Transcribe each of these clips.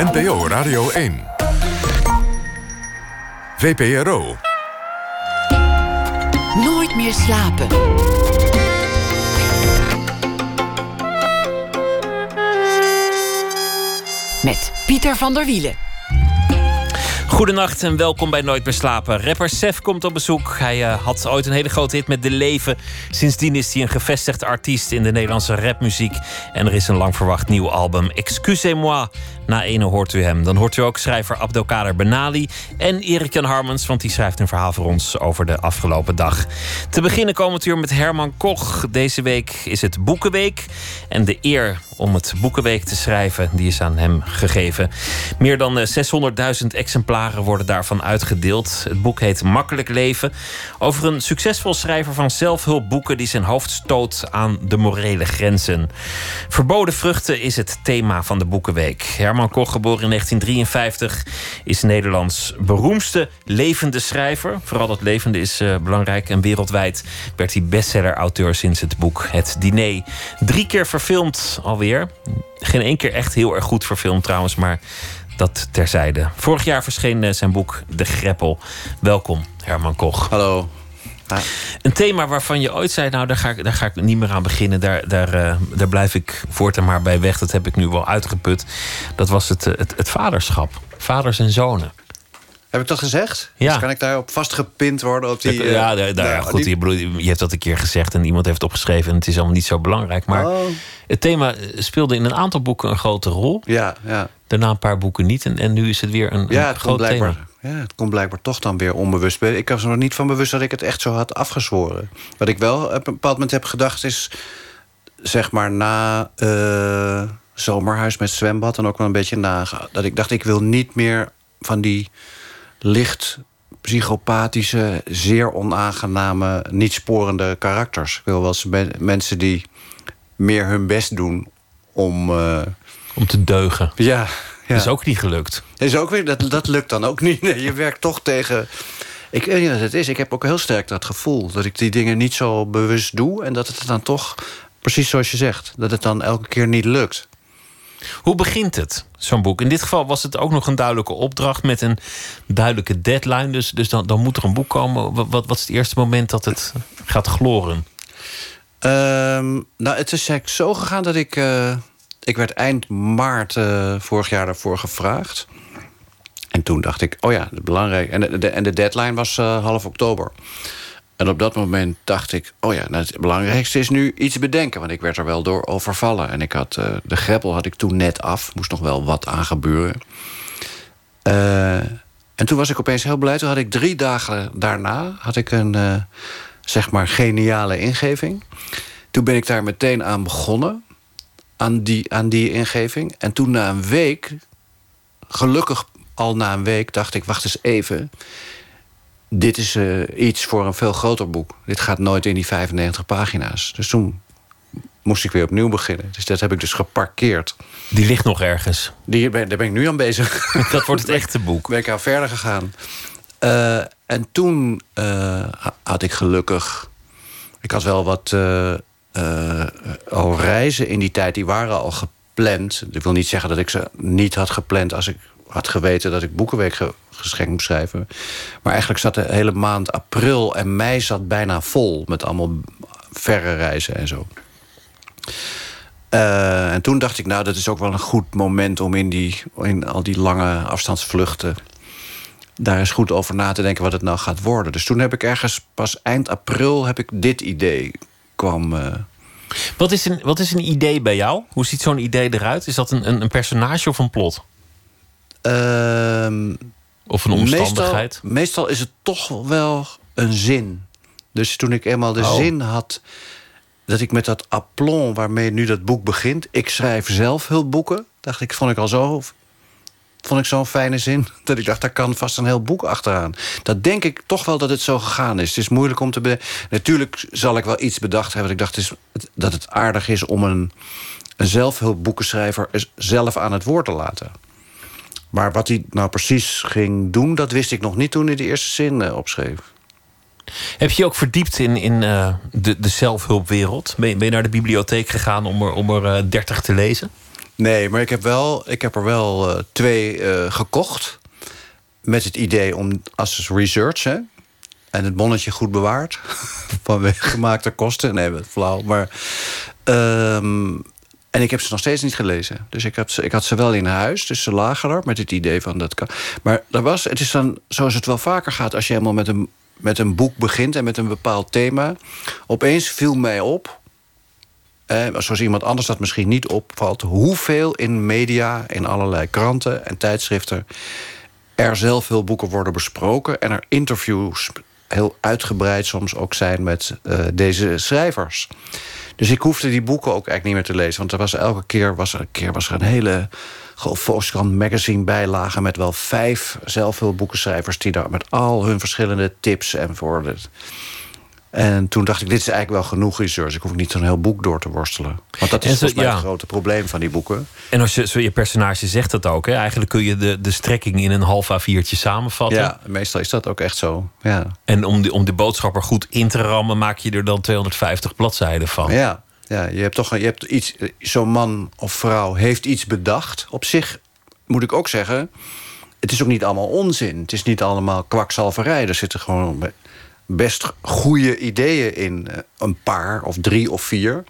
NPO Radio 1. VPRO. Nooit meer slapen. Met Pieter van der Wielen. Goedenacht en welkom bij Nooit meer slapen. Rapper Sef komt op bezoek. Hij uh, had ooit een hele grote hit met De Leven. Sindsdien is hij een gevestigd artiest in de Nederlandse rapmuziek. En er is een lang verwacht nieuw album. Excusez-moi. Na ene hoort u hem. Dan hoort u ook schrijver Abdelkader Benali en Erik Jan Harmens, want die schrijft een verhaal voor ons over de afgelopen dag. Te beginnen komen we uur met Herman Koch. Deze week is het Boekenweek. En de eer om het Boekenweek te schrijven, die is aan hem gegeven. Meer dan 600.000 eh, exemplaren worden daarvan uitgedeeld. Het boek heet Makkelijk Leven. Over een succesvol schrijver van zelfhulpboeken die zijn hoofd stoot aan de morele grenzen. Verboden vruchten is het thema van de Boekenweek. Herman Koch, geboren in 1953, is Nederlands beroemdste levende schrijver. Vooral dat levende is uh, belangrijk. En wereldwijd werd hij bestseller-auteur sinds het boek Het Diner. Drie keer verfilmd alweer. Geen één keer echt heel erg goed verfilmd trouwens, maar dat terzijde. Vorig jaar verscheen uh, zijn boek De Greppel. Welkom, Herman Koch. Hallo. Een thema waarvan je ooit zei, nou daar ga ik, daar ga ik niet meer aan beginnen. Daar, daar, uh, daar blijf ik voortaan maar bij weg. Dat heb ik nu wel uitgeput. Dat was het, eh, het, het vaderschap. Vaders en zonen. Heb ik dat gezegd? Ja. Dus kan ik daarop vastgepind worden? Op die, ja, daar, daar, nou, goed. Die... Je, hebt dat een keer gezegd en iemand heeft het opgeschreven. En het is allemaal niet zo belangrijk. Maar oh. het thema speelde in een aantal boeken een grote rol. Ja, ja. Daarna een paar boeken niet. En, en nu is het weer een, ja, een groot thema. Ja, het komt blijkbaar toch dan weer onbewust. Ik was er nog niet van bewust dat ik het echt zo had afgezworen. Wat ik wel op een bepaald moment heb gedacht is... zeg maar na uh, zomerhuis met zwembad... en ook wel een beetje na... dat ik dacht, ik wil niet meer van die licht psychopathische... zeer onaangename, niet sporende karakters. Ik wil wel eens mensen die meer hun best doen om... Uh, om te deugen. Ja, is ook niet gelukt. Dat, is ook weer, dat, dat lukt dan ook niet. Nee, je werkt toch tegen... Ik weet niet wat het is. Ik heb ook heel sterk dat gevoel... dat ik die dingen niet zo bewust doe... en dat het dan toch, precies zoals je zegt... dat het dan elke keer niet lukt. Hoe begint het, zo'n boek? In dit geval was het ook nog een duidelijke opdracht... met een duidelijke deadline. Dus, dus dan, dan moet er een boek komen. Wat, wat, is het eerste moment dat het gaat gloren? Um, nou, het is eigenlijk zo gegaan dat ik... Uh, ik werd eind maart uh, vorig jaar daarvoor gevraagd. En toen dacht ik, oh ja, belangrijk. En de, en de deadline was uh, half oktober. En op dat moment dacht ik, oh ja, nou, het belangrijkste is nu iets bedenken. Want ik werd er wel door overvallen. En ik had, uh, de greppel had ik toen net af. Moest nog wel wat aan gebeuren. en toen was ik opeens heel blij. Toen had ik drie dagen daarna had ik een, zeg maar, geniale ingeving. Toen ben ik daar meteen aan begonnen aan die, aan die ingeving. En toen na een week, gelukkig al na een week, dacht ik: wacht eens even. Dit is uh, iets voor een veel groter boek. Dit gaat nooit in die 95 pagina's. Dus toen moest ik weer opnieuw beginnen. Dus dat heb ik dus geparkeerd. Die ligt nog ergens. Die, daar ben ik nu aan bezig. Dat wordt het echte boek. Ben ik aan verder gegaan. Uh, en toen uh, had ik gelukkig... Ik had wel wat uh, reizen in die tijd, die waren al gepland. Ik wil niet zeggen dat ik ze niet had gepland als ik had geweten dat ik Boekenweek ge geschenkt moest schrijven. Maar eigenlijk zat de hele maand april en mei zat bijna vol met allemaal verre reizen en zo. Uh, en toen dacht ik, nou, dat is ook wel een goed moment om in, die, in al die lange afstandsvluchten daar eens goed over na te denken wat het nou gaat worden. Dus toen heb ik ergens pas eind april heb ik dit idee kwam. Uh... Wat, is een, wat is een idee bij jou? Hoe ziet zo'n idee eruit? Is dat een, een, een personage of een plot? Uh, of een omstandigheid? Meestal, meestal, is het toch wel een zin. Dus toen ik eenmaal de oh. zin had dat ik met dat aplomb waarmee nu dat boek begint... ik schrijf zelf hulpboeken, dacht ik, vond ik al zo vond ik zo'n fijne zin. Dat ik dacht, daar kan vast een heel boek achteraan. Dat denk ik toch wel dat het zo gegaan is. Het is moeilijk om te... Natuurlijk zal ik wel iets bedacht hebben. Dat ik dacht dat het aardig is om een, een zelfhulpboekenschrijver... zelf aan het woord te laten. Maar wat hij nou precies ging doen... dat wist ik nog niet toen hij de eerste zin uh, opschreef. Heb je je ook verdiept in, in uh, de, de zelfhulpwereld? Ben je, naar de bibliotheek gegaan om er, om er uh, 30 te lezen? Nee, maar ik heb, wel, ik heb er wel uh, twee uh, gekocht. Met het idee om als research, hè, en het bonnetje goed bewaard. vanwege gemaakte kosten. Nee, flauw. Maar. Um, en ik heb ze nog steeds niet gelezen. Dus ik, had ze, ik had ze wel in huis, dus ze lagen er met het idee van dat kan. Maar er was, het is dan zoals het wel vaker gaat als je helemaal met een, met een boek begint en met een bepaald thema. Opeens viel mij op, eh, zoals iemand anders dat misschien niet opvalt, hoeveel in media, in allerlei kranten en tijdschriften er zelf veel boeken worden besproken en er interviews heel uitgebreid soms ook zijn met uh, deze schrijvers. Dus ik hoefde die boeken ook eigenlijk niet meer te lezen. Want er was elke keer was er, een, keer was er een hele Volkskrant magazine bijlage... met wel vijf zelfhulpboekenschrijvers... die daar met al hun verschillende tips en voor... En toen dacht ik, dit is eigenlijk wel genoeg research. Ik hoef niet zo'n heel boek door te worstelen. Want dat is volgens mij het grote probleem van die boeken. En als je, zo je personage zegt dat ook. Hè? Eigenlijk kun je de, de strekking in een half A4'tje samenvatten. Ja, meestal is dat ook echt zo. Ja. En om, die, om de boodschap er goed in te rammen... maak je er dan 250 bladzijden van. Ja, ja je hebt toch je hebt iets... Zo'n man of vrouw heeft iets bedacht. Op zich moet ik ook zeggen... Het is ook niet allemaal onzin. Het is niet allemaal kwakzalverij. Er zitten gewoon best goede ideeën in. Eh, een paar of drie of vier.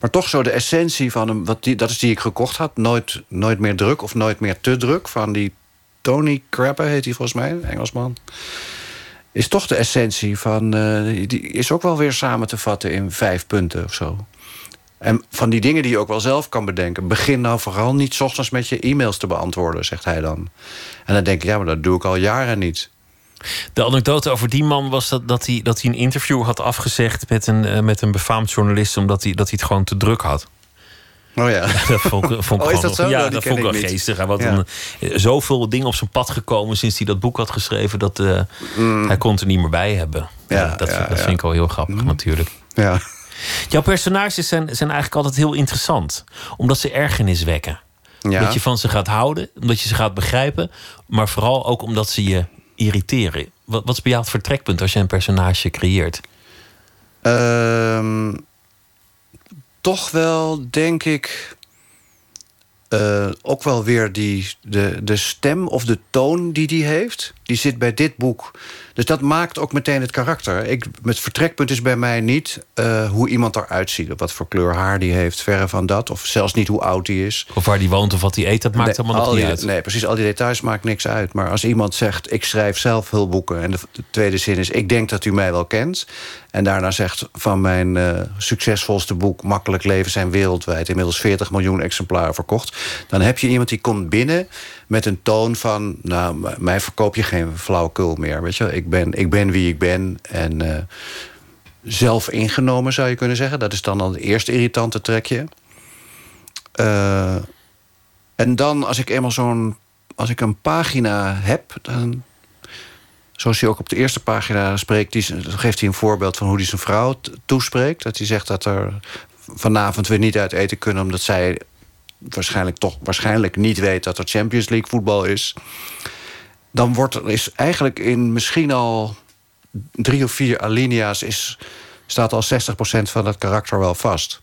Maar toch zo de essentie van hem, wat die, dat is die ik gekocht had. Nooit, nooit meer druk of nooit meer te druk. Van die Tony Crapper heet hij volgens mij, Engelsman. Is toch de essentie van. Uh, die is ook wel weer samen te vatten in vijf punten of zo. En van die dingen die je ook wel zelf kan bedenken. Begin nou vooral niet ochtends met je e-mails te beantwoorden, zegt hij dan. En dan denk ik, ja, maar dat doe ik al jaren niet. De anekdote over die man was dat, dat, hij, dat hij een interview had afgezegd met een, uh, met een befaamd journalist, omdat hij, dat hij het gewoon te druk had. Oh ja. dat vond, vond oh, is dat zo? Ja, nou, dat vond ik wel geestig. Hij had ja. een, eh, zoveel dingen op zijn pad gekomen sinds hij dat boek had geschreven, dat uh, mm. hij kon er niet meer bij hebben. Ja, dat, ja, dat vind ik wel heel grappig, mm. natuurlijk. Ja. Jouw personages zijn, zijn eigenlijk altijd heel interessant, omdat ze ergernis wekken. Dat je van ze gaat houden, omdat je ze gaat begrijpen, maar vooral ook omdat ze je irriteren. Wat, wat is bij jou het vertrekpunt als je een personage creëert? Um, toch wel, denk ik. Uh, ook wel weer die, de, de stem of de toon die die heeft. Die zit bij dit boek dus dat maakt ook meteen het karakter. Ik, het vertrekpunt is bij mij niet uh, hoe iemand eruit ziet. Wat voor kleur haar die heeft, verre van dat. Of zelfs niet hoe oud die is. Of waar die woont of wat hij eet, dat maakt allemaal nog niet uit. Nee, precies. Al die details maakt niks uit. Maar als iemand zegt, ik schrijf zelf hulpboeken... en de, tweede zin is, ik denk dat u mij wel kent... en daarna zegt van mijn uh, succesvolste boek... Makkelijk leven zijn wereldwijd... inmiddels 40 miljoen exemplaren verkocht... dan heb je iemand die komt binnen met een toon van... nou, mij verkoop je geen flauwekul meer. Weet je? Ik, ben, ik ben wie ik ben en uh, zelf ingenomen zou je kunnen zeggen. Dat is dan al het eerste irritante trekje. Uh, en dan als ik eenmaal zo'n... als ik een pagina heb... dan zoals hij ook op de eerste pagina spreekt... Die, geeft hij een voorbeeld van hoe hij zijn vrouw toespreekt. Dat hij zegt dat er vanavond weer niet uit eten kunnen... omdat zij waarschijnlijk toch waarschijnlijk niet weet dat er Champions League voetbal is. Dan wordt er is eigenlijk in misschien al drie of vier alinea's is, staat al 60% van het karakter wel vast.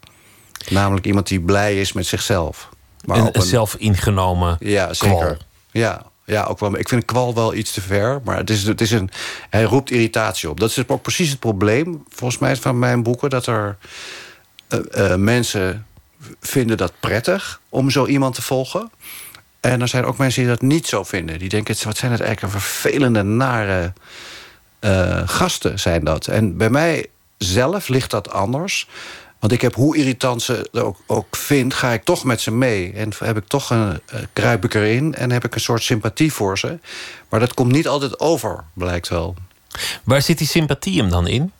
Namelijk iemand die blij is met zichzelf. Maar een, een zelf ingenomen. Ja, zeker. Ja, ja, ook wel. Ik vind kwal wel iets te ver. Maar het is, het is een, hij roept irritatie op. Dat is ook precies het probleem, volgens mij, van mijn boeken. Dat er uh, uh, mensen vinden dat prettig om zo iemand te volgen. En er zijn ook mensen die dat niet zo vinden. Die denken, wat zijn het eigenlijk vervelende, nare uh, gasten zijn dat. En bij mij zelf ligt dat anders. Want ik heb, hoe irritant ze ook, ook vind, ga ik toch met ze mee. En heb ik toch een, uh, kruip ik erin en heb ik een soort sympathie voor ze. Maar dat komt niet altijd over, blijkt wel. Waar zit die sympathie hem dan in?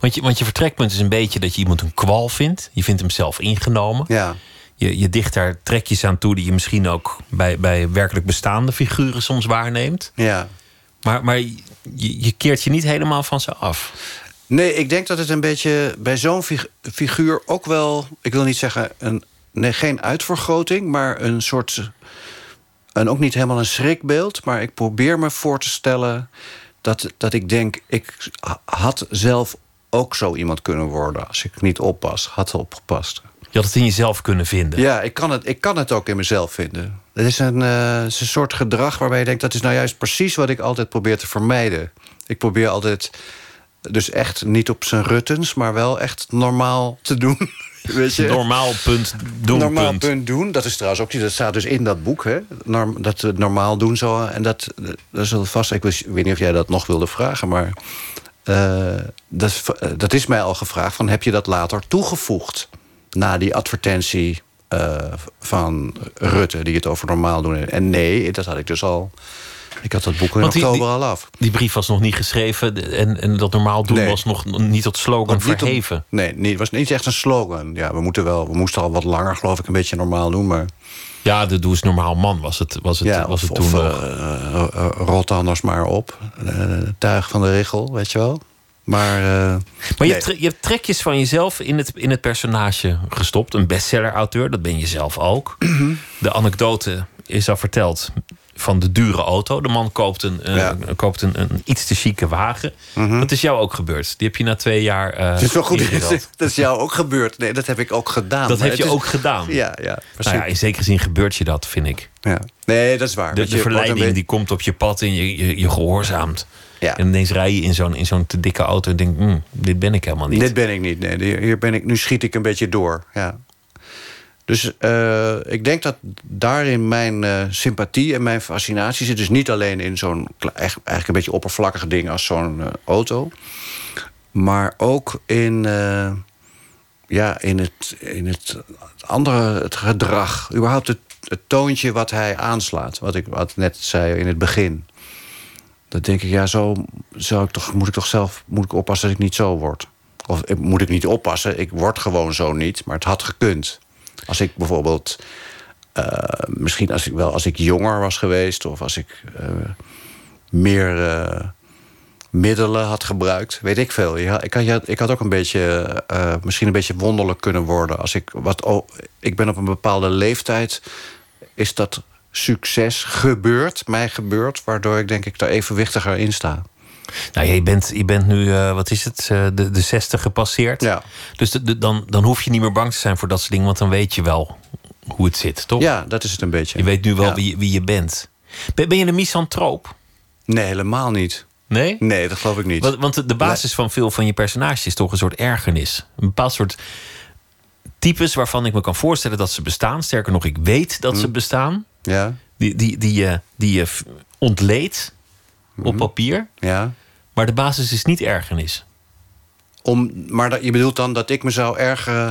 Want je, want je vertrekpunt is een beetje dat je iemand een kwal vindt. Je vindt hem zelf ingenomen. Ja. Je, je dicht daar trekjes aan toe die je misschien ook bij, bij werkelijk bestaande figuren soms waarneemt. Ja. Maar, maar je, je keert je niet helemaal van ze af. Nee, ik denk dat het een beetje bij zo'n figuur ook wel... ik wil niet zeggen, een, nee, geen uitvergroting... maar een soort... en ook niet helemaal een schrikbeeld... maar ik probeer me voor te stellen... dat, dat ik denk, ik had zelf ook zo iemand kunnen worden... als ik niet oppas, had opgepast. Je had het in jezelf kunnen vinden. Ja, ik kan het, ik kan het ook in mezelf vinden. Het is een, uh, is een soort gedrag waarbij je denkt... dat is nou juist precies wat ik altijd probeer te vermijden. Ik probeer altijd dus echt niet op zijn ruttens... maar wel echt normaal te doen. Weet je? Normaal punt doen. Normaal punt. doen. Dat is trouwens ook dat staat dus in dat boek. Hè? Norm, dat we normaal doen zo. En dat, dat is vast. Ik, weet niet of jij dat nog wilde vragen, maar. Uh, dat, dat is mij al gevraagd. Van, heb je dat later toegevoegd? Na die advertentie uh, van Rutte, die het over normaal doen. En nee, dat had ik dus al ik had dat boek in oktober al af. Die brief was nog niet geschreven en, en dat normaal doen was nog niet tot slogan verheven. nee, nee, het was niet echt een slogan. Ja, we, moeten wel, we moesten al wat langer, geloof ik, een beetje normaal doen. Maar... Ja, de Doe eens normaal man was het, was het, ja, was het toen. Of, uh, rot anders maar op. tuig van de richel, weet je wel. Maar, uh, maar je, hebt, je hebt trekjes van jezelf in het, in het personage gestopt. Een bestseller-auteur, dat ben je zelf ook. De anekdote is al verteld van de dure auto. De man koopt een, uh, koopt een, een, iets te chique wagen. Mm Dat is jou ook gebeurd. Die heb je na twee jaar. Uh, dat is wel goed. Dat is jou ook gebeurd. Nee, dat heb ik ook gedaan. Dat heb je ook gedaan. Ja, ja, nou ja. In zekere zin gebeurt je dat, vind ik. Ja. Nee, dat is waar. De, de verleiding die komt op je pad en je, je, je gehoorzaamt. Ja. En ineens rij je in zo'n, in zo'n te dikke auto en denk, mm, dit ben ik helemaal niet. Dit ben ik niet. Nee, hier ben ik, nu schiet ik een beetje door. Ja. Dus uh, ik denk dat daarin mijn uh, sympathie en mijn fascinatie zit. Dus niet alleen in zo'n eigenlijk een beetje oppervlakkig ding als zo'n uh, auto. Maar ook in, ja, in, het, in het andere het gedrag. Überhaupt het, het toontje wat hij aanslaat. Wat ik wat net zei in het begin. Dat denk ik, ja, zo zou ik toch, moet ik toch zelf moet ik oppassen dat ik niet zo word. Of moet ik niet oppassen, ik word gewoon zo niet. Maar het had gekund. Als ik bijvoorbeeld, uh, misschien als ik wel als ik jonger was geweest, of als ik uh, meer uh, middelen had gebruikt, weet ik veel. Ja, ik, had, ik had ook een beetje, misschien een beetje wonderlijk kunnen worden. Als ik, wat, oh, ik ben op een bepaalde leeftijd, is dat succes gebeurd, mij gebeurd, waardoor ik denk ik daar evenwichtiger in sta. Nou, je bent, je bent nu, uh, wat is het, uh, de, de 60 gepasseerd. Ja. Dus de, de, dan, dan hoef je niet meer bang te zijn voor dat soort dingen, want dan weet je wel hoe het zit, toch? Ja, dat is het een beetje. Je weet nu wel ja. wie, wie je bent. Ben, ben je een misantroop? Nee, helemaal niet. Nee? Nee, dat geloof ik niet. Want, want de basis van veel van je personages is toch een soort ergernis. Een bepaald soort types waarvan ik me kan voorstellen dat ze bestaan. Sterker nog, ik weet dat ze Hm. bestaan. Ja. Die, die, die, je, die je ontleedt op papier. Ja. Maar de basis is niet ergernis. Om, maar dat, je bedoelt dan dat ik me zou ergeren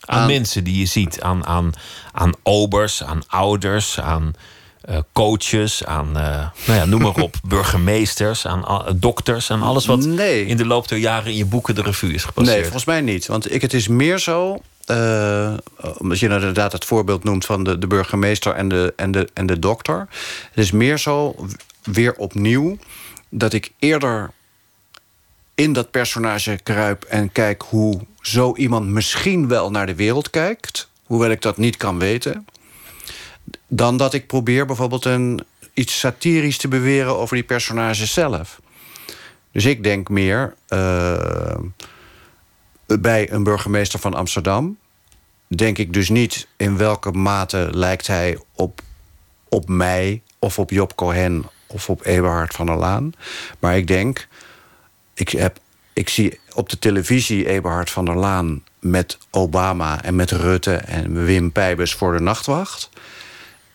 Aan, aan... mensen die je ziet. Aan, aan, aan obers, aan ouders, aan eh, coaches, aan eh, nou ja, noem maar op, burgemeesters, aan dokters, aan alles wat Nee. in de loop der jaren in je boeken de revue is gepasseerd. Nee, volgens mij niet. Want ik, het is meer zo. eh, omdat je nou inderdaad het voorbeeld noemt van de, de burgemeester en de, en, de, en de dokter. Het is meer zo, weer opnieuw, dat ik eerder in dat personage kruip en kijk hoe zo iemand misschien wel naar de wereld kijkt. Hoewel ik dat niet kan weten. Dan dat ik probeer bijvoorbeeld een, iets satirisch te beweren over die personages zelf. Dus ik denk meer. eh, bij een burgemeester van Amsterdam denk ik dus niet in welke mate lijkt hij op, op mij of op Job Cohen of op Eberhard van der Laan. Maar ik denk, ik, heb, ik zie op de televisie Eberhard van der Laan met Obama en met Rutte en Wim Pijbus voor de nachtwacht.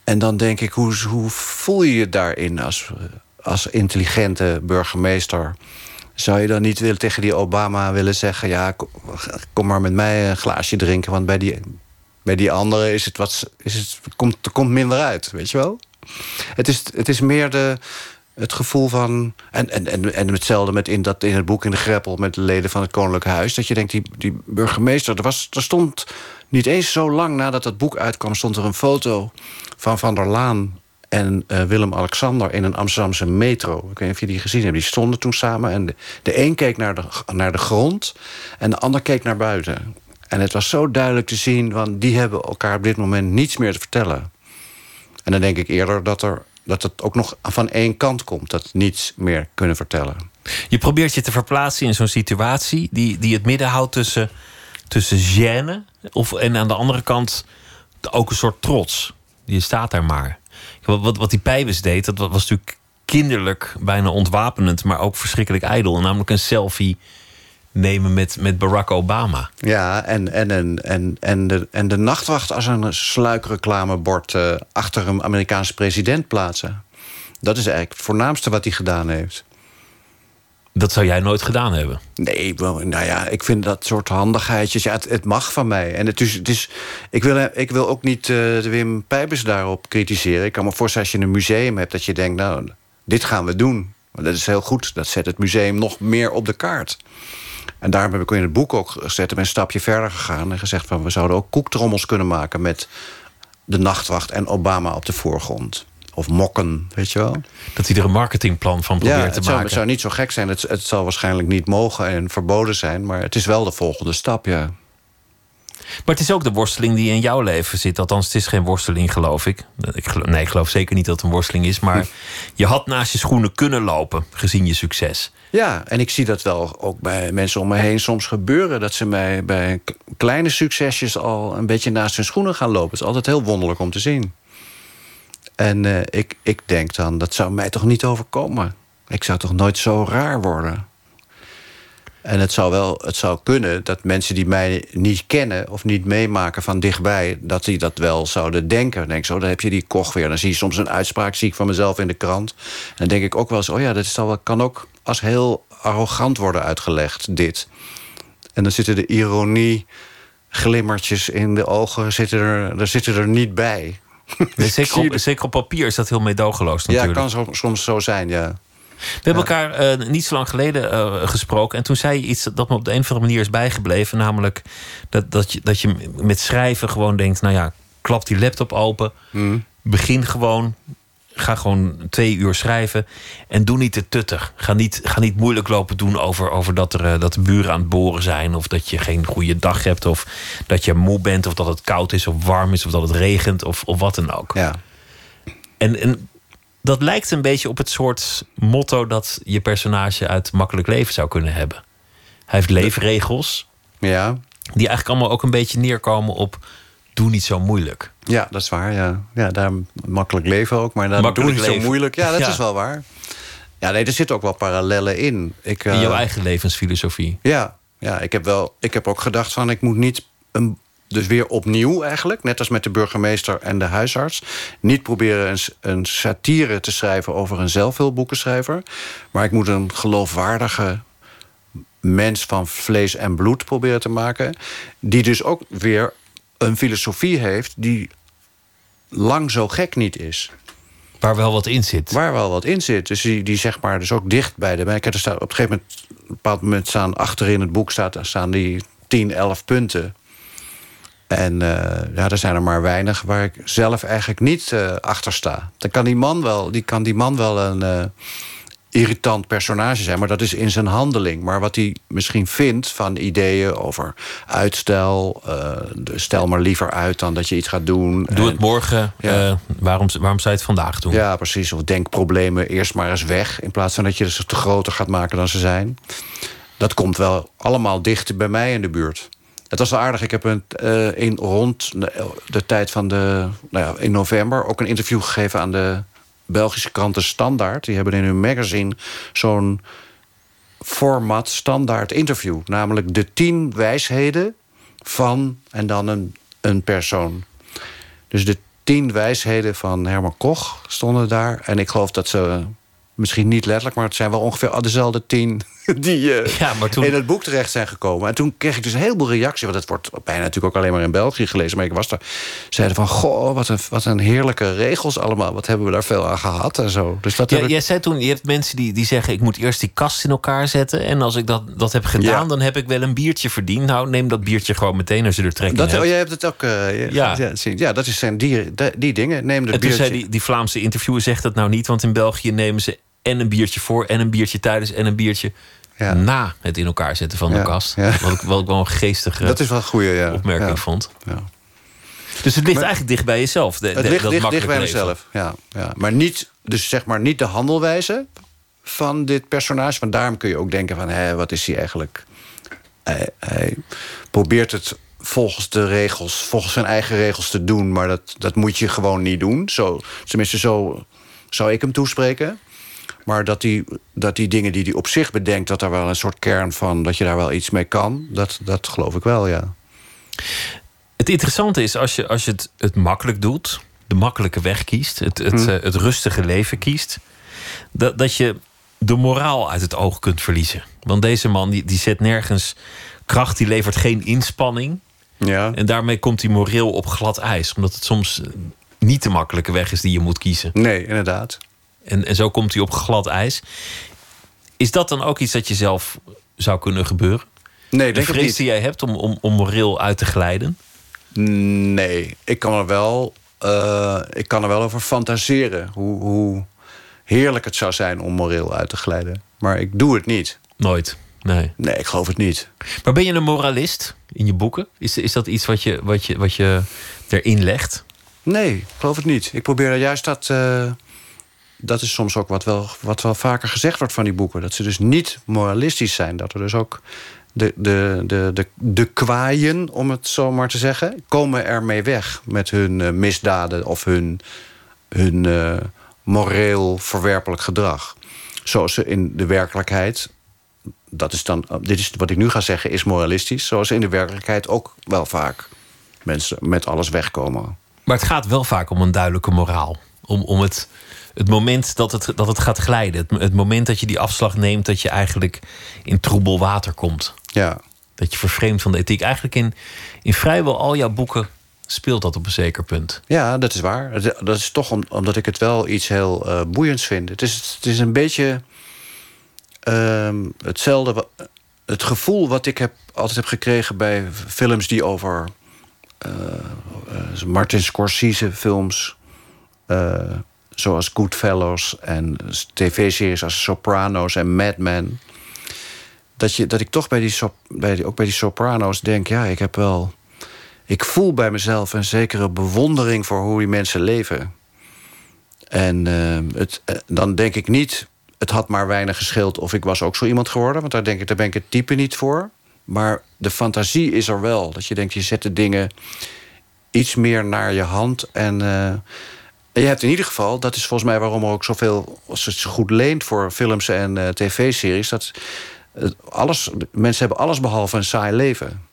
En dan denk ik, hoe, hoe voel je je daarin als, als intelligente burgemeester? Zou je dan niet willen, tegen die Obama willen zeggen... ja, kom, maar met mij een glaasje drinken... want bij die, bij die andere is het wat, is het, komt, komt minder uit, weet je wel? Het is, het is meer de, het gevoel van... En, en, en, en hetzelfde met in, dat, in het boek in de greppel... met de leden van het Koninklijk Huis... dat je denkt, die, die burgemeester... Er, was, er stond niet eens zo lang nadat dat boek uitkwam... stond er een foto van Van der Laan en uh, Willem-Alexander in een Amsterdamse metro. Ik weet niet of je die gezien hebt. Die stonden toen samen en de, de een keek naar de, naar de grond... en de ander keek naar buiten. En het was zo duidelijk te zien... want die hebben elkaar op dit moment niets meer te vertellen. En dan denk ik eerder dat, er, dat het ook nog van één kant komt... dat niets meer kunnen vertellen. Je probeert je te verplaatsen in zo'n situatie die, die het midden houdt tussen tussen gêne of, en aan de andere kant ook een soort trots. Je staat daar maar. Wat, wat, die Pijbus deed, dat was natuurlijk kinderlijk, bijna ontwapenend, maar ook verschrikkelijk ijdel. Namelijk een selfie nemen met, met Barack Obama. Ja, en, en, en, en, en, de, en de nachtwacht als een sluikreclamebord uh, achter een Amerikaanse president plaatsen. Dat is eigenlijk het voornaamste wat hij gedaan heeft. Dat zou jij nooit gedaan hebben? Nee, nou ja, ik vind dat soort handigheidjes... Ja, het, het mag van mij. En het is, het is, ik, wil, ik wil ook niet uh, de Wim Pijbers daarop kritiseren. Ik kan me voorstellen als je een museum hebt... dat je denkt, nou, dit gaan we doen. Maar dat is heel goed. Dat zet het museum nog meer op de kaart. En daarom heb ik in het boek ook gezet... en een stapje verder gegaan en gezegd... van we zouden ook koektrommels kunnen maken... met de nachtwacht en Obama op de voorgrond of mokken, weet je wel. Dat hij er een marketingplan van probeert te maken. Het zou niet zo gek zijn. Het, het zal waarschijnlijk niet mogen en verboden zijn... maar het is wel de volgende stap, ja. Maar het is ook de worsteling die in jouw leven zit. Althans, het is geen worsteling, geloof ik. ik geloof, nee, ik geloof zeker niet dat het een worsteling is. Maar je had naast je schoenen kunnen lopen, gezien je succes. Ja, en ik zie dat wel ook bij mensen om me heen soms gebeuren. Dat ze mij bij kleine succesjes al een beetje naast hun schoenen gaan lopen. Het is altijd heel wonderlijk om te zien. En uh, ik, ik denk dan, dat zou mij toch niet overkomen. Ik zou toch nooit zo raar worden. En het zou wel het zou kunnen dat mensen die mij niet kennen... of niet meemaken van dichtbij, dat die dat wel zouden denken. denk zo, dan heb je die koch weer. Dan zie je soms een uitspraak, zie ik van mezelf in de krant. En dan denk ik ook wel eens, oh ja, dat is wel, kan ook als heel arrogant worden uitgelegd, dit. En dan zitten de ironie glimmertjes in de ogen zitten er, er zitten er niet bij. zeker, op, zeker op papier is dat heel meedogenloos natuurlijk. Ja, kan soms zo zijn, ja. We hebben elkaar uh, niet zo lang geleden uh, gesproken. En toen zei je iets dat me op de een of andere manier is bijgebleven. Namelijk dat, dat, je, dat je met schrijven gewoon denkt... nou ja, klap die laptop open. Mm. Begin gewoon. Ga gewoon twee uur schrijven. En doe niet te tuttig. Ga niet, ga niet moeilijk lopen doen over, over dat, er, uh, dat de buren aan het boren zijn. Of dat je geen goede dag hebt. Of dat je moe bent. Of dat het koud is of warm is. Of dat het regent. Of, of wat dan ook. Ja. En, en dat lijkt een beetje op het soort motto dat je personage uit Makkelijk Leven zou kunnen hebben. Hij heeft leefregels. Ja. Die eigenlijk allemaal ook een beetje neerkomen op. Doe niet zo moeilijk. Ja, dat is waar. Ja, ja daar makkelijk leven ook. Maar dan doe niet leven. zo moeilijk. Ja, dat ja. is wel waar. Ja, nee, er zitten ook wel parallellen in. Ik, uh, in jouw eigen levensfilosofie. Ja, ja ik, heb wel, ik heb ook gedacht van... ik moet niet een dus weer opnieuw eigenlijk, net als met de burgemeester en de huisarts... niet proberen een, een satire te schrijven over een zelfhulpboekenschrijver... maar ik moet een geloofwaardige mens van vlees en bloed proberen te maken... die dus ook weer een filosofie heeft die lang zo gek niet is. Waar wel wat in zit. Waar wel wat in zit. Dus die, die zeg maar dus ook dicht bij de... Ik heb er staat, op een gegeven moment, op een bepaald moment staan achterin het boek... Staat, staan die 10, 11 punten en uh, ja, er zijn er maar weinig waar ik zelf eigenlijk niet uh, achter sta. Dan kan die man wel, die kan die man wel een uh, irritant personage zijn, maar dat is in zijn handeling. Maar wat hij misschien vindt van ideeën over uitstel, stel maar liever uit dan dat je iets gaat doen. Doe het morgen. Ja. waarom, waarom zou je het vandaag doen? Ja, precies. Of denk problemen eerst maar eens weg, in plaats van dat je ze te groter gaat maken dan ze zijn. Dat komt wel allemaal dicht bij mij in de buurt. Het was wel aardig. Ik heb een, uh, in rond de, tijd van de... Nou ja, in november ook een interview gegeven aan de Belgische kranten Standaard. Die hebben in hun magazine zo'n format standaard interview. Namelijk de tien wijsheden van en dan een, een persoon. Dus de tien wijsheden van Herman Koch stonden daar. En ik geloof dat ze misschien niet letterlijk, maar het zijn wel ongeveer dezelfde tien die uh, ja, maar toen... in het boek terecht zijn gekomen. En toen kreeg ik dus een heleboel reacties. Want het wordt bijna natuurlijk ook alleen maar in België gelezen. Maar ik was daar. Zeiden van: Goh, wat een, wat een heerlijke regels allemaal. Wat hebben we daar veel aan gehad en zo. Dus dat ja, ik... Jij zei toen: je hebt mensen die, die zeggen: Ik moet eerst die kast in elkaar zetten. En als ik dat, dat heb gedaan, ja. dan heb ik wel een biertje verdiend. Nou, neem dat biertje gewoon meteen als je er trek in dat, hebt. Oh, jij hebt het ook. Uh, ja. Ja, ja, dat zijn die, die, die dingen. Neem dat en toen biertje. zei die, die Vlaamse interviewer: Zegt dat nou niet, want in België nemen ze en een biertje voor en een biertje tijdens en een biertje ja. na het in elkaar zetten van de ja, kast. Ja. Wat, ik, wat ik wel een geestige dat is wel een goede, ja. opmerking vond. Dus het ligt maar, eigenlijk dicht bij jezelf. De, het ligt dat dicht, dicht bij leven. mezelf, ja, ja. Maar niet, dus zeg maar niet de handelwijze van dit personage. Want daarom kun je ook denken van... Hé, wat is hij eigenlijk hij, hij probeert het volgens de regels, volgens zijn eigen regels te doen, maar dat, dat moet je gewoon niet doen. Zo, tenminste, zo zou ik hem toespreken. Maar dat die, dat die dingen die hij op zich bedenkt, dat daar wel een soort kern van, dat je daar wel iets mee kan, dat, dat geloof ik wel, ja. Het interessante is als je, als je het, het makkelijk doet, de makkelijke weg kiest, het, het, Hm. eh, het rustige leven kiest, dat, dat je de moraal uit het oog kunt verliezen. Want deze man die, die zet nergens kracht, die levert geen inspanning. Ja. En daarmee komt hij moreel op glad ijs, omdat het soms niet de makkelijke weg is die je moet kiezen. Nee, inderdaad. En, en zo komt hij op glad ijs. Is dat dan ook iets dat je zelf zou kunnen gebeuren? Nee, De vrees niet. die jij hebt om, om, om moreel uit te glijden? Nee, ik kan er wel, eh, ik kan er wel over fantaseren. Hoe, hoe heerlijk het zou zijn om moreel uit te glijden. Maar ik doe het niet. Nooit. Nee. Nee, ik geloof het niet. Maar ben je een moralist in je boeken? Is, is dat iets wat je, wat, je, wat je erin legt? Nee, ik geloof het niet. Ik probeer er juist dat. eh, dat is soms ook wat wel, wat wel vaker gezegd wordt van die boeken. Dat ze dus niet moralistisch zijn. Dat er dus ook de, de, de, de, de kwaaien, om het zo maar te zeggen, komen ermee weg met hun eh, misdaden of hun, hun eh, moreel verwerpelijk gedrag. Zoals ze in de werkelijkheid. Dat is dan, dit is wat ik nu ga zeggen, is moralistisch. Zoals in de werkelijkheid ook wel vaak mensen met alles wegkomen. Maar het gaat wel vaak om een duidelijke moraal. Om, om het, het moment dat het, dat het gaat glijden. Het, het moment dat je die afslag neemt, dat je eigenlijk in troebel water komt. Ja, Dat je vervreemd van de ethiek. Eigenlijk in, in vrijwel al jouw boeken speelt dat op een zeker punt. Ja, dat is waar. Dat is toch om- omdat ik het wel iets heel eh, boeiends vind. Het is, het is een beetje ehm, hetzelfde. Het gevoel wat ik heb, altijd heb gekregen bij films die over eh, Martin Scorsese films. Eh, zoals Goodfellas en tv-series als Sopranos en Mad Men. Dat, je, dat ik toch bij die, bij die, ook bij die Sopranos denk... ja, ik heb wel... Ik voel bij mezelf een zekere bewondering voor hoe die mensen leven. En eh, het, eh, dan denk ik niet... het had maar weinig gescheeld of ik was ook zo iemand geworden... want daar, denk ik, daar ben ik het type niet voor. Maar de fantasie is er wel. Dat je denkt, je zet de dingen iets meer naar je hand. En je hebt in ieder geval, dat is volgens mij waarom er ook zoveel, als het goed leent voor films en eh, tv-series, dat eh, alles, mensen hebben alles behalve een saai leven.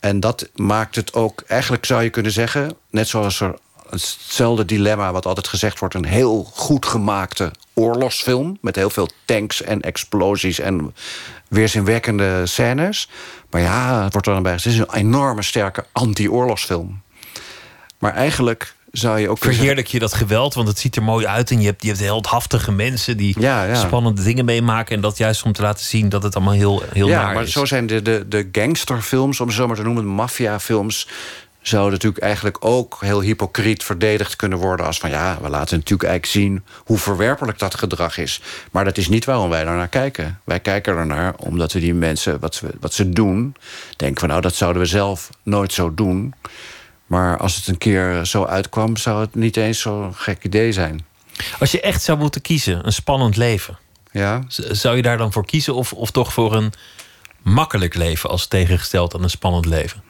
En dat maakt het ook, eigenlijk zou je kunnen zeggen, net zoals er hetzelfde dilemma wat altijd gezegd wordt, een heel goed gemaakte oorlogsfilm met heel veel tanks en explosies en weerzinwekkende scènes. Maar ja, het wordt er dan bij gezegd, het is een enorme sterke anti-oorlogsfilm. Maar eigenlijk zou je ook Verheerlijk je dat geweld, want het ziet er mooi uit. En je hebt, je hebt heldhaftige mensen die Ja, ja. spannende dingen meemaken. En dat juist om te laten zien dat het allemaal heel, heel ja, naar maar is. zo zijn de, de, de gangsterfilms, om het zo maar te noemen, maffiafilms, zouden natuurlijk eigenlijk ook heel hypocriet verdedigd kunnen worden als van ja, we laten natuurlijk eigenlijk zien hoe verwerpelijk dat gedrag is. Maar dat is niet waarom wij daar naar kijken. Wij kijken ernaar omdat we die mensen, wat ze, wat ze doen, denken van nou, dat zouden we zelf nooit zo doen. Maar als het een keer zo uitkwam, zou het niet eens zo'n gek idee zijn. Als je echt zou moeten kiezen, een spannend leven. Ja? Zou je daar dan voor kiezen? Of, of toch voor een makkelijk leven als tegengesteld aan een spannend leven?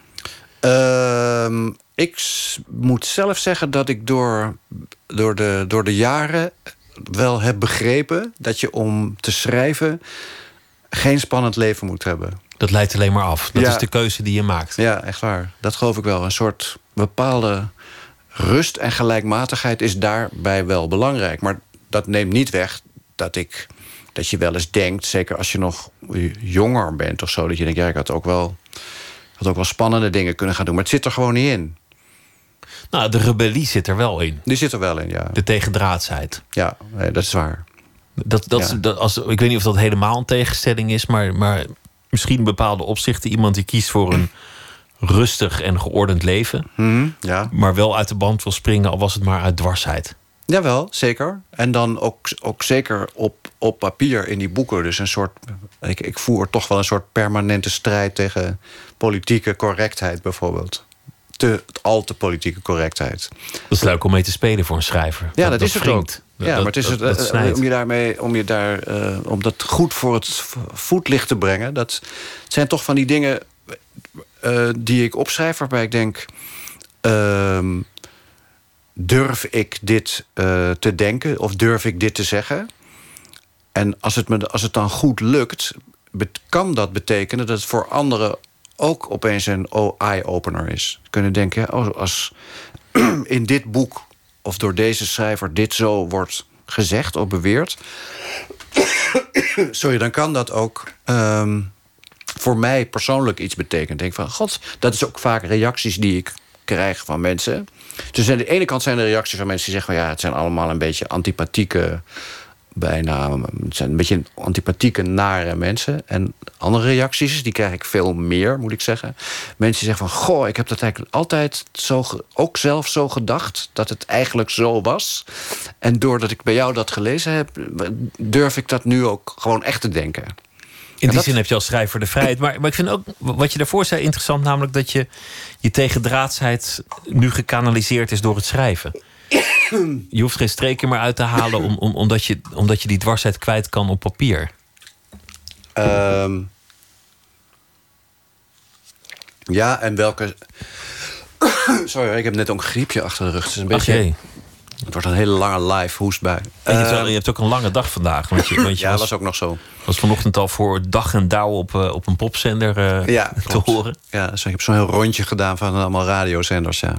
Ehm, ik moet zelf zeggen dat ik door, door, de, door de jaren wel heb begrepen dat je om te schrijven geen spannend leven moet hebben. Dat leidt alleen maar af. Dat Ja. is de keuze die je maakt. Ja, echt waar. Dat geloof ik wel. Een soort bepaalde rust en gelijkmatigheid is daarbij wel belangrijk. Maar dat neemt niet weg dat ik dat je wel eens denkt, zeker als je nog jonger bent of zo, dat je denkt, ja, ik had ook wel, had ook wel spannende dingen kunnen gaan doen. Maar het zit er gewoon niet in. Nou, de rebellie zit er wel in. Die zit er wel in, ja. De tegendraadsheid. Ja, nee, dat is waar. Dat, dat, Ja. dat, als, ik weet niet of dat helemaal een tegenstelling is, maar, maar misschien in bepaalde opzichten iemand die kiest voor een rustig en geordend leven, Mhm, ja. maar wel uit de band wil springen, al was het maar uit dwarsheid. Jawel, zeker. En dan ook, ook zeker op, op papier in die boeken. Dus een soort. Ik, ik voer toch wel een soort permanente strijd tegen politieke correctheid, bijvoorbeeld. Te, al te politieke correctheid. Dat is leuk om mee te spelen voor een schrijver. Ja, dat, is het ook. Ja, maar het is het, eh, om je daarmee, om je daar, uh, om dat goed voor het voetlicht te brengen. Dat zijn toch van die dingen uh, die ik opschrijf, waarbij ik denk. Ehm, durf ik dit te denken of durf ik dit te zeggen? En als het, me, als het dan goed lukt, kan dat betekenen dat het voor anderen ook opeens een eye-opener is. Kunnen denken, oh, als in dit boek of door deze schrijver dit zo wordt gezegd of beweerd. Sorry, dan kan dat ook ehm, voor mij persoonlijk iets betekenen. Denk van, god, dat is ook vaak reacties die ik krijg van mensen. Dus aan de ene kant zijn er reacties van mensen die zeggen van ja, het zijn allemaal een beetje antipathieke bijna... Het zijn een beetje antipathieke, nare mensen. En andere reacties, die krijg ik veel meer, moet ik zeggen. Mensen zeggen van... goh, ik heb dat eigenlijk altijd zo, ook zelf zo gedacht... dat het eigenlijk zo was. En doordat ik bij jou dat gelezen heb... durf ik dat nu ook gewoon echt te denken. In die zin heb je als schrijver de vrijheid. Maar, maar ik vind ook wat je daarvoor zei interessant... namelijk dat je je tegendraadsheid nu gekanaliseerd is door het schrijven. Je hoeft geen streken meer uit te halen om, om, omdat, je, omdat je die dwarsheid kwijt kan op papier. Ehm, ja, en welke. Sorry, ik heb net ook een griepje achter de rug. Het is een beetje. Het wordt een hele lange live hoestbui. En je, uh, je, hebt ook een lange dag vandaag. Want je, want je ja, was, was ook nog zo. was vanochtend al voor dag en dauw op, uh, op een popzender uh, ja, te horen. Ja, dus ik heb zo'n heel rondje gedaan van allemaal radiozenders. Ja.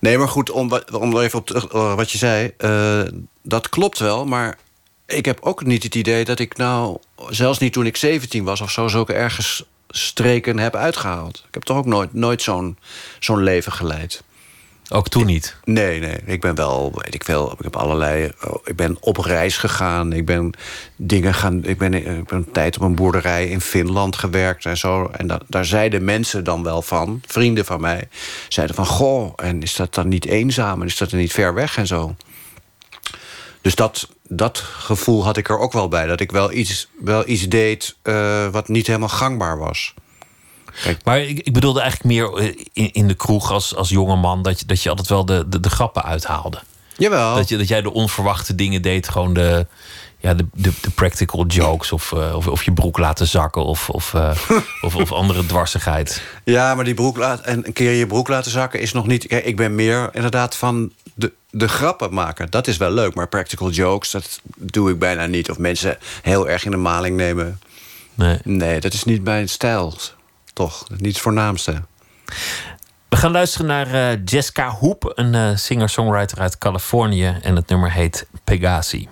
Nee, maar goed, om, om even op te, uh, wat je zei. Uh, dat klopt wel, maar ik heb ook niet het idee dat ik nou... zelfs niet toen ik 17 was of zo... zulke ergens streken heb uitgehaald. Ik heb toch ook nooit, nooit zo'n zo'n leven geleid. Ook toen niet? Nee, nee. Ik ben wel, weet ik veel, ik heb allerlei... Oh, ik ben op reis gegaan. Ik ben dingen gaan... Ik ben, ik ben een tijd op een boerderij in Finland gewerkt en zo. En daar zeiden mensen dan wel van, vrienden van mij... zeiden van, goh, en is dat dan niet eenzaam? En is dat dan niet ver weg en zo? Dus dat, dat gevoel had ik er ook wel bij. Dat ik wel iets, wel iets deed uh, wat niet helemaal gangbaar was. Maar ik, ik, bedoelde eigenlijk meer eh, in, in de kroeg als, als jongeman... Dat je, dat je altijd wel de, de, de grappen uithaalde. Jawel. Dat, je, dat jij de onverwachte dingen deed. Gewoon de, ja, de, de, de practical jokes. Of, uh, of, of je broek laten zakken. Of, of, uh, of, of andere dwarsigheid. Ja, maar die broek laten, en een keer je broek laten zakken is nog niet... Kijk, ik ben meer inderdaad van de, de grappen maken. Dat is wel leuk. Maar practical jokes, dat doe ik bijna niet. Of mensen heel erg in de maling nemen. Nee, nee dat is niet mijn stijl toch niet het voornaamste. We gaan luisteren naar uh, Jessica Hoep, een uh, singer-songwriter uit Californië. En het nummer heet Pegasi.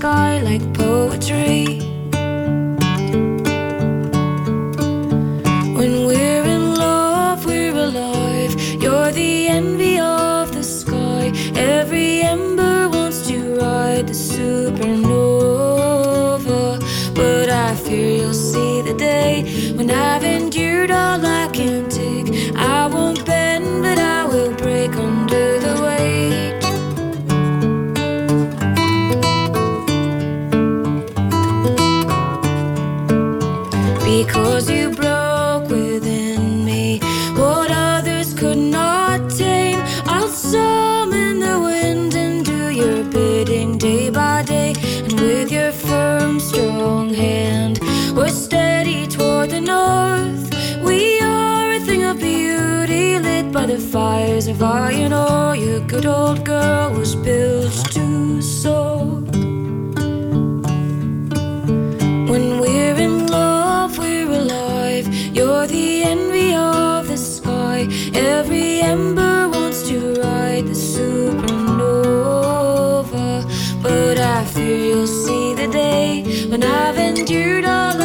Sky like poetry. When we're in love, we're alive. You're the envy of the sky. Every ember wants to ride the supernova. But I fear you'll see the day when I've endured all I can take. I won't the fires of iron ore. Your good old girl was built to soar. When we're in love, we're alive. You're the envy of the sky. Every ember wants to ride the supernova. But I fear you'll see the day when I've endured all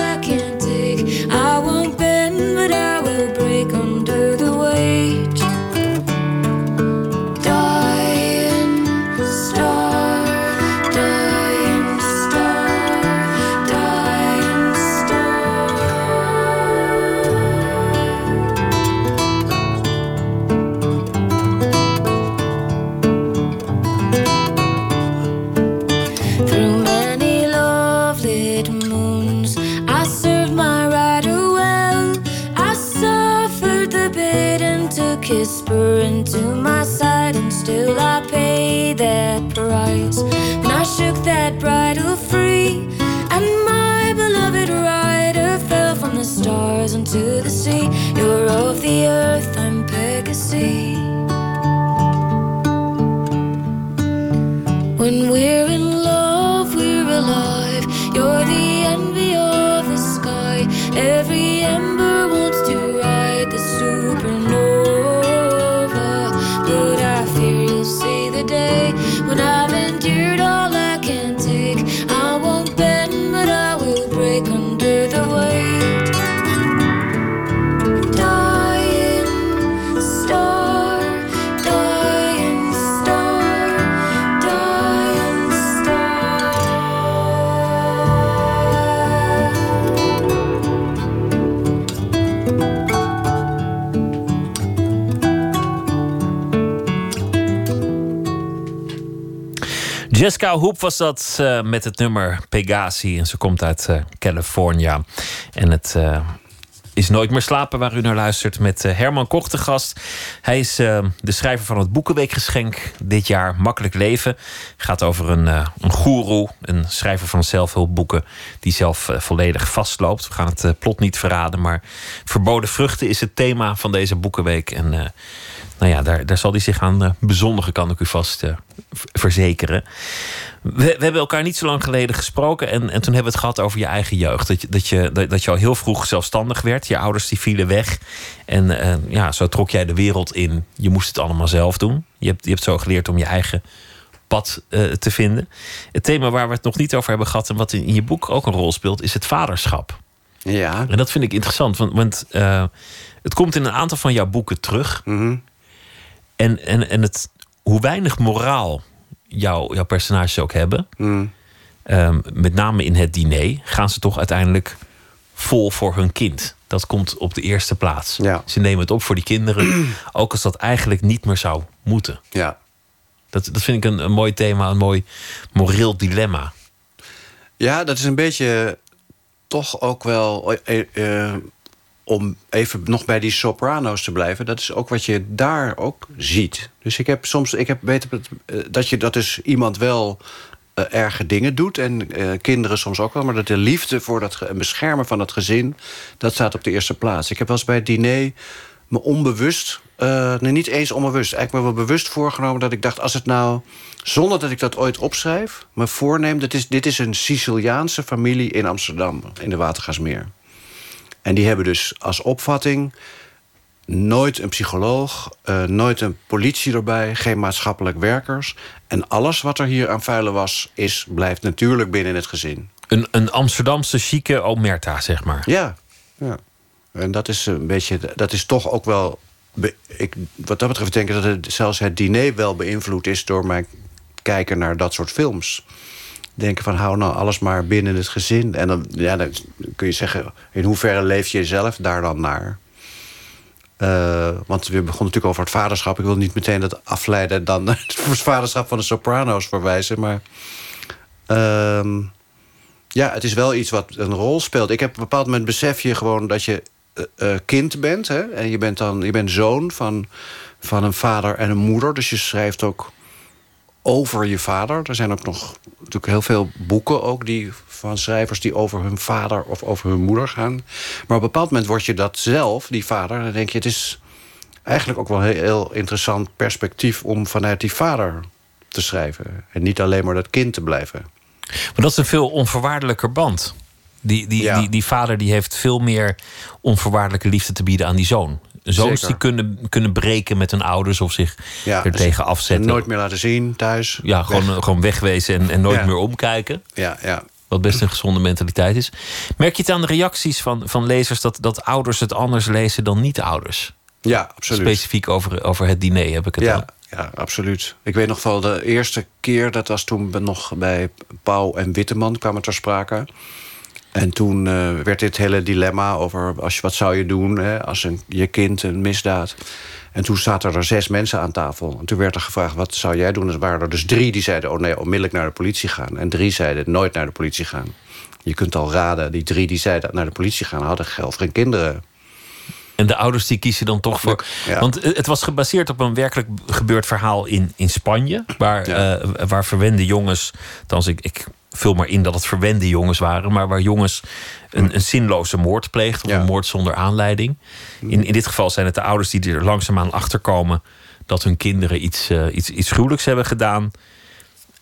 the earth, Jessica Hoep was dat eh, met het nummer Pegasi. En ze komt uit eh, California. En het eh, is Nooit meer slapen waar u naar luistert met Herman Koch gast. Hij is de schrijver van het Boekenweekgeschenk dit jaar. Makkelijk leven. Gaat over een, een goeroe, een schrijver van zelfhulpboeken... die zelf volledig vastloopt. We gaan het plot niet verraden, maar verboden vruchten is het thema van deze Boekenweek. En nou ja, daar, daar zal hij zich aan eh, bezondigen, kan ik u vast eh, verzekeren. We, we hebben elkaar niet zo lang geleden gesproken. En, en toen hebben we het gehad over je eigen jeugd. Dat je, dat, je, dat, dat je al heel vroeg zelfstandig werd. Je ouders die vielen weg. En ja, zo trok jij de wereld in. Je moest het allemaal zelf doen. Je hebt, je hebt zo geleerd om je eigen pad eh, te vinden. Het thema waar we het nog niet over hebben gehad... en wat in, in je boek ook een rol speelt, is het vaderschap. Ja. En dat vind ik interessant. Want, want het komt in een aantal van jouw boeken terug. Mhm. En, en, en het, hoe weinig moraal jouw, jouw personages ook hebben... Mhm. Ehm, met name in het diner, gaan ze toch uiteindelijk vol voor hun kind. Dat komt op de eerste plaats. Ja. Ze nemen het op voor die kinderen, ook als dat eigenlijk niet meer zou moeten. Ja. Dat, dat vind ik een, een mooi thema, een mooi moreel dilemma. Ja, dat is een beetje toch ook wel. eh, eh, om even nog bij die soprano's te blijven, dat is ook wat je daar ook ziet. Dus ik heb soms, ik heb weten eh, dat je dat dus iemand wel eh, erge dingen doet en eh, kinderen soms ook wel, maar dat de liefde voor dat beschermen van het gezin, dat staat op de eerste plaats. Ik heb wel eens bij het diner me onbewust, eh, nee, niet eens onbewust, eigenlijk me wel bewust voorgenomen dat ik dacht, als het nou, zonder dat ik dat ooit opschrijf, me voorneem, dat is, dit is een Siciliaanse familie in Amsterdam, in de Watergasmeer. En die hebben dus als opvatting nooit een psycholoog, eh, nooit een politie erbij, geen maatschappelijk werkers. En alles wat er hier aan vuile was, is, blijft natuurlijk binnen het gezin. Een, een Amsterdamse chique omerta, zeg maar. Ja, ja. En dat is een beetje, dat is toch ook wel. ik, wat dat betreft denk ik dat het, zelfs het diner wel beïnvloed is door mijn kijken naar dat soort films. Denken van hou nou alles maar binnen het gezin. En dan, ja, dan kun je zeggen, in hoeverre leef je zelf daar dan naar? Eh, want we begonnen natuurlijk over het vaderschap. Ik wil niet meteen dat afleiden dan het vaderschap van de Soprano's verwijzen. Maar ehm, ja, het is wel iets wat een rol speelt. Ik heb op een bepaald moment besef je gewoon dat je eh, eh, kind bent. Hè? En je bent dan je bent zoon van, van een vader en een moeder. Dus je schrijft ook over je vader. Er zijn ook nog natuurlijk heel veel boeken ook die, van schrijvers die over hun vader of over hun moeder gaan. Maar op een bepaald moment word je dat zelf, die vader. Dan denk je, het is eigenlijk ook wel een heel, heel interessant perspectief om vanuit die vader te schrijven. En niet alleen maar dat kind te blijven. Maar dat is een veel onvoorwaardelijker band. Die, die, Ja. die, die vader die heeft veel meer onvoorwaardelijke liefde te bieden aan die zoon. Zoons Zeker. die kunnen, kunnen breken met hun ouders of zich Ja, er tegen en afzetten. nooit meer laten zien thuis. ja, gewoon, Weg. gewoon wegwezen en, en nooit Ja. meer omkijken. Ja, ja. Wat best een gezonde mentaliteit is. Merk je het aan de reacties van, van lezers dat, dat ouders het anders lezen dan niet-ouders? ja, absoluut. Specifiek over, over het diner heb ik het Ja, ja, absoluut. Ik weet nog wel de eerste keer, dat was toen we nog bij Pauw en Witteman kwamen ter sprake. En toen eh, werd dit hele dilemma over als je, wat zou je doen hè, als een, je kind een misdaad. En toen zaten er zes mensen aan tafel. En toen werd er gevraagd, wat zou jij doen? En er waren er dus drie die zeiden, oh nee, onmiddellijk naar de politie gaan. En drie zeiden, nooit naar de politie gaan. Je kunt al raden, die drie die zeiden naar de politie gaan... hadden zelf geen kinderen. En de ouders die kiezen dan toch voor. Ja. Want het was gebaseerd op een werkelijk gebeurd verhaal in, in Spanje. Waar, Ja. eh, waar verwende jongens. Althans, ik, ik vul maar in dat het verwende jongens waren. Maar waar jongens een, een zinloze moord pleegden. Of Ja. een moord zonder aanleiding. In, in dit geval zijn het de ouders die er langzaamaan achter komen. dat hun kinderen iets, eh, iets, iets gruwelijks hebben gedaan.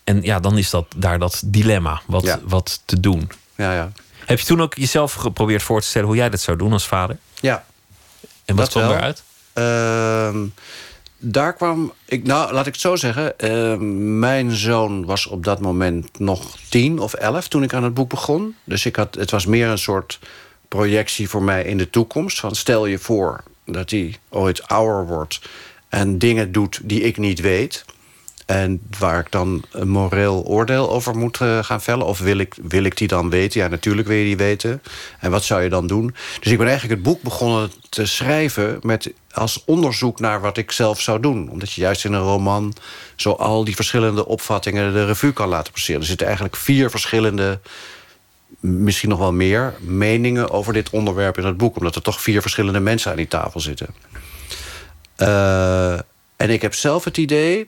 En ja, dan is dat daar dat dilemma. Wat, Ja. wat te doen. Ja, ja. Heb je toen ook jezelf geprobeerd voor te stellen hoe jij dat zou doen als vader? ja. En wat Dat kwam wel. eruit? Ehm, daar kwam ik, nou laat ik het zo zeggen. ehm, mijn zoon was op dat moment nog tien of elf toen ik aan het boek begon. Dus ik had, het was meer een soort projectie voor mij in de toekomst. Van stel je voor dat hij ooit ouder wordt en dingen doet die ik niet weet. En waar ik dan een moreel oordeel over moet eh, gaan vellen. Of wil ik, wil ik die dan weten? Ja, natuurlijk wil je die weten. En wat zou je dan doen? Dus ik ben eigenlijk het boek begonnen te schrijven... Met, als onderzoek naar wat ik zelf zou doen. Omdat je juist in een roman... zo al die verschillende opvattingen de revue kan laten passeren. Er zitten eigenlijk vier verschillende misschien nog wel meer meningen over dit onderwerp in het boek. Omdat er toch vier verschillende mensen aan die tafel zitten. Eh, en ik heb zelf het idee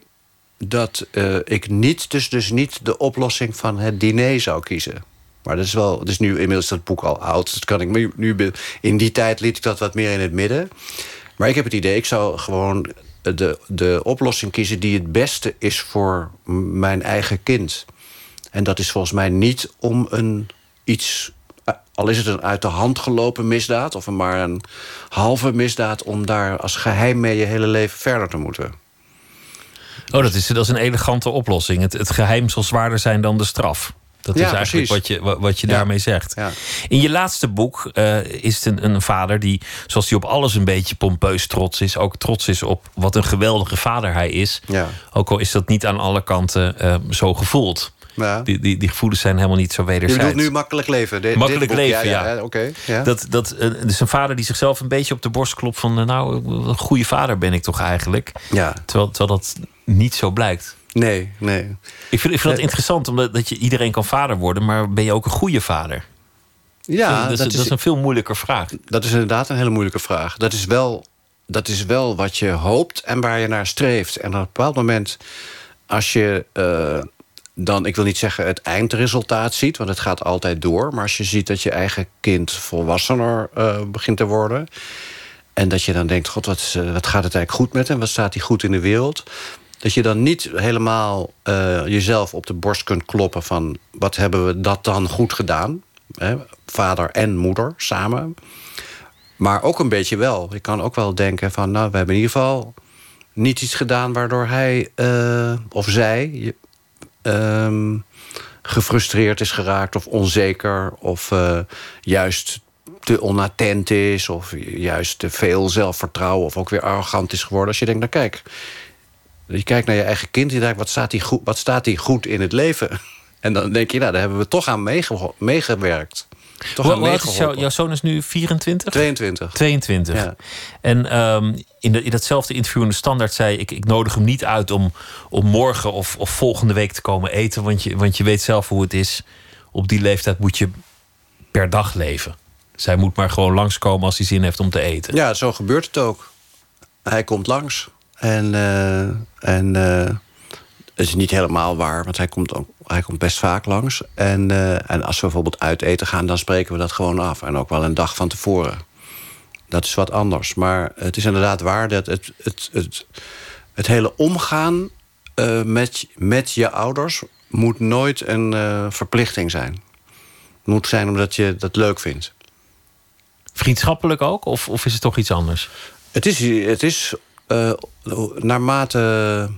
dat eh, ik niet, dus, dus niet de oplossing van het diner zou kiezen. Maar dat is wel, is nu inmiddels dat boek al oud. Dus kan ik nu, in die tijd liet ik dat wat meer in het midden. Maar ik heb het idee, ik zou gewoon de, de oplossing kiezen die het beste is voor mijn eigen kind. En dat is volgens mij niet om een iets, eh, al is het een uit de hand gelopen misdaad of maar een halve misdaad, om daar als geheim mee je hele leven verder te moeten. Oh, dat is, dat is een elegante oplossing. Het, het geheim zal zwaarder zijn dan de straf. Dat Ja, is eigenlijk wat je, wa- wat je Ja. daarmee zegt. Ja. In je laatste boek eh, is het een, een vader die, zoals hij op alles een beetje pompeus trots is, ook trots is op wat een geweldige vader hij is. Ja. Ook al is dat niet aan alle kanten eh, zo gevoeld. Ja. Die, die, die gevoelens zijn helemaal niet zo Je wederzijds. bedoelt nu makkelijk leven? Makkelijk boek, leven, ja. Oké. Dat, dat, dus een vader die zichzelf een beetje op de borst klopt van... eh, nou, een goede vader ben ik toch eigenlijk. ja. Terwijl, terwijl dat niet zo blijkt. Nee, nee. Ik vind, ik vind dat Nee. interessant, omdat dat je, iedereen kan vader worden... maar ben je ook een goede vader? Ja, dat, is, dat, dat is, is een veel moeilijker vraag. dat is inderdaad een hele moeilijke vraag. Dat is, wel, dat is wel wat je hoopt en waar je naar streeft. En op een bepaald moment, als je eh, dan, ik wil niet zeggen het eindresultaat ziet... want het gaat altijd door... maar als je ziet dat je eigen kind volwassener eh, begint te worden... en dat je dan denkt, god, wat, eh, wat gaat het eigenlijk goed met hem? Wat staat hij goed in de wereld? Dat je dan niet helemaal eh, jezelf op de borst kunt kloppen van... wat hebben we dat dan goed gedaan? Hè? Vader en moeder samen. Maar ook een beetje wel. Ik kan ook wel denken van... nou, we hebben in ieder geval niet iets gedaan... waardoor hij eh, of zij ehm, gefrustreerd is geraakt... of onzeker of eh, juist te onattent is... of juist te veel zelfvertrouwen... of ook weer arrogant is geworden. Als je denkt, nou kijk... Je kijkt naar je eigen kind en je denkt, wat staat die goed, wat staat die goed in het leven? En dan denk je, nou, daar hebben we toch aan meege- meegewerkt. Toch Hoe aan hoe oud is jouw, zoon is nu 24? 22. 22. Ja. En ehm, in, de, in datzelfde interview in de Standaard zei ik... ik nodig hem niet uit om, om morgen of, of volgende week te komen eten... Want je, want je weet zelf hoe het is. Op die leeftijd moet je per dag leven. Zij moet maar gewoon langskomen als hij zin heeft om te eten. Ja, zo gebeurt het ook. Hij komt langs. En, eh, en eh, het is niet helemaal waar, want hij komt, ook, hij komt best vaak langs. En, eh, en als we bijvoorbeeld uit eten gaan, dan spreken we dat gewoon af. En ook wel een dag van tevoren. Dat is wat anders. Maar het is inderdaad waar dat het, het, het, het hele omgaan met, met je ouders moet nooit een verplichting zijn. Het moet zijn omdat je dat leuk vindt. Vriendschappelijk ook? Of, of is het toch iets anders? Het is, het is eh, naarmate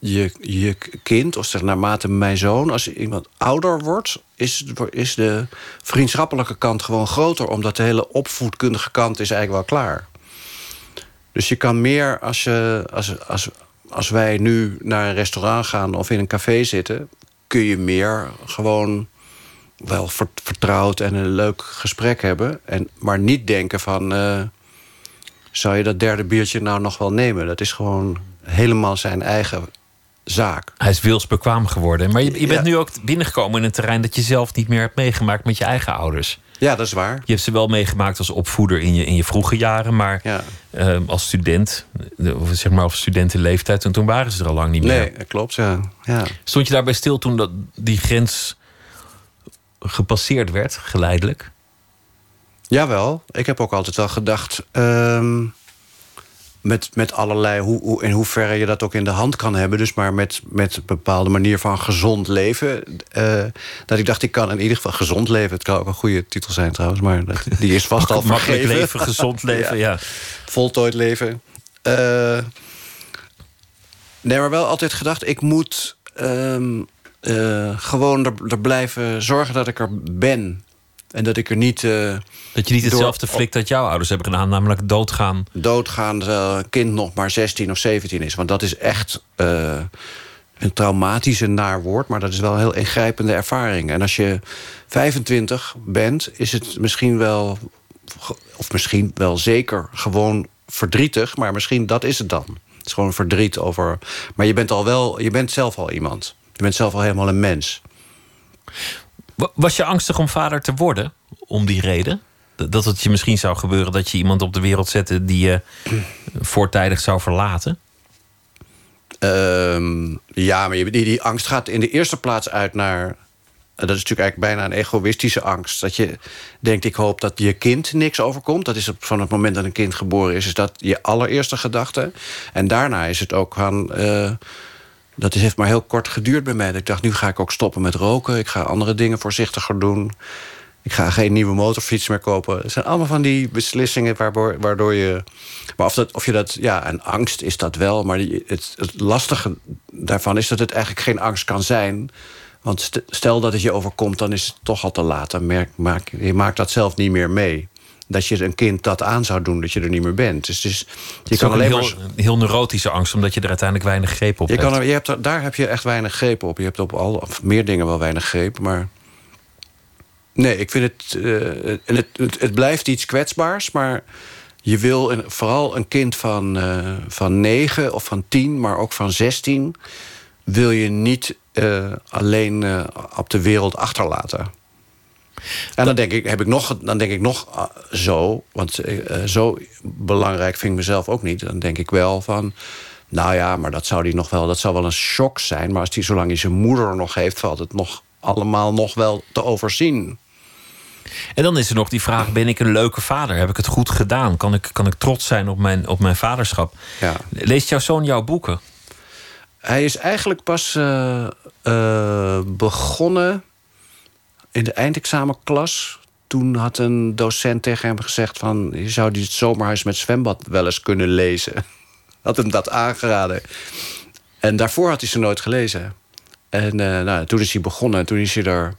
je, je kind, of zeg naarmate mijn zoon, als iemand ouder wordt, is, is de vriendschappelijke kant gewoon groter, omdat de hele opvoedkundige kant is eigenlijk wel klaar. Dus je kan meer als, je, als, als, als wij nu naar een restaurant gaan of in een café zitten, kun je meer gewoon wel ver- vertrouwd en een leuk gesprek hebben. En, maar niet denken van. eh, zou je dat derde biertje nou nog wel nemen? Dat is gewoon helemaal zijn eigen zaak. Hij is wilsbekwaam geworden. Maar je, je bent Ja. nu ook binnengekomen in een terrein dat je zelf niet meer hebt meegemaakt met je eigen ouders. Ja, dat is waar. Je hebt ze wel meegemaakt als opvoeder in je, in je vroege jaren, maar Ja. eh, als student, of zeg maar of studentenleeftijd, en toen waren ze er al lang niet meer. Nee, dat klopt, ja. ja. Stond je daarbij stil toen dat, die grens gepasseerd werd, geleidelijk? Jawel, ik heb ook altijd wel gedacht... ehm, met, met allerlei, hoe, hoe, in hoeverre je dat ook in de hand kan hebben... dus maar met, met een bepaalde manier van gezond leven... eh, dat ik dacht, ik kan in ieder geval gezond leven... het kan ook een goede titel zijn trouwens... maar dat, die is vast al vergeven. leven, gezond leven, ja. voltooid leven. Eh, nee, maar wel altijd gedacht, ik moet ehm, eh, gewoon er, er blijven zorgen dat ik er ben. En dat ik er niet eh, Dat je niet Door- hetzelfde flikt dat jouw ouders hebben gedaan, namelijk doodgaan. doodgaan terwijl een kind nog maar 16 of 17 is. Want dat is echt eh, een traumatische naar woord, maar dat is wel een heel ingrijpende ervaring. En als je 25 bent, is het misschien wel, of misschien wel zeker gewoon verdrietig, maar misschien dat is het dan. Het is gewoon verdriet over. Maar je bent al wel, je bent zelf al iemand. Je bent zelf al helemaal een mens. Wa- Was je angstig om vader te worden, om die reden? Dat- het je misschien zou gebeuren dat je iemand op de wereld zette die je voortijdig zou verlaten? Ehm, ja, maar die, die angst gaat in de eerste plaats uit naar. Dat is natuurlijk eigenlijk bijna een egoïstische angst. Dat je denkt, ik hoop dat je kind niks overkomt. Dat is van het moment dat een kind geboren is, is dat je allereerste gedachte. En daarna is het ook van. eh, dat heeft maar heel kort geduurd bij mij. Ik dacht, nu ga ik ook stoppen met roken. Ik ga andere dingen voorzichtiger doen. Ik ga geen nieuwe motorfiets meer kopen. Het zijn allemaal van die beslissingen waardoor, waardoor je. Maar of, dat, of je dat. Ja, een angst is dat wel. Maar het, het lastige daarvan is dat het eigenlijk geen angst kan zijn. Want st- stel dat het je overkomt, dan is het toch al te laat. Dan merk, maak, je maakt dat zelf niet meer mee. Dat je een kind dat aan zou doen, dat je er niet meer bent. Dus, dus je kan alleen heel, maar. een heel neurotische angst, omdat je er uiteindelijk weinig greep op Je hebt. kan je hebt er, daar heb je echt weinig greep op. Je hebt op al, of meer dingen wel weinig greep, maar... Nee, ik vind het, eh, en het, het... Het blijft iets kwetsbaars, maar je wil een, vooral een kind van, eh van 9 of van 10, maar ook van 16... wil je niet eh, alleen op de wereld achterlaten. En dan denk ik, heb ik nog, dan denk ik nog ah, zo, want eh, eh, zo belangrijk vind ik mezelf ook niet. Dan denk ik wel van, nou ja, maar dat zou die nog wel, dat zou wel een shock zijn. Maar als die zolang hij zijn moeder nog heeft, valt het nog allemaal nog wel te overzien. En dan is er nog die vraag: ben ik een leuke vader? Heb ik het goed gedaan? Kan ik, kan ik trots zijn op mijn, op mijn vaderschap? Ja. Leest jouw zoon jouw boeken? Hij is eigenlijk pas eh, begonnen in de eindexamenklas. Toen had een docent tegen hem gezegd van... je zou die zomerhuis met zwembad wel eens kunnen lezen. Had hem dat aangeraden. En daarvoor had hij ze nooit gelezen. En eh, nou, toen is hij begonnen. Toen is hij, er,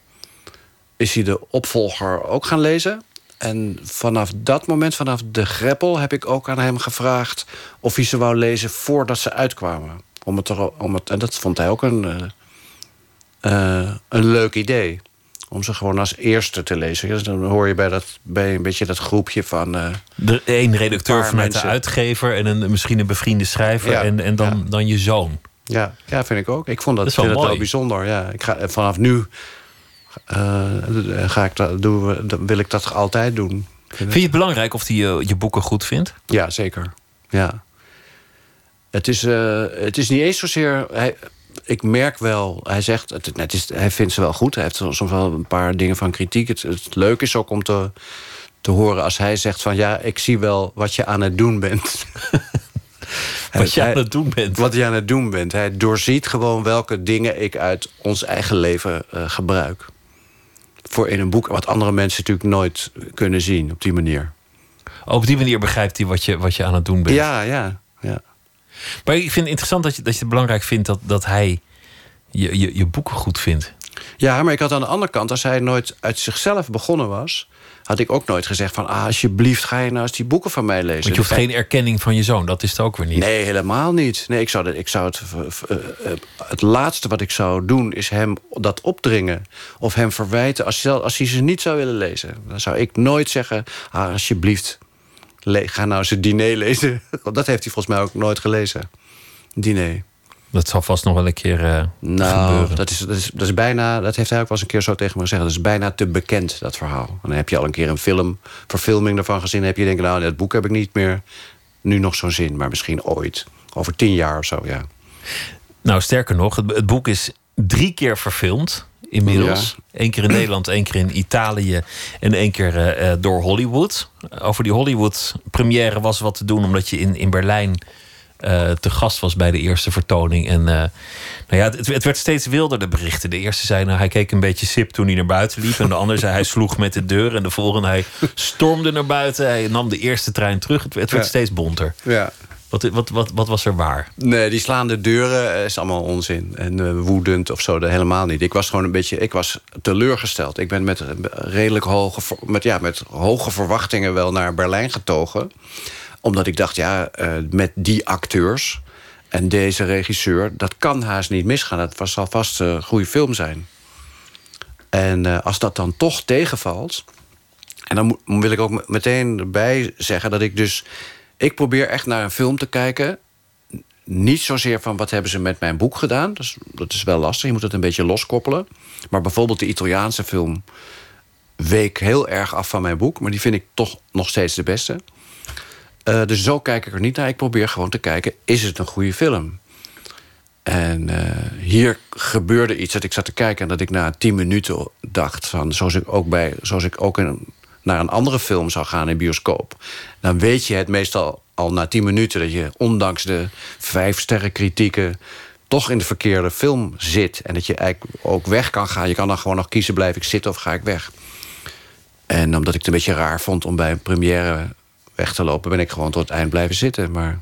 is hij de opvolger ook gaan lezen. En vanaf dat moment, vanaf de greppel... heb ik ook aan hem gevraagd of hij ze wou lezen voordat ze uitkwamen. Om het om het, en dat vond hij ook een, eh, eh, een leuk idee. Om ze gewoon als eerste te lezen. Dus dan hoor je bij, dat, bij een beetje dat groepje van... eh, De één redacteur vanuit mensen. de uitgever en een, misschien een bevriende schrijver Ja, en, en dan, ja. dan je zoon. Ja, ja, vind ik ook. Ik vond dat, Dat is wel vind het wel bijzonder. Ja, ik ga, vanaf nu eh, ga ik dat, dan wil ik dat altijd doen. Vind je het belangrijk of hij je, je boeken goed vindt? Ja, zeker. Ja. Het is, eh, het is niet eens zozeer... Hij, ik merk wel, hij zegt, het, het is, hij vindt ze wel goed. Hij heeft soms wel een paar dingen van kritiek. Het, het leuke is ook om te, te horen als hij zegt van... ja, ik zie wel wat je aan het doen bent. Wat je aan het doen bent. Wat je aan het doen bent. Hij doorziet gewoon welke dingen ik uit ons eigen leven eh, gebruik. Voor in een boek, wat andere mensen natuurlijk nooit kunnen zien op die manier. Op die manier begrijpt hij wat je, wat je aan het doen bent. Ja, ja, ja. Maar ik vind het interessant dat je, dat je het belangrijk vindt dat, dat hij je, je, je boeken goed vindt. Ja, maar ik had aan de andere kant, als hij nooit uit zichzelf begonnen was, had ik ook nooit gezegd van, ah, alsjeblieft, ga je nou eens die boeken van mij lezen. Want je hoeft geen erkenning van je zoon, dat is het ook weer niet. Nee, helemaal niet. Nee, ik zou, dat- ik zou het, eh, eh, het laatste wat ik zou doen is hem dat opdringen. Of hem verwijten als, hij- als hij ze niet zou willen lezen. Dan zou ik nooit zeggen, ah, alsjeblieft, ga nou eens het diner lezen. Want dat heeft hij volgens mij ook nooit gelezen. Diner. Dat zal vast nog wel een keer uh, nou, gebeuren. Dat is, dat, is, dat is bijna, dat heeft hij ook wel eens een keer zo tegen me gezegd. Dat is bijna te bekend, dat verhaal. En dan heb je al een keer een film, verfilming ervan gezien. Dan heb je denken, nou, dat boek heb ik niet meer nu nog zo'n zin. Maar misschien ooit. Over tien jaar of zo, ja. Nou, sterker nog, het, het boek is drie keer verfilmd inmiddels. Ja. Eén keer in Nederland, één keer in Italië en één keer uh, door Hollywood. Over die Hollywood-première was wat te doen, omdat je in, in Berlijn uh, te gast was bij de eerste vertoning. En uh, nou ja, het, het, werd steeds wilder, de berichten. De eerste zei, nou, hij keek een beetje sip toen hij naar buiten liep. En de ander zei, hij sloeg met de deur. En de volgende, hij stormde naar buiten. Hij nam de eerste trein terug. Het, het werd ja. steeds bonter. Ja. Wat, wat, wat, wat, was er waar? Nee, die slaande deuren is allemaal onzin. En uh, woedend of zo, helemaal niet. Ik was gewoon een beetje ik was teleurgesteld. Ik ben met redelijk hoge, met, ja, met hoge verwachtingen wel naar Berlijn getogen omdat ik dacht, ja, met die acteurs en deze regisseur... dat kan haast niet misgaan. Was, zal vast een goede film zijn. En als dat dan toch tegenvalt... en dan wil ik ook meteen erbij zeggen dat ik dus... ik probeer echt naar een film te kijken... niet zozeer van wat hebben ze met mijn boek gedaan. Dat is, wel lastig, je moet het een beetje loskoppelen. Maar bijvoorbeeld de Italiaanse film... week heel erg af van mijn boek... maar die vind ik toch nog steeds de beste... Uh, dus zo kijk ik er niet naar. Ik probeer gewoon te kijken, is het een goede film? En uh, hier gebeurde iets dat ik zat te kijken... en dat ik na tien minuten dacht... Van, zoals ik ook, bij, zoals ik ook in, naar een andere film zou gaan in bioscoop... dan weet je het meestal al na tien minuten... dat je ondanks de vijf sterren kritieken... toch in de verkeerde film zit. En dat je eigenlijk ook weg kan gaan. Je kan dan gewoon nog kiezen, blijf ik zitten of ga ik weg. En omdat ik het een beetje raar vond om bij een première weg te lopen, ben ik gewoon tot het eind blijven zitten. Maar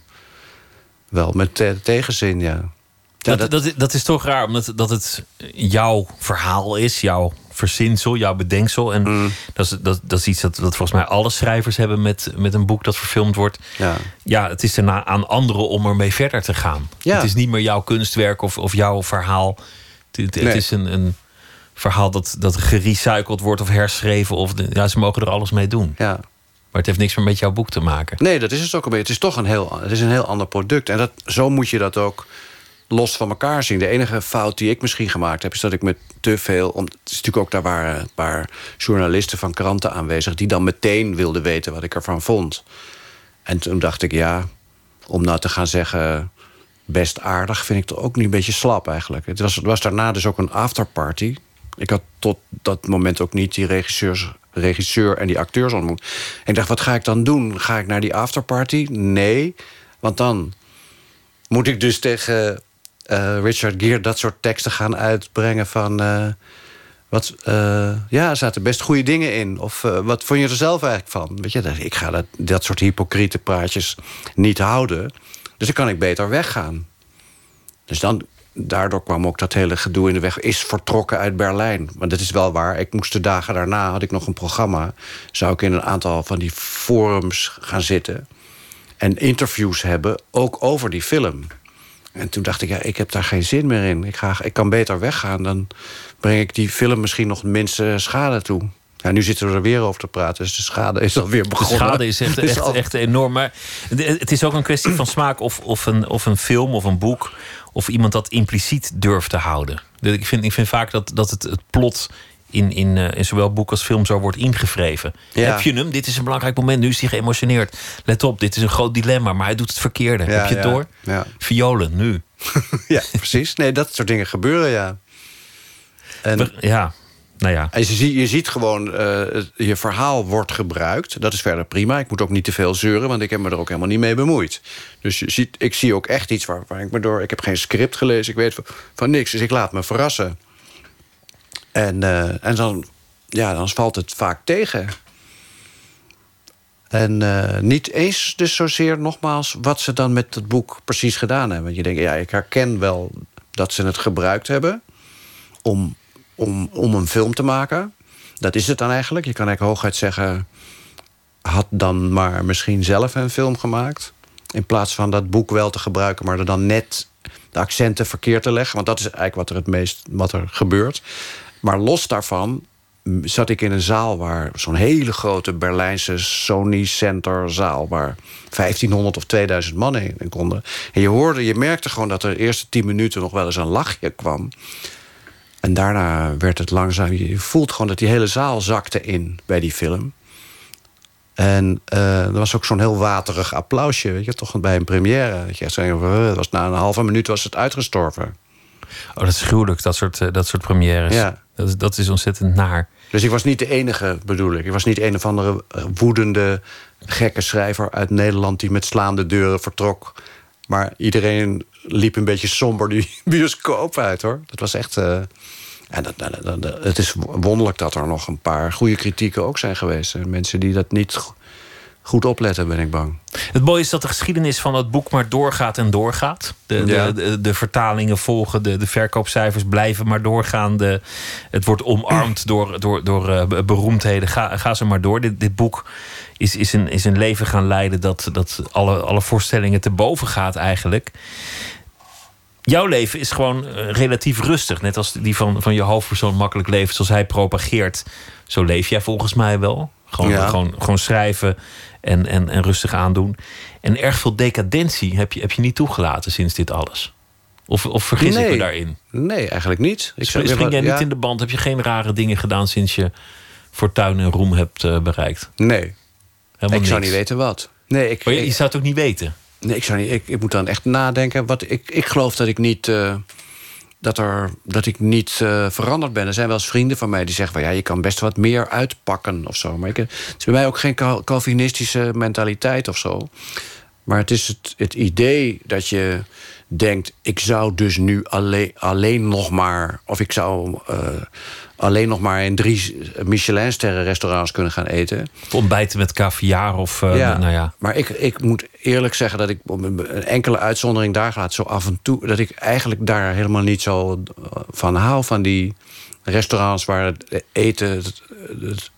wel met tegenzin, ja. ja dat, dat, dat, is toch raar, omdat dat het jouw verhaal is, jouw verzinsel, jouw bedenksel. En mm. dat, is, dat, dat is iets dat, dat volgens mij alle schrijvers hebben met, met een boek dat verfilmd wordt. Ja, ja het is daarna aan anderen om ermee verder te gaan. Ja. Het is niet meer jouw kunstwerk of, of jouw verhaal. Het, het, Nee. is een, een verhaal dat, dat gerecycled wordt of herschreven. Of de, ja, ze mogen er alles mee doen. ja. Maar het heeft niks meer met jouw boek te maken. Nee, dat is het ook een beetje. Het is toch een heel, het is een heel ander product. En dat, zo moet je dat ook los van elkaar zien. De enige fout die ik misschien gemaakt heb... is dat ik met te veel... Om, het is natuurlijk ook daar waren een paar journalisten van kranten aanwezig... die dan meteen wilden weten wat ik ervan vond. En toen dacht ik, ja, om nou te gaan zeggen... best aardig, vind ik toch ook niet een beetje slap eigenlijk. Het was, was daarna dus ook een afterparty. Ik had tot dat moment ook niet die regisseur en die acteurs ontmoet. Ik dacht, wat ga ik dan doen? Ga ik naar die afterparty? Nee, want dan moet ik dus tegen Richard Gere dat soort teksten gaan uitbrengen van... Uh, wat, uh, ja, er zaten best goede dingen in. Of wat vond je er zelf eigenlijk van? Weet je, ik ga dat, dat soort hypocriete praatjes niet houden. Dus dan kan ik beter weggaan. Dus dan daardoor kwam ook dat hele gedoe in de weg. Is vertrokken uit Berlijn. Maar dat is wel waar. Ik moest de dagen daarna, had ik nog een programma... zou ik in een aantal van die forums gaan zitten... en interviews hebben, ook over die film. En toen dacht ik, ja, ik heb daar geen zin meer in. Ik, ga, ik kan beter weggaan. Dan breng ik die film misschien nog minste schade toe. Ja, nu zitten we er weer over te praten, dus de schade is alweer begonnen. De schade is echt, echt, al... echt enorm. Maar het is ook een kwestie van smaak of, of, een, of een film of een boek... of iemand dat impliciet durft te houden. Ik vind, ik vind vaak dat, dat het, het plot in, in, uh, in zowel boek als film zo wordt ingevreven. Ja. Heb je hem? Dit is een belangrijk moment. Nu is hij geëmotioneerd. Let op, dit is een groot dilemma, maar hij doet het verkeerde. Ja, Heb je het ja, door? Ja. Violen, nu. ja, precies. Nee, dat soort dingen gebeuren, ja. En, ja, nou ja. En je, ziet, je ziet gewoon, uh, je verhaal wordt gebruikt. Dat is verder prima. Ik moet ook niet te veel zeuren, want ik heb me er ook helemaal niet mee bemoeid. Dus je ziet, ik zie ook echt iets waar, waar ik me door... Ik heb geen script gelezen, ik weet van, van niks. Dus ik laat me verrassen. En, uh, en dan, ja, dan valt het vaak tegen. En uh, niet eens dus zozeer nogmaals wat ze dan met het boek precies gedaan hebben. Want je denkt, ja, ik herken wel dat ze het gebruikt hebben... om, om, om een film te maken. Dat is het dan eigenlijk. Je kan eigenlijk hooguit zeggen... had dan maar misschien zelf een film gemaakt... in plaats van dat boek wel te gebruiken... maar er dan net de accenten verkeerd te leggen. Want dat is eigenlijk wat er het meest wat er gebeurt. Maar los daarvan zat ik in een zaal waar zo'n hele grote Berlijnse Sony Center zaal waar 1500 of 2000 mannen in konden. En je hoorde, je merkte gewoon dat er de eerste 10 minuten nog wel eens een lachje kwam. En daarna werd het langzaam. Je voelt gewoon dat die hele zaal zakte in bij die film. En uh, er was ook zo'n heel waterig applausje, weet je, toch bij een première. Dat je zei, uh, was na een halve minuut was het uitgestorven. Oh, dat is gruwelijk, dat soort, uh, dat soort premières. Ja. Dat, dat is ontzettend naar. Dus ik was niet de enige, bedoel ik. Ik was niet een of andere woedende, gekke schrijver uit Nederland... die met slaande deuren vertrok. Maar iedereen liep een beetje somber die bioscoop uit, hoor. Dat was echt... Uh, en dat, dat, dat, het is wonderlijk dat er nog een paar goede kritieken ook zijn geweest. Mensen die dat niet goed opletten, ben ik bang. Het mooie is dat de geschiedenis van dat boek maar doorgaat en doorgaat. De, Ja. de, de, de vertalingen volgen, de, de verkoopcijfers blijven maar doorgaan. De, het wordt omarmd door, door, door eh, be- beroemdheden. Ga, ga ze maar door. Dit, dit boek is, is, een, is een leven gaan leiden dat, dat alle, alle voorstellingen te boven gaat eigenlijk. Jouw leven is gewoon eh, relatief rustig. Net als die van, van je hoofdpersoon makkelijk leven zoals hij propageert. Zo leef jij volgens mij wel. Gewoon, Ja. gewoon, gewoon schrijven en, en, en rustig aandoen. En erg veel decadentie heb je, heb je niet toegelaten sinds dit alles. Of, of vergis ik me daarin? Nee, eigenlijk niet. Ik Spring, spring jij ja, niet in de band? Heb je geen rare dingen gedaan sinds je fortuin en roem hebt eh, bereikt? Nee, Helemaal ik zou niks. niet weten wat. Nee, ik, Maar je, zou het ook niet weten. nee, ik, zou niet, ik, ik moet dan echt nadenken. Wat, ik, ik geloof dat ik niet, eh, dat er, dat ik niet eh, veranderd ben. Er zijn wel eens vrienden van mij die zeggen... Van, ja, je kan best wat meer uitpakken of zo. Maar ik, het is bij mij ook geen Cal- Calvinistische mentaliteit of zo. Maar het is het, het idee dat je denkt... ik zou dus nu alleen, alleen nog maar... of ik zou eh, alleen nog maar in drie Michelin-sterren restaurants kunnen gaan eten... Ontbijten met caviar of... eh, nou ja. maar ik, ik moet eerlijk zeggen dat ik een enkele uitzondering daar gaat, zo af en toe, dat ik eigenlijk daar helemaal niet zo eh, van hou, van die restaurants waar het eten,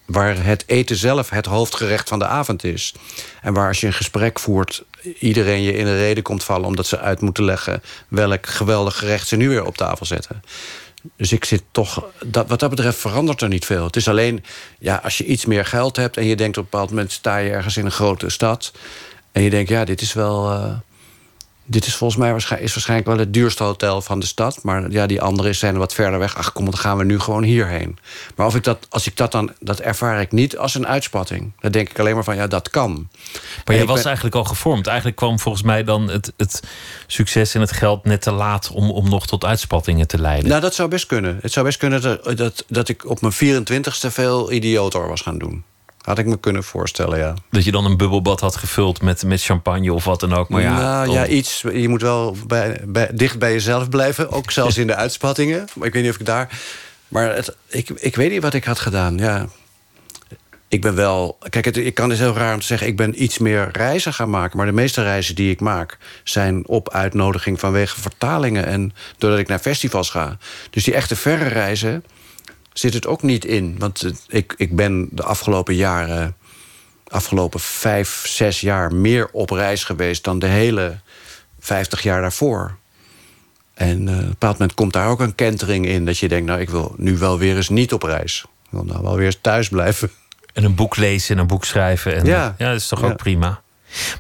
waar het eten zelf het hoofdgerecht van de avond is. En waar als je een gesprek voert, iedereen je in de reden komt vallen omdat ze uit moeten leggen welk geweldig gerecht ze nu weer op tafel zetten. Dus ik zit toch. Dat, wat dat betreft verandert er niet veel. Het is alleen. Ja, als je iets meer geld hebt. en je denkt op een bepaald moment. sta je ergens in een grote stad. en je denkt, ja, dit is wel. eh, dit is volgens mij waarschijnlijk, is waarschijnlijk wel het duurste hotel van de stad. Maar ja, die andere zijn wat verder weg. Ach, kom, dan gaan we nu gewoon hierheen. Maar of ik dat, als ik dat dan. dat ervaar ik niet als een uitspatting. Dan denk ik alleen maar van, ja, dat kan. Maar ik was ben- eigenlijk al gevormd. Eigenlijk kwam volgens mij dan het, het succes en het geld net te laat om, om nog tot uitspattingen te leiden. Nou, dat zou best kunnen. Het zou best kunnen dat, dat, dat ik op mijn 24ste veel idioter was gaan doen. Had ik me kunnen voorstellen, ja. Dat je dan een bubbelbad had gevuld met, met champagne of wat dan ook. Maar ja, nou, ja, iets. Je moet wel bij, bij, dicht bij jezelf blijven. Ook zelfs in de uitspattingen. Maar ik weet niet of ik daar... Maar het, ik, ik weet niet wat ik had gedaan, ja. Ik ben wel... Kijk, het, ik kan het heel raar om te zeggen... ik ben iets meer reizen gaan maken. Maar de meeste reizen die ik maak... zijn op uitnodiging vanwege vertalingen... en doordat ik naar festivals ga. Dus die echte verre reizen zit het ook niet in. Want ik, ik ben de afgelopen jaren afgelopen vijf, zes jaar meer op reis geweest dan de hele vijftig jaar daarvoor. En eh, op een bepaald moment komt daar ook een kentering in dat je denkt, nou, ik wil nu wel weer eens niet op reis. Ik wil nou wel weer eens thuis blijven. En een boek lezen en een boek schrijven. En, Ja. ja, dat is toch Ja. ook prima.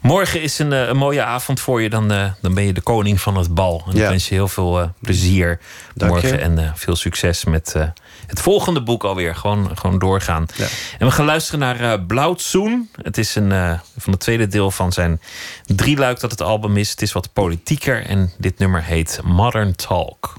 Morgen is een, eh, een mooie avond voor je. Dan, eh, dan ben je de koning van het bal. En ik wens je heel veel eh, plezier Dank morgen. je. En eh, veel succes met eh, het volgende boek alweer. Gewoon, gewoon doorgaan. Ja. En we gaan luisteren naar eh Blauwtsoen. Het is een, eh, van het tweede deel van zijn drieluik dat het album is. Het is wat politieker. En dit nummer heet Modern Talk.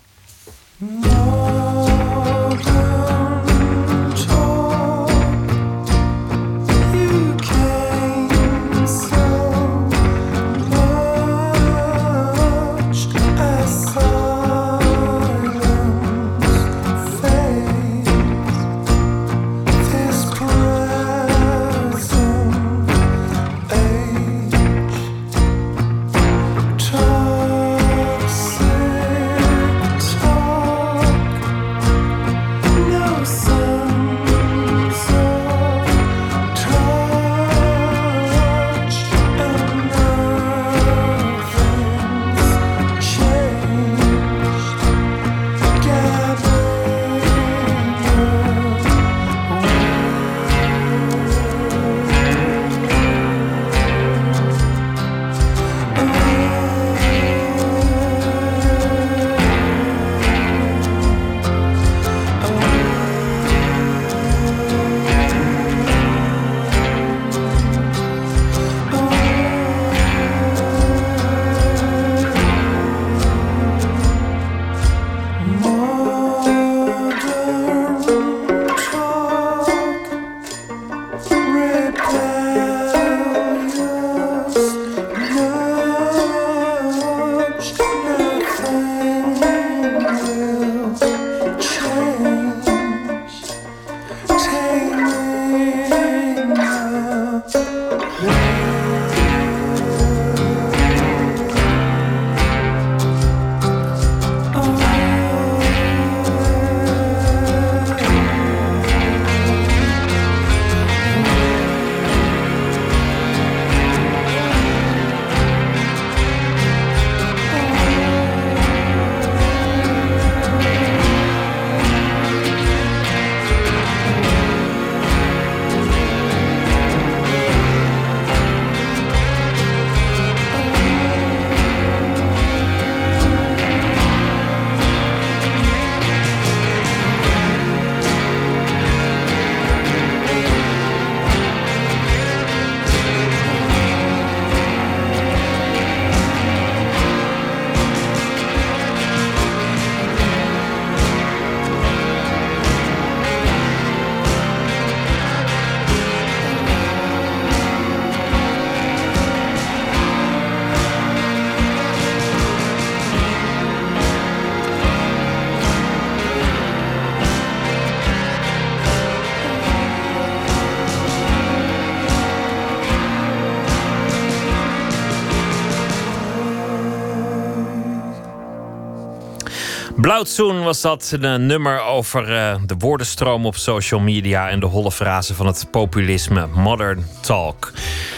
Blauwtsoen was dat een nummer over eh, de woordenstroom op social media en de holle frase van het populisme Modern Talk.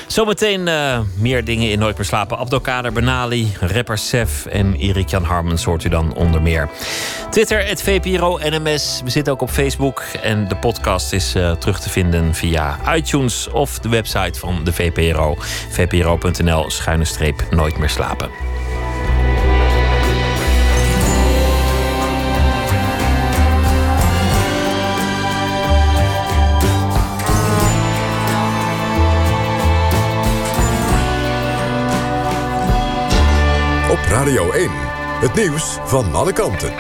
Zometeen eh, meer dingen in Nooit meer slapen. Abdelkader Benali, rapper Sef en Erik Jan Harmens hoort u dan onder meer. Twitter, het VPRO NMS. We zitten ook op Facebook en de podcast is eh, terug te vinden via iTunes of de website van de VPRO. vpro.nl schuine streep Nooit meer slapen. Radio 1. Het nieuws van alle kanten.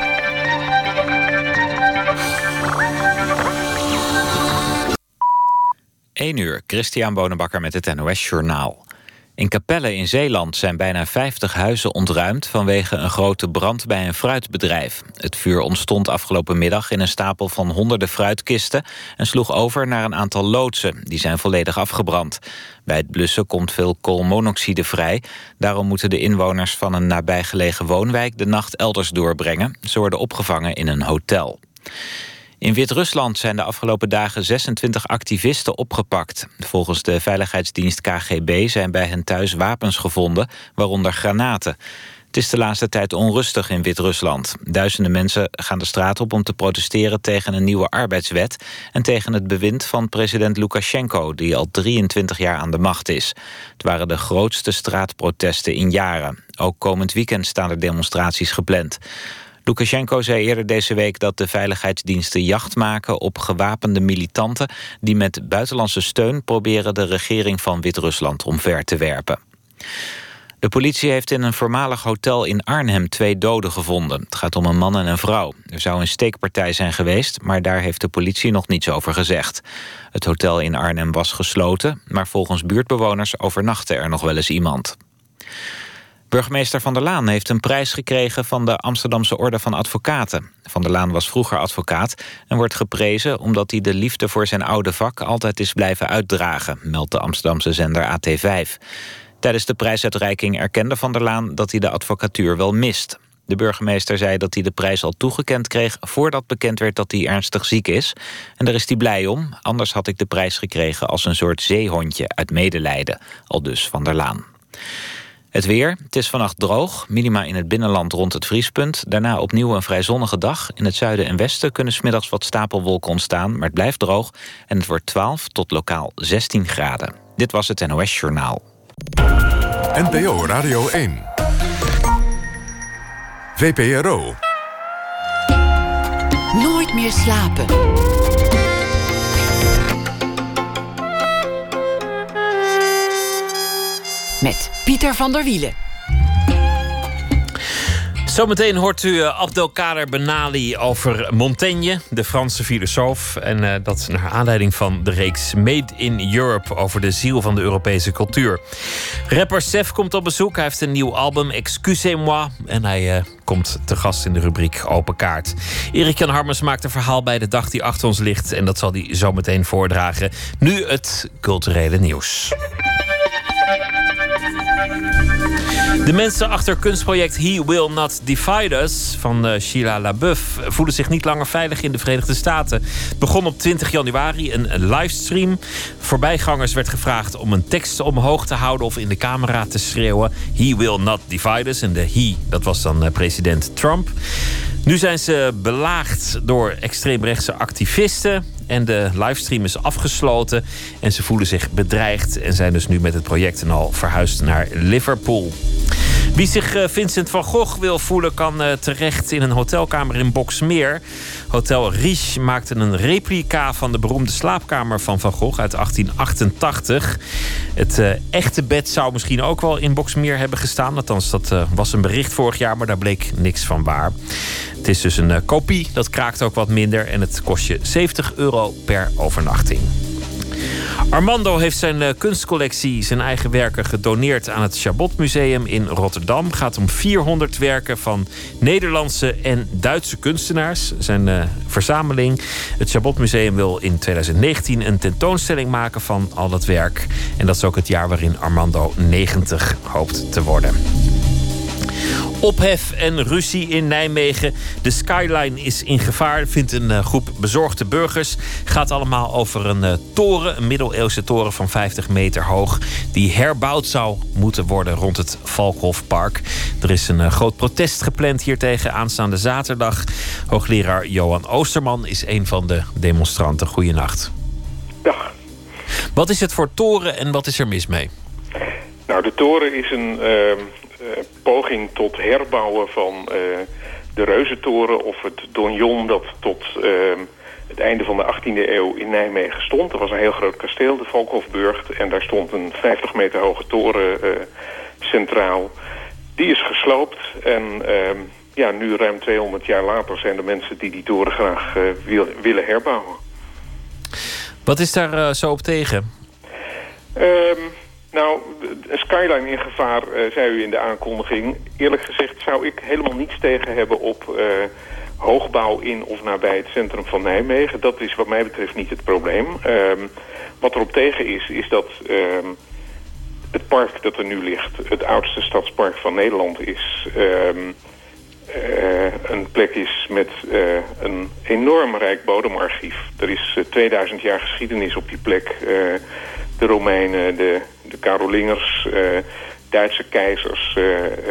1 uur, Christian Bonenbakker met het NOS Journaal. In Capelle in Zeeland zijn bijna 50 huizen ontruimd... vanwege een grote brand bij een fruitbedrijf. Het vuur ontstond afgelopen middag in een stapel van honderden fruitkisten... en sloeg over naar een aantal loodsen. Die zijn volledig afgebrand. Bij het blussen komt veel koolmonoxide vrij. Daarom moeten de inwoners van een nabijgelegen woonwijk... de nacht elders doorbrengen. Ze worden opgevangen in een hotel. In Wit-Rusland zijn de afgelopen dagen 26 activisten opgepakt. Volgens de veiligheidsdienst KGB zijn bij hen thuis wapens gevonden, waaronder granaten. Het is de laatste tijd onrustig in Wit-Rusland. Duizenden mensen gaan de straat op om te protesteren tegen een nieuwe arbeidswet... en tegen het bewind van president Lukashenko, die al 23 jaar aan de macht is. Het waren de grootste straatprotesten in jaren. Ook komend weekend staan er demonstraties gepland. Lukashenko zei eerder deze week dat de veiligheidsdiensten jacht maken op gewapende militanten die met buitenlandse steun proberen de regering van Wit-Rusland omver te werpen. De politie heeft in een voormalig hotel in Arnhem twee doden gevonden. Het gaat om een man en een vrouw. Er zou een steekpartij zijn geweest, maar daar heeft de politie nog niets over gezegd. Het hotel in Arnhem was gesloten, maar volgens buurtbewoners overnachtte er nog wel eens iemand. Burgemeester Van der Laan heeft een prijs gekregen van de Amsterdamse Orde van Advocaten. Van der Laan was vroeger advocaat en wordt geprezen omdat hij de liefde voor zijn oude vak altijd is blijven uitdragen, meldt de Amsterdamse zender AT5. Tijdens de prijsuitreiking erkende Van der Laan dat hij de advocatuur wel mist. De burgemeester zei dat hij de prijs al toegekend kreeg voordat bekend werd dat hij ernstig ziek is. En daar is hij blij om, anders had ik de prijs gekregen als een soort zeehondje uit medelijden, al dus Van der Laan. Het weer. Het is vannacht droog. Minima in het binnenland rond het vriespunt. Daarna opnieuw een vrij zonnige dag. In het zuiden en westen kunnen smiddags wat stapelwolken ontstaan... maar het blijft droog en het wordt 12 tot lokaal 16 graden. Dit was het NOS Journaal. NPO Radio 1. VPRO. Nooit meer slapen. Met Pieter van der Wielen. Zometeen hoort u eh, Abdelkader Benali over Montaigne, de Franse filosoof. En eh, dat naar aanleiding van de reeks Made in Europe over de ziel van de Europese cultuur. Rapper Sef komt op bezoek. Hij heeft een nieuw album, Excusez-moi. En hij eh, komt te gast in de rubriek Open Kaart. Erik Jan Harmens maakt een verhaal bij de dag die achter ons ligt. En dat zal hij zometeen voordragen. Nu het culturele nieuws. De mensen achter kunstproject He Will Not Divide Us van uh, Sheila LaBeouf voelen zich niet langer veilig in de Verenigde Staten. Het begon op 20 januari een, livestream. Voorbijgangers werd gevraagd om een tekst omhoog te houden of in de camera te schreeuwen: He Will Not Divide Us. En de He, dat was dan uh, president Trump. Nu zijn ze belaagd door extreemrechtse activisten. En de livestream is afgesloten. En ze voelen zich bedreigd. En zijn dus nu met het project al verhuisd naar Liverpool. Wie zich eh, Vincent van Gogh wil voelen, kan eh, terecht in een hotelkamer in Boksmeer. Hotel Riche maakte een replica van de beroemde slaapkamer van Van Gogh uit 1888. Het uh, echte bed zou misschien ook wel in Boksmeer hebben gestaan. Althans, dat was een bericht vorig jaar, maar daar bleek niks van waar. Het is dus een kopie, dat kraakt ook wat minder en het kost je 70 euro per overnachting. Armando heeft zijn uh, kunstcollectie, zijn eigen werken, gedoneerd aan het Chabot Museum in Rotterdam. Gaat om 400 werken van Nederlandse en Duitse kunstenaars. Zijn uh, verzameling. Het Chabot Museum wil in 2019 een tentoonstelling maken van al dat werk. En dat is ook het jaar waarin Armando 90 hoopt te worden. Ophef en ruzie in Nijmegen. De skyline is in gevaar, vindt een eh, groep bezorgde burgers. Gaat allemaal over een eh, toren, een middeleeuwse toren van 50 meter hoog. Die herbouwd zou moeten worden rond het Valkhofpark. Er is een eh, groot protest gepland hiertegen aanstaande zaterdag. Hoogleraar Johan Oosterman is een van de demonstranten. Goeienacht. Dag. Wat is het voor toren en wat is er mis mee? Nou, de toren is een ehm, eh, poging tot herbouwen van eh, de Reuzentoren of het donjon dat tot ehm, het einde van de 18e eeuw in Nijmegen stond. Er was een heel groot kasteel, de Valkhofburgt, en daar stond een 50 meter hoge toren eh, centraal. Die is gesloopt en ehm, ja, nu ruim 200 jaar later zijn er mensen die die toren graag wil, willen herbouwen. Wat is daar uh, zo op tegen? Um, nou, een skyline in gevaar, uh, zei u in de aankondiging. Eerlijk gezegd zou ik helemaal niets tegen hebben op uh, hoogbouw in of nabij het centrum van Nijmegen. Dat is wat mij betreft niet het probleem. Um, wat erop tegen is, is dat um, het park dat er nu ligt... het oudste stadspark van Nederland is... Um, uh, een plek is met een enorm rijk bodemarchief. Er is uh, 2000 jaar geschiedenis op die plek. de Romeinen, de, de Carolingers, Duitse keizers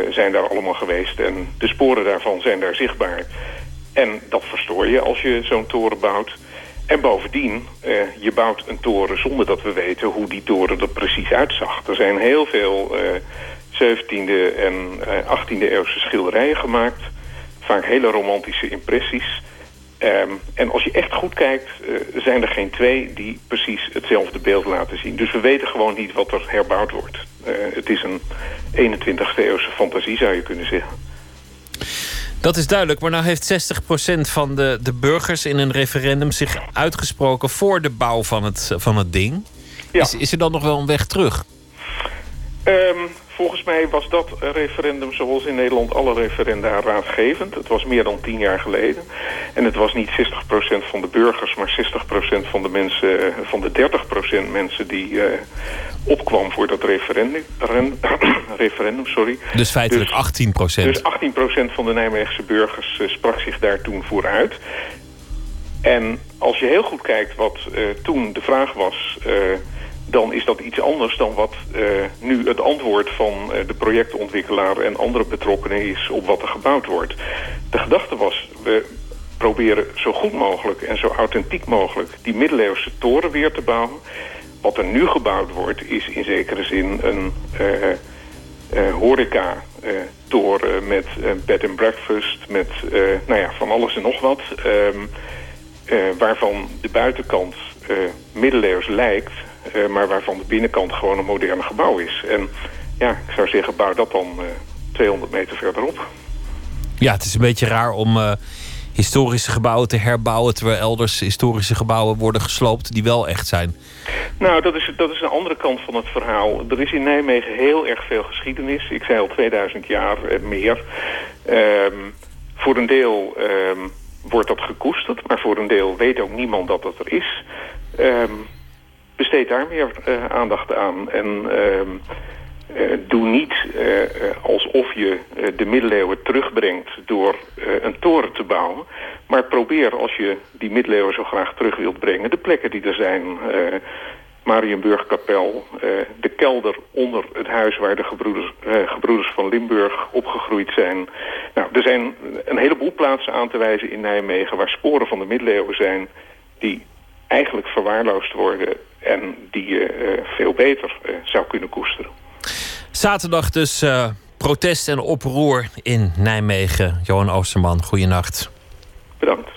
zijn daar allemaal geweest. En de sporen daarvan zijn daar zichtbaar. En dat verstoor je als je zo'n toren bouwt. En bovendien, je bouwt een toren zonder dat we weten hoe die toren er precies uitzag. Er zijn heel veel 17e en uh, 18e eeuwse schilderijen gemaakt. Vaak hele romantische impressies. Um, en als je echt goed kijkt, uh, zijn er geen twee die precies hetzelfde beeld laten zien. Dus we weten gewoon niet wat er herbouwd wordt. Uh, het is een 21e eeuwse fantasie, zou je kunnen zeggen. Dat is duidelijk, maar nou heeft 60% van de, de burgers in een referendum zich uitgesproken voor de bouw van het, van het ding. Ja. Is, is er dan nog wel een weg terug? Um, volgens mij was dat referendum zoals in Nederland alle referenda raadgevend. Het was meer dan tien jaar geleden. En het was niet 60% van de burgers, maar 60% van de mensen, van de 30% mensen die uh, opkwam voor dat referendum. Ren, referendum sorry. Dus feitelijk dus, 18%. Dus 18% van de Nijmeegse burgers uh, sprak zich daar toen voor uit. En als je heel goed kijkt wat uh, toen de vraag was dan is dat iets anders dan wat uh, nu het antwoord van uh, de projectontwikkelaar en andere betrokkenen is op wat er gebouwd wordt. De gedachte was, we proberen zo goed mogelijk en zo authentiek mogelijk die middeleeuwse toren weer te bouwen. Wat er nu gebouwd wordt is in zekere zin een uh, horeca-toren met bed and breakfast, met nou ja, van alles en nog wat. Um, waarvan de buitenkant middeleeuws lijkt, maar waarvan de binnenkant gewoon een moderne gebouw is. En ja, ik zou zeggen, bouw dat dan uh, 200 meter verderop. Ja, het is een beetje raar om uh, historische gebouwen te herbouwen... terwijl elders historische gebouwen worden gesloopt die wel echt zijn. Nou, dat is, dat is een andere kant van het verhaal. Er is in Nijmegen heel erg veel geschiedenis. Ik zei al 2000 jaar uh, meer. Um, voor een deel um, wordt dat gekoesterd, maar voor een deel weet ook niemand dat dat er is. Um, besteed daar meer uh, aandacht aan. En uh, uh, doe niet alsof je de middeleeuwen terugbrengt door een toren te bouwen. Maar probeer als je die middeleeuwen zo graag terug wilt brengen... de plekken die er zijn... Marienburgkapel, de kelder onder het huis waar de gebroeders, gebroeders van Limburg opgegroeid zijn. Nou, er zijn een heleboel plaatsen aan te wijzen in Nijmegen waar sporen van de middeleeuwen zijn die eigenlijk verwaarloosd worden en die je uh, veel beter uh, zou kunnen koesteren. Zaterdag dus uh, protest en oproer in Nijmegen. Johan Oosterman, goeienacht. Bedankt.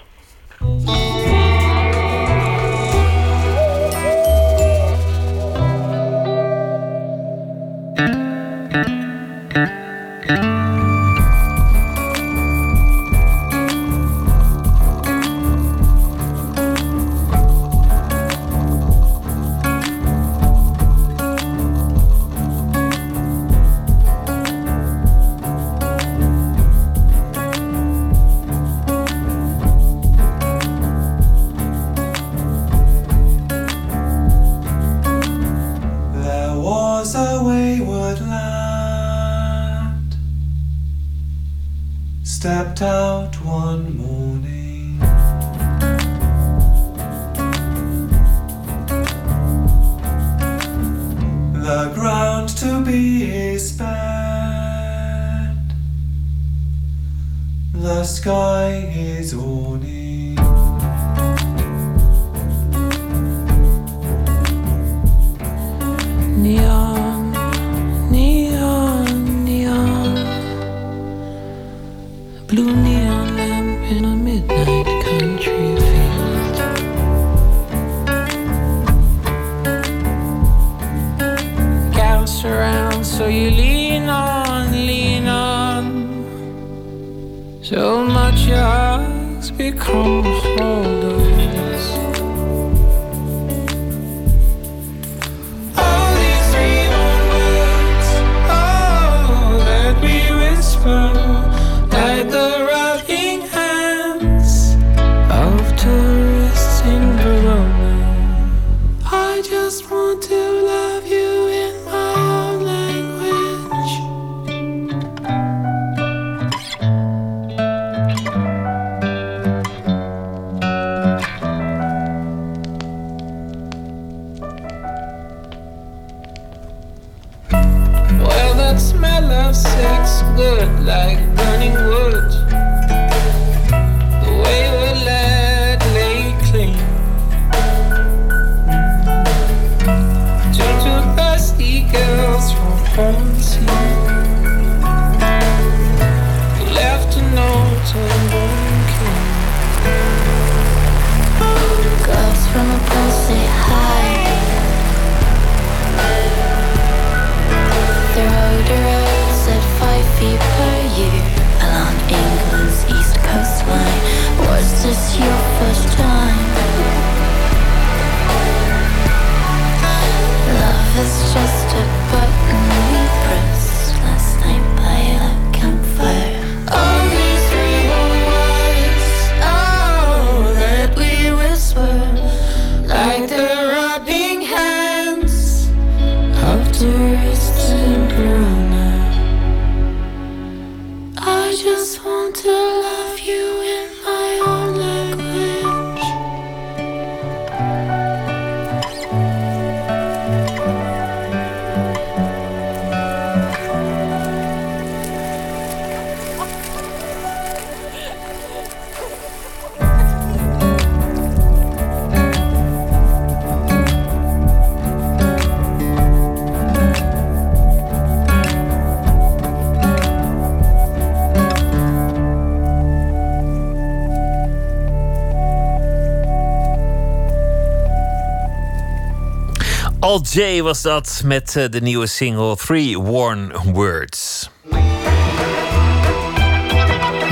Al J was dat met eh, de nieuwe single Three Worn Words.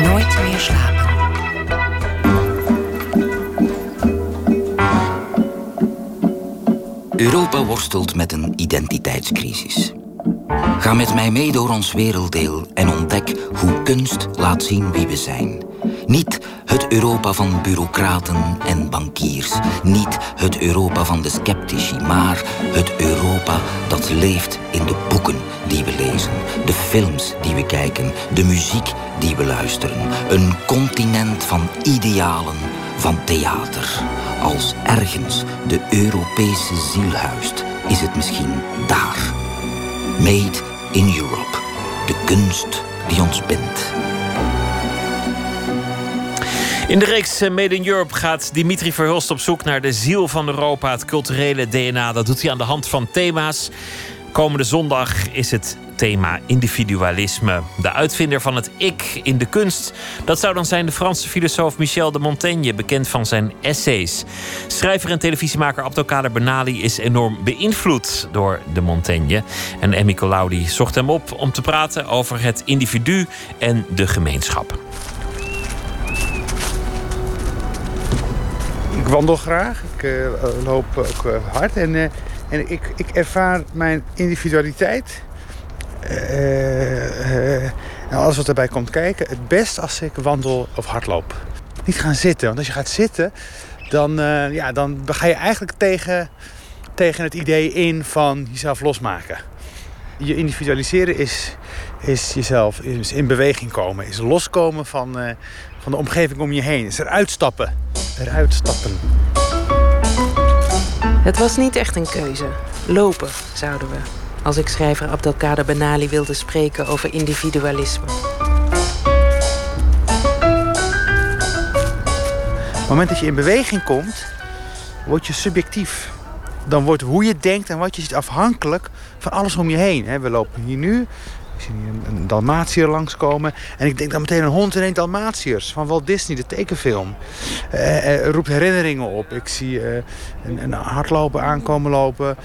Nooit meer slapen. Europa worstelt met een identiteitscrisis. Ga met mij mee door ons werelddeel en ontdek hoe kunst laat zien wie we zijn. Niet het Europa van bureaucraten en bankiers. Niet het Europa van de sceptici, maar het Europa dat leeft in de boeken die we lezen, de films die we kijken, de muziek die we luisteren. Een continent van idealen, van theater. Als ergens de Europese ziel huist, is het misschien daar. Made in Europe. De kunst die ons bindt. In de reeks eh, Made in Europe gaat Dimitri Verhulst op zoek naar de ziel van Europa, het culturele DNA. Dat doet hij aan de hand van thema's. Komende zondag is het thema individualisme. De uitvinder van het ik in de kunst. Dat zou dan zijn de Franse filosoof Michel de Montaigne, bekend van zijn essays. Schrijver en televisiemaker Abdelkader Benali is enorm beïnvloed door de Montaigne. En Emmy Colaudi zocht hem op om te praten over het individu en de gemeenschap. Ik wandel graag, ik eh, loop ook eh, hard en, eh, en ik, ik ervaar mijn individualiteit eh, eh, en alles wat erbij komt kijken het best als ik wandel of hardloop. Niet gaan zitten, want als je gaat zitten, dan, eh, ja, dan ga je eigenlijk tegen, tegen het idee in van jezelf losmaken. Je individualiseren is, is jezelf is in beweging komen. Is loskomen van, van de omgeving om je heen. Is eruit stappen. Eruit stappen. Het was niet echt een keuze. Lopen, zouden we. Als ik schrijver Abdelkader Benali wilde spreken over individualisme. Op het moment dat je in beweging komt, word je subjectief. Dan wordt hoe je denkt en wat je ziet afhankelijk van alles om je heen. We lopen hier nu, ik zie hier een Dalmatiër langskomen. En ik denk dan meteen een hond en een Dalmatiërs van Walt Disney, de tekenfilm. Uh, roept herinneringen op. Ik zie uh, een, een hardloper aankomen lopen.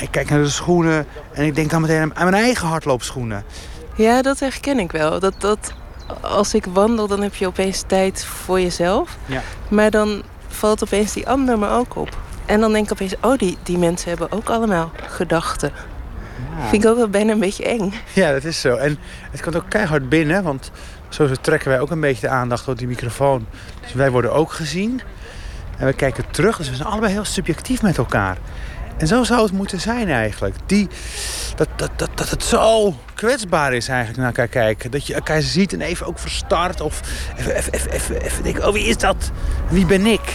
Ik kijk naar de schoenen en ik denk dan meteen aan mijn eigen hardloopschoenen. Ja, dat herken ik wel. Dat, dat als ik wandel, dan heb je opeens tijd voor jezelf. Ja. Maar dan valt opeens die ander me ook op. En dan denk ik opeens, oh, die, die mensen hebben ook allemaal gedachten. Ja. Vind ik ook wel bijna een beetje eng. Ja, dat is zo. En het komt ook keihard binnen, want zo trekken wij ook een beetje de aandacht op die microfoon. Dus wij worden ook gezien. En we kijken terug, dus we zijn allebei heel subjectief met elkaar. En zo zou het moeten zijn eigenlijk. Die, dat, dat, dat, dat het zo kwetsbaar is eigenlijk naar elkaar kijken. Dat je elkaar ziet en even ook verstart. Of even, even, even, even, even denken, oh wie is dat? Wie ben ik?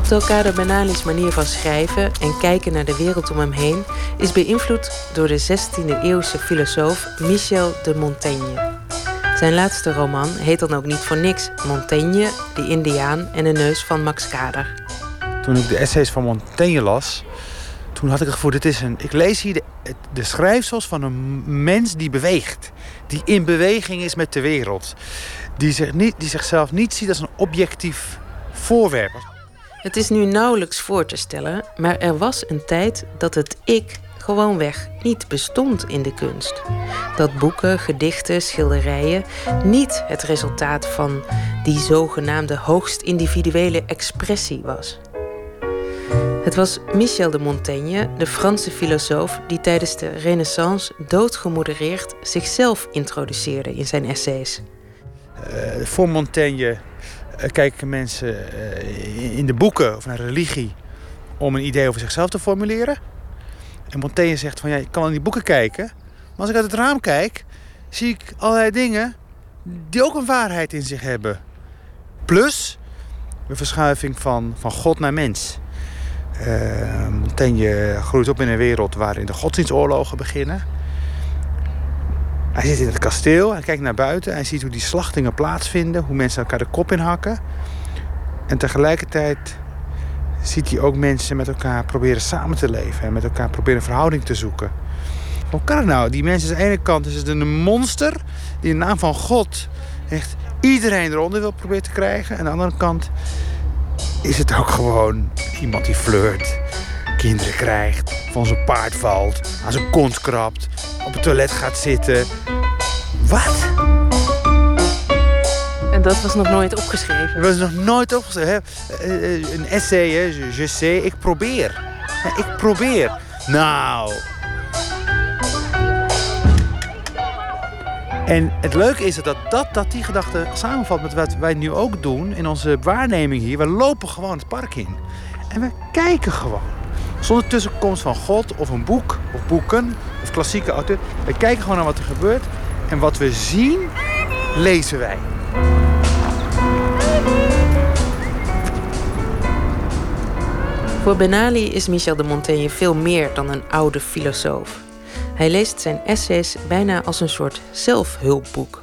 Abdelkader Benali's manier van schrijven en kijken naar de wereld om hem heen is beïnvloed door de 16e-eeuwse filosoof Michel de Montaigne. Zijn laatste roman heet dan ook niet voor niks Montaigne, de Indiaan en de neus van Max Kader. Toen ik de essays van Montaigne las, toen had ik het gevoel, dit is een, ik lees hier de, de schrijfsels van een mens die beweegt. Die in beweging is met de wereld. Die, zich niet, die zichzelf niet ziet als een objectief voorwerp. Het is nu nauwelijks voor te stellen, maar er was een tijd dat het ik gewoonweg niet bestond in de kunst. Dat boeken, gedichten, schilderijen niet het resultaat van die zogenaamde hoogst individuele expressie was. Het was Michel de Montaigne, de Franse filosoof, die tijdens de Renaissance doodgemodereerd zichzelf introduceerde in zijn essays. Uh, voor Montaigne kijken mensen uh, in de boeken of naar religie om een idee over zichzelf te formuleren. En Montaigne zegt van ja, je kan in die boeken kijken. Maar als ik uit het raam kijk, zie ik allerlei dingen die ook een waarheid in zich hebben. Plus een verschuiving van, van God naar mens. Uh, Montaigne groeit op in een wereld waarin de godsdienstoorlogen beginnen. Hij zit in het kasteel, hij kijkt naar buiten, hij ziet hoe die slachtingen plaatsvinden, hoe mensen elkaar de kop inhakken. En tegelijkertijd ziet hij ook mensen met elkaar proberen samen te leven en met elkaar proberen verhouding te zoeken. Hoe kan het nou? Die mensen aan de ene kant is het een monster die in de naam van God echt iedereen eronder wil proberen te krijgen. En aan de andere kant is het ook gewoon iemand die flirt, kinderen krijgt, van zijn paard valt, aan zijn kont krabt, op het toilet gaat zitten. Wat? En dat was nog nooit opgeschreven? Dat was nog nooit opgeschreven. Eh, eh, een essay, hè? je sais, ik probeer. Ik probeer. Nou. En het leuke is dat, dat, dat die gedachte samenvalt met wat wij nu ook doen in onze waarneming hier. We lopen gewoon het park in. En we kijken gewoon. Zonder tussenkomst van God of een boek of boeken of klassieke auteur. We kijken gewoon naar wat er gebeurt. En wat we zien, lezen wij. Voor Benali is Michel de Montaigne veel meer dan een oude filosoof. Hij leest zijn essays bijna als een soort zelfhulpboek.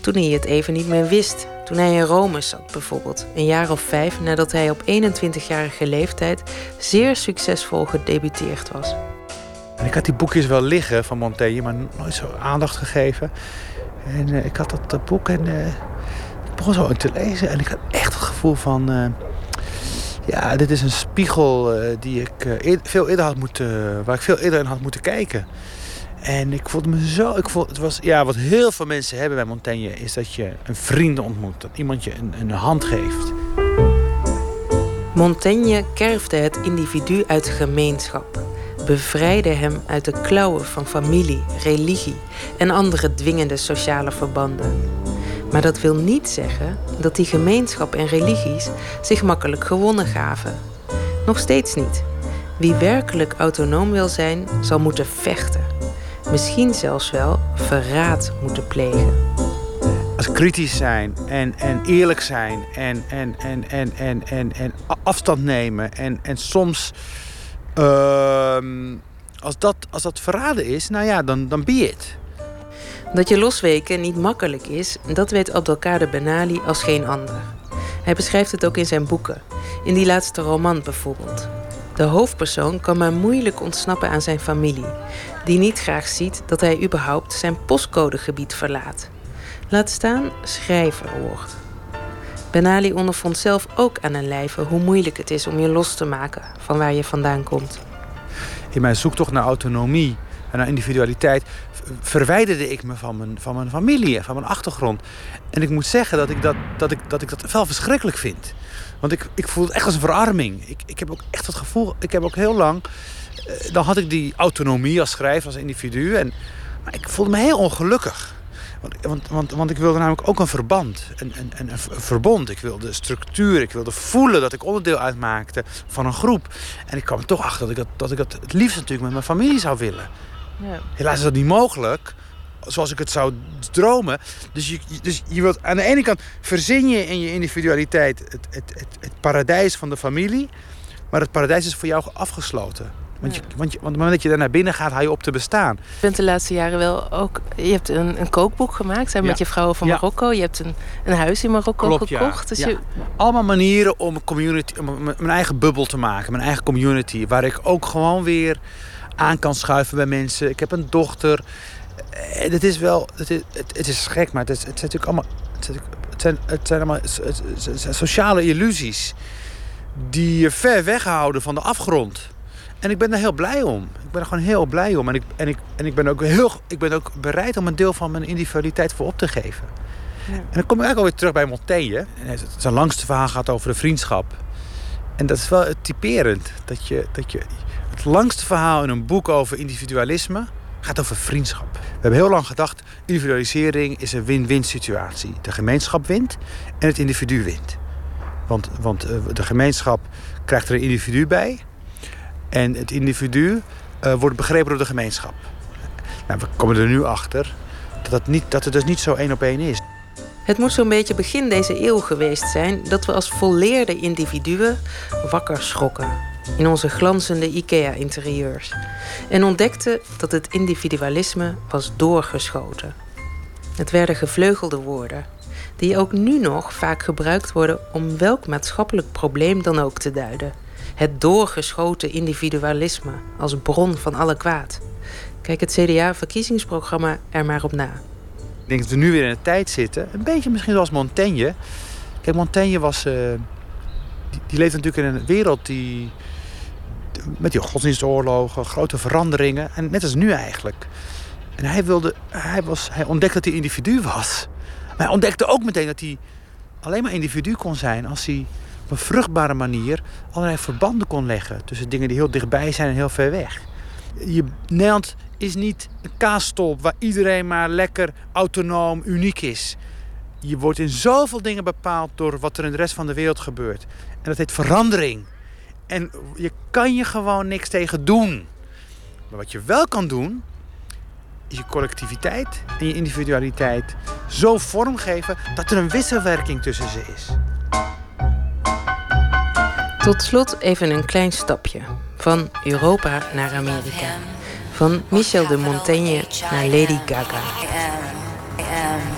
Toen hij het even niet meer wist, toen hij in Rome zat bijvoorbeeld, een jaar of vijf nadat hij op 21-jarige leeftijd zeer succesvol gedebuteerd was. En ik had die boekjes wel liggen van Montaigne, maar nooit zo aandacht gegeven. En uh, ik had dat, boek en uh, ik begon zo te lezen en ik had echt het gevoel van... Uh, ja, dit is een spiegel die ik veel eerder had moeten, waar ik veel eerder in had moeten kijken. En ik voelde me zo. Ik voelde, het was, ja, wat heel veel mensen hebben bij Montaigne is dat je een vriend ontmoet. Dat iemand je een, een hand geeft. Montaigne kerfde het individu uit gemeenschap. Bevrijdde hem uit de klauwen van familie, religie en andere dwingende sociale verbanden. Maar dat wil niet zeggen dat die gemeenschap en religies zich makkelijk gewonnen gaven. Nog steeds niet. Wie werkelijk autonoom wil zijn, zal moeten vechten. Misschien zelfs wel verraad moeten plegen. Als kritisch zijn en, en eerlijk zijn en, en, en, en, en, en, en afstand nemen en, en soms ehm, als, dat, als dat verraden is, nou ja, dan, dan be it. Dat je losweken niet makkelijk is, dat weet Abdelkader Benali als geen ander. Hij beschrijft het ook in zijn boeken. In die laatste roman bijvoorbeeld. De hoofdpersoon kan maar moeilijk ontsnappen aan zijn familie, die niet graag ziet dat hij überhaupt zijn postcodegebied verlaat. Laat staan schrijver wordt. Benali ondervond zelf ook aan een lijve hoe moeilijk het is om je los te maken van waar je vandaan komt. In mijn zoektocht naar autonomie en naar individualiteit verwijderde ik me van mijn, van mijn familie en van mijn achtergrond. En ik moet zeggen dat ik dat, dat, ik, dat, ik dat wel verschrikkelijk vind. Want ik, ik voel het echt als een verarming. Ik, ik heb ook echt het gevoel, ik heb ook heel lang... Eh, dan had ik die autonomie als schrijver, als individu. En, maar ik voelde me heel ongelukkig. Want, want, want, want ik wilde namelijk ook een verband, een, een, een, een verbond. Ik wilde structuur, ik wilde voelen dat ik onderdeel uitmaakte van een groep. En ik kwam er toch achter dat ik dat, dat, ik dat het liefst natuurlijk met mijn familie zou willen. Ja. Helaas is dat niet mogelijk, zoals ik het zou dromen. Dus je, dus je wilt aan de ene kant verzin je in je individualiteit het, het, het, het paradijs van de familie, maar het paradijs is voor jou afgesloten. Want, je, want, je, want op het moment dat je daar naar binnen gaat, haal je op te bestaan. Je bent de laatste jaren wel ook... Je hebt een, een kookboek gemaakt hè, met je vrouwen van Marokko. Je hebt een, een huis in Marokko gekocht. Dus je... Allemaal manieren om, community, om mijn eigen bubbel te maken. Mijn eigen community. Waar ik ook gewoon weer aan kan schuiven bij mensen. Ik heb een dochter. En het is wel... Het is, het, is gek, maar het, is, het zijn natuurlijk allemaal... Het zijn, het zijn, het zijn allemaal sociale illusies... die je ver weghouden van de afgrond... En ik ben er heel blij om. Ik ben er gewoon heel blij om. En ik, en ik, en ik, ben, ook heel, ik ben ook bereid om een deel van mijn individualiteit voor op te geven. Ja. En dan kom ik eigenlijk alweer terug bij Montaigne. zijn langste verhaal gaat over de vriendschap. En dat is wel typerend. Dat je, dat je, het langste verhaal in een boek over individualisme gaat over vriendschap. We hebben heel lang gedacht, individualisering is een win-win situatie. De gemeenschap wint en het individu wint. Want, want eh, de gemeenschap krijgt er een individu bij en het individu uh, wordt begrepen door de gemeenschap. Nou, we komen er nu achter dat het, niet, dat het dus niet zo één op één is. Het moet zo'n beetje begin deze eeuw geweest zijn dat we als volleerde individuen wakker schrokken in onze glanzende IKEA-interieurs en ontdekten dat het individualisme was doorgeschoten. Het werden gevleugelde woorden, die ook nu nog vaak gebruikt worden om welk maatschappelijk probleem dan ook te duiden het doorgeschoten individualisme als bron van alle kwaad. Kijk het CDA-verkiezingsprogramma er maar op na. Ik denk dat we nu weer in een tijd zitten, een beetje misschien zoals Montaigne. Kijk, Montaigne was. Uh, die, die leefde natuurlijk in een wereld die. Met die godsdienstoorlogen, grote veranderingen. En net als nu eigenlijk. En hij, wilde, hij, was, hij ontdekte dat hij individu was. Maar hij ontdekte ook meteen dat hij alleen maar individu kon zijn als hij op een vruchtbare manier allerlei verbanden kon leggen tussen dingen die heel dichtbij zijn en heel ver weg. Je, Nederland is niet een kaasstolp waar iedereen maar lekker autonoom, uniek is. Je wordt in zoveel dingen bepaald door wat er in de rest van de wereld gebeurt. En dat heet verandering. En je kan je gewoon niks tegen doen. Maar wat je wel kan doen, is je collectiviteit en je individualiteit zo vormgeven dat er een wisselwerking tussen ze is. Tot slot even een klein stapje. Van Europa naar Amerika. Van Michel de Montaigne naar Lady Gaga.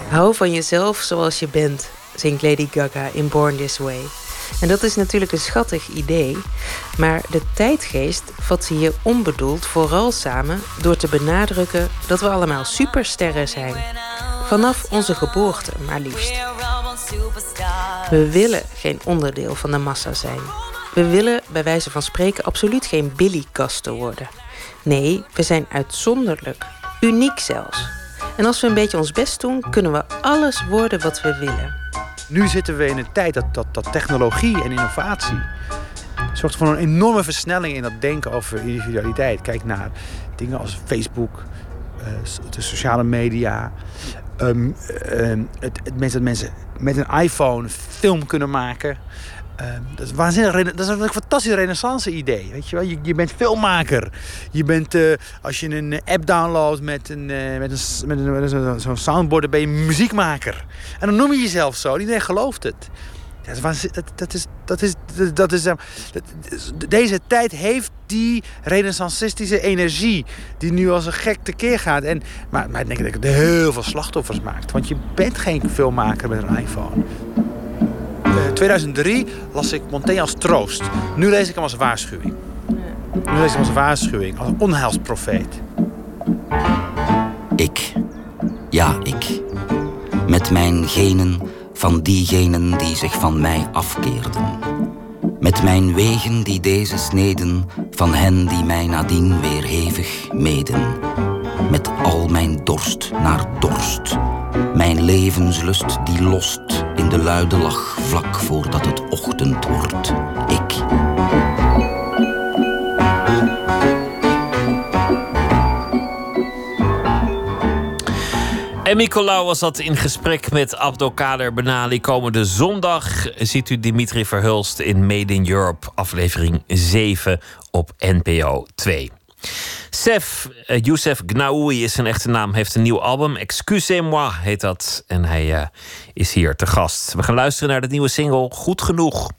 Hou van jezelf zoals je bent, zingt Lady Gaga in Born This Way. En dat is natuurlijk een schattig idee, maar de tijdgeest vat ze hier onbedoeld vooral samen door te benadrukken dat we allemaal supersterren zijn. Vanaf onze geboorte, maar liefst. We willen geen onderdeel van de massa zijn. We willen bij wijze van spreken absoluut geen billykasten worden. Nee, we zijn uitzonderlijk, uniek zelfs. En als we een beetje ons best doen, kunnen we alles worden wat we willen. Nu zitten we in een tijd dat, dat, technologie en innovatie zorgt voor een enorme versnelling in dat denken over individualiteit. Kijk naar dingen als Facebook, eh, de sociale media. ehm, ehm, het, het dat mensen met een iPhone film kunnen maken. Ehm, dat is waanzinnig. Dat is een fantastisch renaissance idee. Weet je, wel? Je, je bent filmmaker. Je bent, eh, als je een eh, app downloadt met een, eh, met een, met een, zo'n soundboard, dan ben je muziekmaker. En dan noem je jezelf zo. Iedereen gelooft het. Dat is, dat, is, dat is- deze tijd heeft die renaissancistische energie die nu als een gek tekeer gaat. En, maar, maar ik denk dat het heel veel slachtoffers maakt. Want je bent geen filmmaker met een iPhone. Eh, 2003 las ik Montaigne als troost. Nu lees ik hem als waarschuwing. Nu lees ik hem als waarschuwing, als onheilsprofeet. Ik. Ja, ik. Met mijn genen van diegenen die zich van mij afkeerden. Met mijn wegen die deze sneden van hen die mij nadien weer hevig meden. Met al mijn dorst naar dorst. Mijn levenslust die lost in de luide lach vlak voordat het ochtend wordt. Ik. En Nicolaou was dat in gesprek met Abdelkader Benali. Komende zondag ziet u Dimitri Verhulst in Made in Europe, aflevering 7 op NPO 2. Sef, eh, Youssef Gnaoui is zijn echte naam, heeft een nieuw album. Excusez-moi heet dat. En hij eh, is hier te gast. We gaan luisteren naar de nieuwe single Goed Genoeg.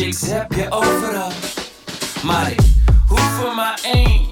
Chicks heb je overal. Maar ik hoef er maar één,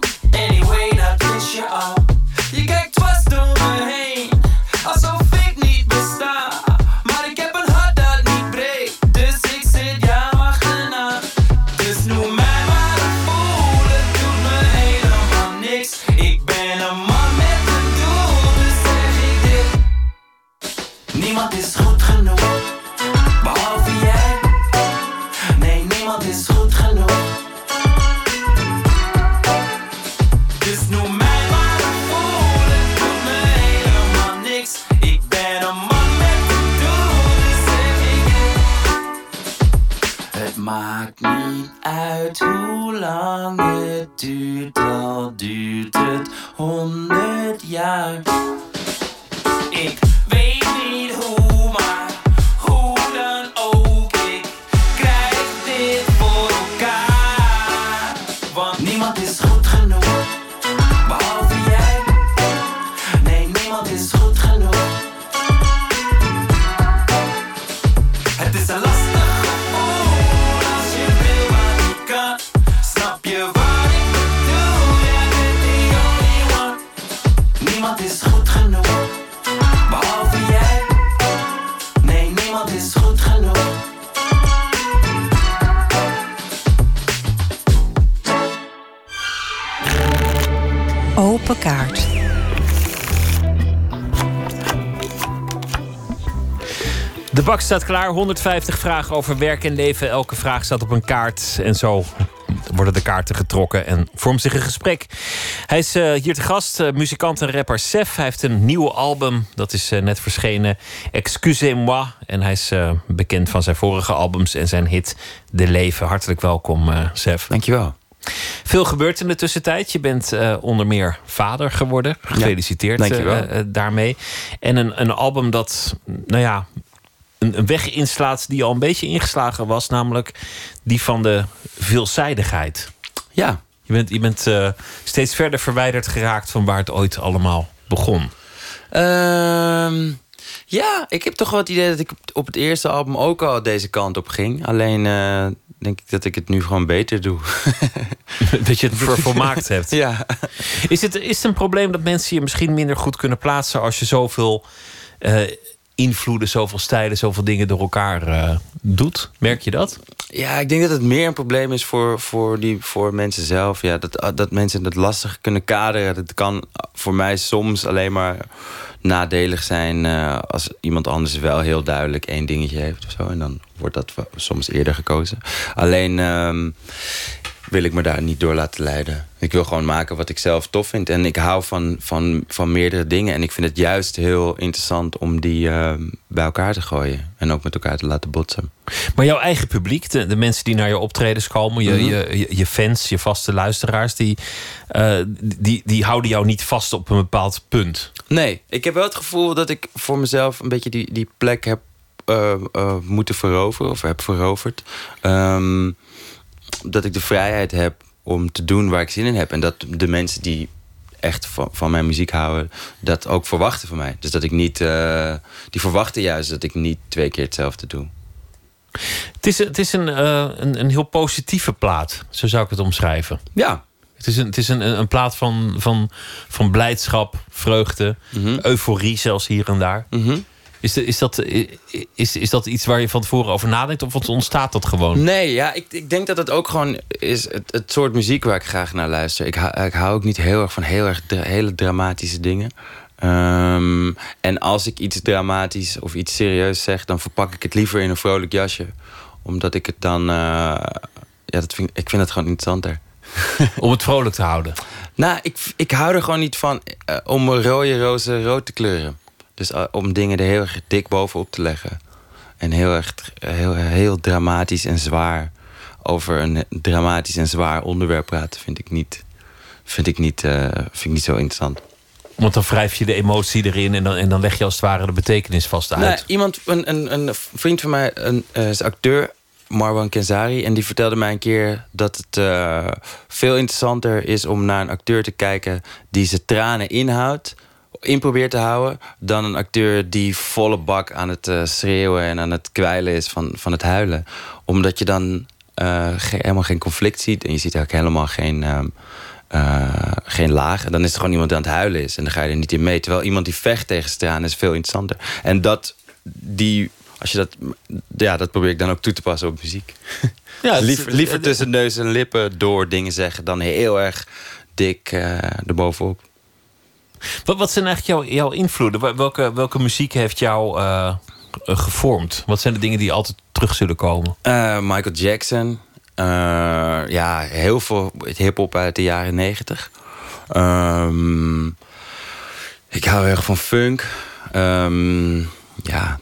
staat klaar. 150 vragen over werk en leven. Elke vraag staat op een kaart. En zo worden de kaarten getrokken en vormt zich een gesprek. Hij is eh, hier te gast, eh, muzikant en rapper Sef. Hij heeft een nieuw album, dat is eh, net verschenen. Excusez-moi. En hij is bekend van zijn vorige albums en zijn hit De Leven. Hartelijk welkom, Sef. Dankjewel. Veel gebeurt in de tussentijd. Je bent onder meer vader geworden. Gefeliciteerd daarmee. En een, een album dat, nou ja, een, een weg inslaat die al een beetje ingeslagen was. Namelijk die van de veelzijdigheid. Ja. Je bent, je bent eh, steeds verder verwijderd geraakt van waar het ooit allemaal begon. Ehm, ja, ik heb toch wel het idee dat ik op het eerste album ook al deze kant op ging. Alleen eh, denk ik dat ik het nu gewoon beter doe. dat je het ver- volmaakt hebt. Ja. Is het, is het een probleem dat mensen je misschien minder goed kunnen plaatsen als je zoveel eh, invloeden, zoveel stijlen, zoveel dingen door elkaar eh, doet? Merk je dat? Ja, ik denk dat het meer een probleem is voor, voor, die, voor mensen zelf. Ja, dat, dat mensen het lastig kunnen kaderen. Dat kan voor mij soms alleen maar nadelig zijn... eh, als iemand anders wel heel duidelijk één dingetje heeft of zo. En dan wordt dat soms eerder gekozen. Alleen ehm, wil ik me daar niet door laten leiden. Ik wil gewoon maken wat ik zelf tof vind. En ik hou van, van, van meerdere dingen. En ik vind het juist heel interessant om die ehm, bij elkaar te gooien. En ook met elkaar te laten botsen. Maar jouw eigen publiek, de, de mensen die naar je optredens komen, je, Mhm. je, je, je fans, je vaste luisteraars, die, eh, die, die houden jou niet vast op een bepaald punt. Nee, ik heb wel het gevoel dat ik voor mezelf een beetje die, die plek heb eh, eh, moeten veroveren of heb veroverd. Ehm, dat ik de vrijheid heb om te doen waar ik zin in heb. En dat de mensen die echt van, van mijn muziek houden, dat ook verwachten van mij. Dus dat ik niet, eh, die verwachten juist dat ik niet twee keer hetzelfde doe. Het is, het is een, eh, een, een heel positieve plaat, zo zou ik het omschrijven. Ja. Het is een, het is een, een plaat van, van, van blijdschap, vreugde, Mhm. euforie zelfs hier en daar. Is, de, is, dat, is, is dat iets waar je van tevoren over nadenkt of ontstaat dat gewoon? Nee, ja, ik, ik denk dat het ook gewoon is het, het soort muziek waar ik graag naar luister. Ik, hou- ik hou ook niet heel erg van heel erg dra- hele dramatische dingen. Ehm, en als ik iets dramatisch of iets serieus zeg, dan verpak ik het liever in een vrolijk jasje. Omdat ik het dan. eh, ja, dat vind, ik vind het gewoon interessanter. Om het vrolijk te houden? Nou, ik, ik hou er gewoon niet van eh, om rode rozen rood te kleuren. Dus eh, om dingen er heel erg dik bovenop te leggen. En heel erg heel, heel dramatisch en zwaar over een dramatisch en zwaar onderwerp praten, vind ik niet, vind ik niet, eh, vind ik niet zo interessant. Want dan wrijf je de emotie erin en dan, en dan leg je als het ware de betekenis vast uit. Nee, iemand, een, een, een vriend van mij, een, eh, is acteur, Marwan Kenzari. En die vertelde mij een keer dat het veel interessanter is om naar een acteur te kijken die zijn tranen inhoudt, in probeert te houden, dan een acteur die volle bak aan het eh, schreeuwen en aan het kwijlen is van, van het huilen. Omdat je dan eh, helemaal geen conflict ziet en je ziet ook helemaal geen. eh, geen laag. En dan is er gewoon iemand die aan het huilen is. En dan ga je er niet in mee. Terwijl iemand die vecht tegen is veel interessanter. En dat, die, als je dat, ja, dat probeer ik dan ook toe te passen op muziek. Ja, liever, liever tussen neus en lippen door dingen zeggen dan heel erg dik eh erbovenop. Wat, wat zijn eigenlijk jouw, jouw invloeden? Wel- Welke, welke muziek heeft jou eh, gevormd? Wat zijn de dingen die altijd terug zullen komen? Eh, Michael Jackson. Eh, ja, heel veel hip-hop uit de jaren negentig. Ehm, ik hou erg van funk. Ehm, ja,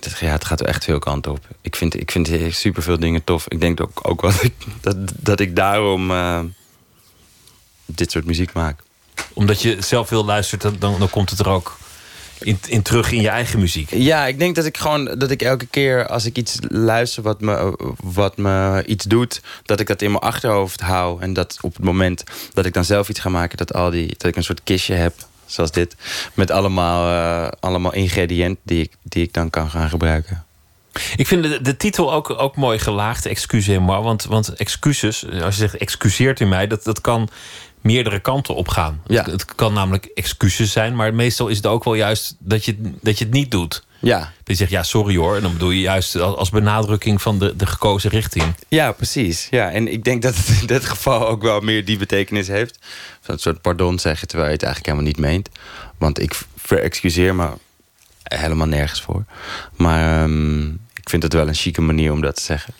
het, gaat echt veel kanten op. Ik vind, ik vind super veel dingen tof. Ik denk ook, ook wel dat dat, ik daarom dit soort muziek maak. Omdat je zelf veel luistert, dan, dan, komt het er ook in, in terug in je eigen muziek. Ja, ik denk dat ik gewoon dat ik elke keer als ik iets luister wat me, wat me iets doet, dat ik dat in mijn achterhoofd hou. En dat op het moment dat ik dan zelf iets ga maken, dat al die dat ik een soort kistje heb, zoals dit, met allemaal, eh, allemaal ingrediënten die ik, die ik dan kan gaan gebruiken. Ik vind de, de titel ook, ook mooi gelaagd, excusez-moi. Want, want excuses, als je zegt excuseert u mij, dat, dat kan meerdere kanten opgaan. Ja. Het, het kan namelijk excuses zijn, maar meestal is het ook wel juist dat je, dat je het niet doet. Ja. Dat je zegt, ja, sorry hoor. En dan bedoel je juist als benadrukking van de, de gekozen richting. Ja, precies. Ja, en ik denk dat het in dit geval ook wel meer die betekenis heeft. Van een soort pardon zeggen terwijl je het eigenlijk helemaal niet meent. Want ik verexcuseer me helemaal nergens voor. Maar ehm, ik vind het wel een chique manier om dat te zeggen.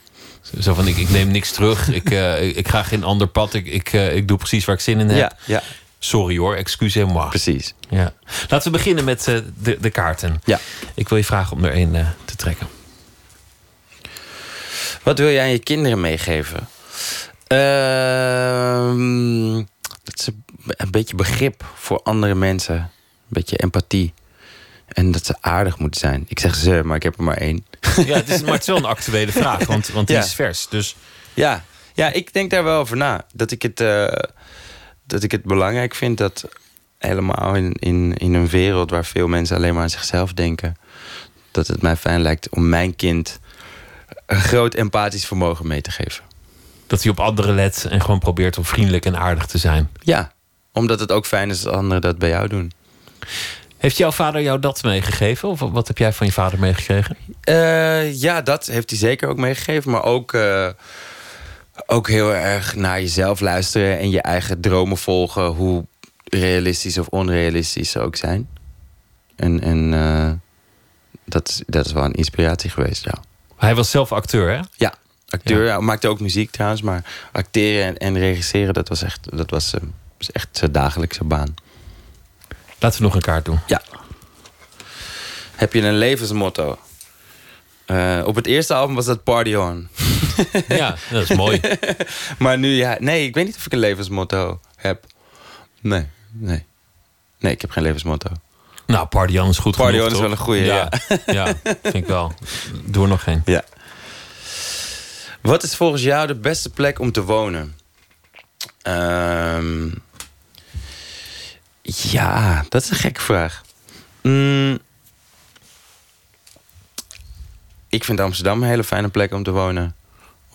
Zo van, ik, ik neem niks terug. Ik, eh, ik, ga geen ander pad. Ik, ik, eh, ik doe precies waar ik zin in heb. Ja, ja. Sorry hoor, excusez-moi. Precies. Ja. Laten we beginnen met eh, de, de kaarten. Ja. Ik wil je vragen om er één te trekken. Wat wil je aan je kinderen meegeven? Ehm, dat ze een beetje begrip voor andere mensen. Een beetje empathie. En dat ze aardig moeten zijn. Ik zeg ze, maar ik heb er maar één. Ja, het is, maar het is wel een actuele vraag, want, want die Ja. is vers. Dus Ja, ja, ik denk daar wel over na. Dat ik het, eh, dat ik het belangrijk vind dat helemaal in, in, in een wereld waar veel mensen alleen maar aan zichzelf denken, dat het mij fijn lijkt om mijn kind een groot empathisch vermogen mee te geven. dat hij op anderen let en gewoon probeert om vriendelijk en aardig te zijn. Ja, omdat het ook fijn is als anderen dat bij jou doen. Heeft jouw vader jou dat meegegeven? Of wat heb jij van je vader meegekregen? Eh, ja, dat heeft hij zeker ook meegegeven. Maar ook, eh, ook heel erg naar jezelf luisteren en je eigen dromen volgen, hoe realistisch of onrealistisch ze ook zijn. En, en eh, dat, is, dat is wel een inspiratie geweest, ja. Hij was zelf acteur, hè? Ja, acteur. Ja. maakte ook muziek trouwens, maar acteren en, en regisseren, dat was echt, dat was, was echt zijn dagelijkse baan. Laten we nog een kaart doen. Ja. Heb je een levensmotto? Eh, op het eerste album was dat Party On. Ja, dat is mooi. maar nu, ja, nee, ik weet niet of ik een levensmotto heb. Nee, nee. Nee, ik heb geen levensmotto. Nou, Party On is goed Party genoeg, On is wel een goeie, ja. ja, vind ik wel. Doe er nog geen. Ja. Wat is volgens jou de beste plek om te wonen? Ehm, ja, dat is een gekke vraag. Mm, ik vind Amsterdam een hele fijne plek om te wonen.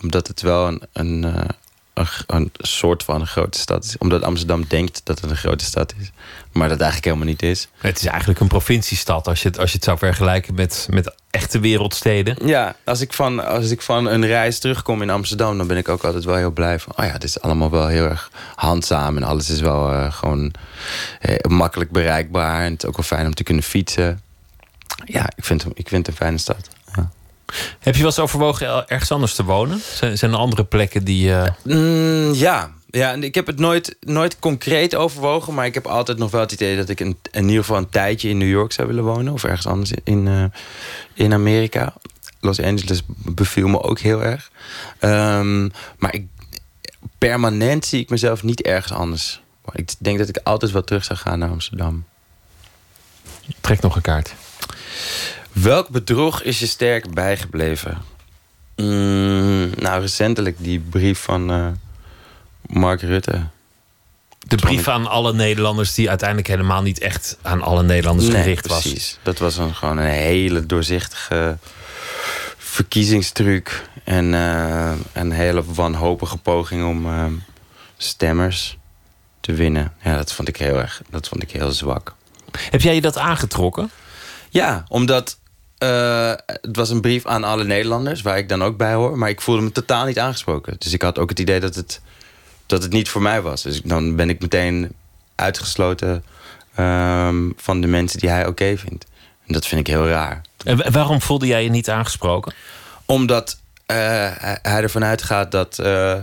Omdat het wel een, een, eh, een, een soort van een grote stad is. Omdat Amsterdam denkt dat het een grote stad is. Maar dat eigenlijk helemaal niet is. Het is eigenlijk een provinciestad als je het, als je het zou vergelijken met, met echte wereldsteden. Ja, als ik, van, als ik van een reis terugkom in Amsterdam, dan ben ik ook altijd wel heel blij van. Oh ja, het is allemaal wel heel erg handzaam en alles is wel eh, gewoon eh, makkelijk bereikbaar. En het is ook wel fijn om te kunnen fietsen. Ja, ik vind, hem- ik vind het een fijne stad. Heb je wel eens overwogen ergens anders te wonen? Zijn, zijn er andere plekken die... eh, Mm, ja. ja, ik heb het nooit, nooit concreet overwogen, maar ik heb altijd nog wel het idee dat ik een, in ieder geval een tijdje in New York zou willen wonen of ergens anders in, eh, in Amerika. Los Angeles beviel me ook heel erg. Ehm, maar ik, permanent zie ik mezelf niet ergens anders. Ik denk dat ik altijd wel terug zou gaan naar Amsterdam. Trek nog een kaart. Welk bedrog is je sterk bijgebleven? Mm, nou, recentelijk die brief van eh, Mark Rutte. De brief aan alle Nederlanders die uiteindelijk helemaal niet echt aan alle Nederlanders Nee, gericht was. precies. Dat was een, gewoon een hele doorzichtige verkiezingstruc. En eh, een hele wanhopige poging om eh, stemmers te winnen. Ja, dat vond ik heel erg. Dat vond ik heel zwak. Heb jij je dat aangetrokken? Ja, omdat eh, het was een brief aan alle Nederlanders, waar ik dan ook bij hoor. Maar ik voelde me totaal niet aangesproken. Dus ik had ook het idee dat het, dat het niet voor mij was. Dus dan ben ik meteen uitgesloten ehm, van de mensen die hij oké vindt. En dat vind ik heel raar. En wa- waarom voelde jij je niet aangesproken? Omdat eh, hij ervan uitgaat dat, eh,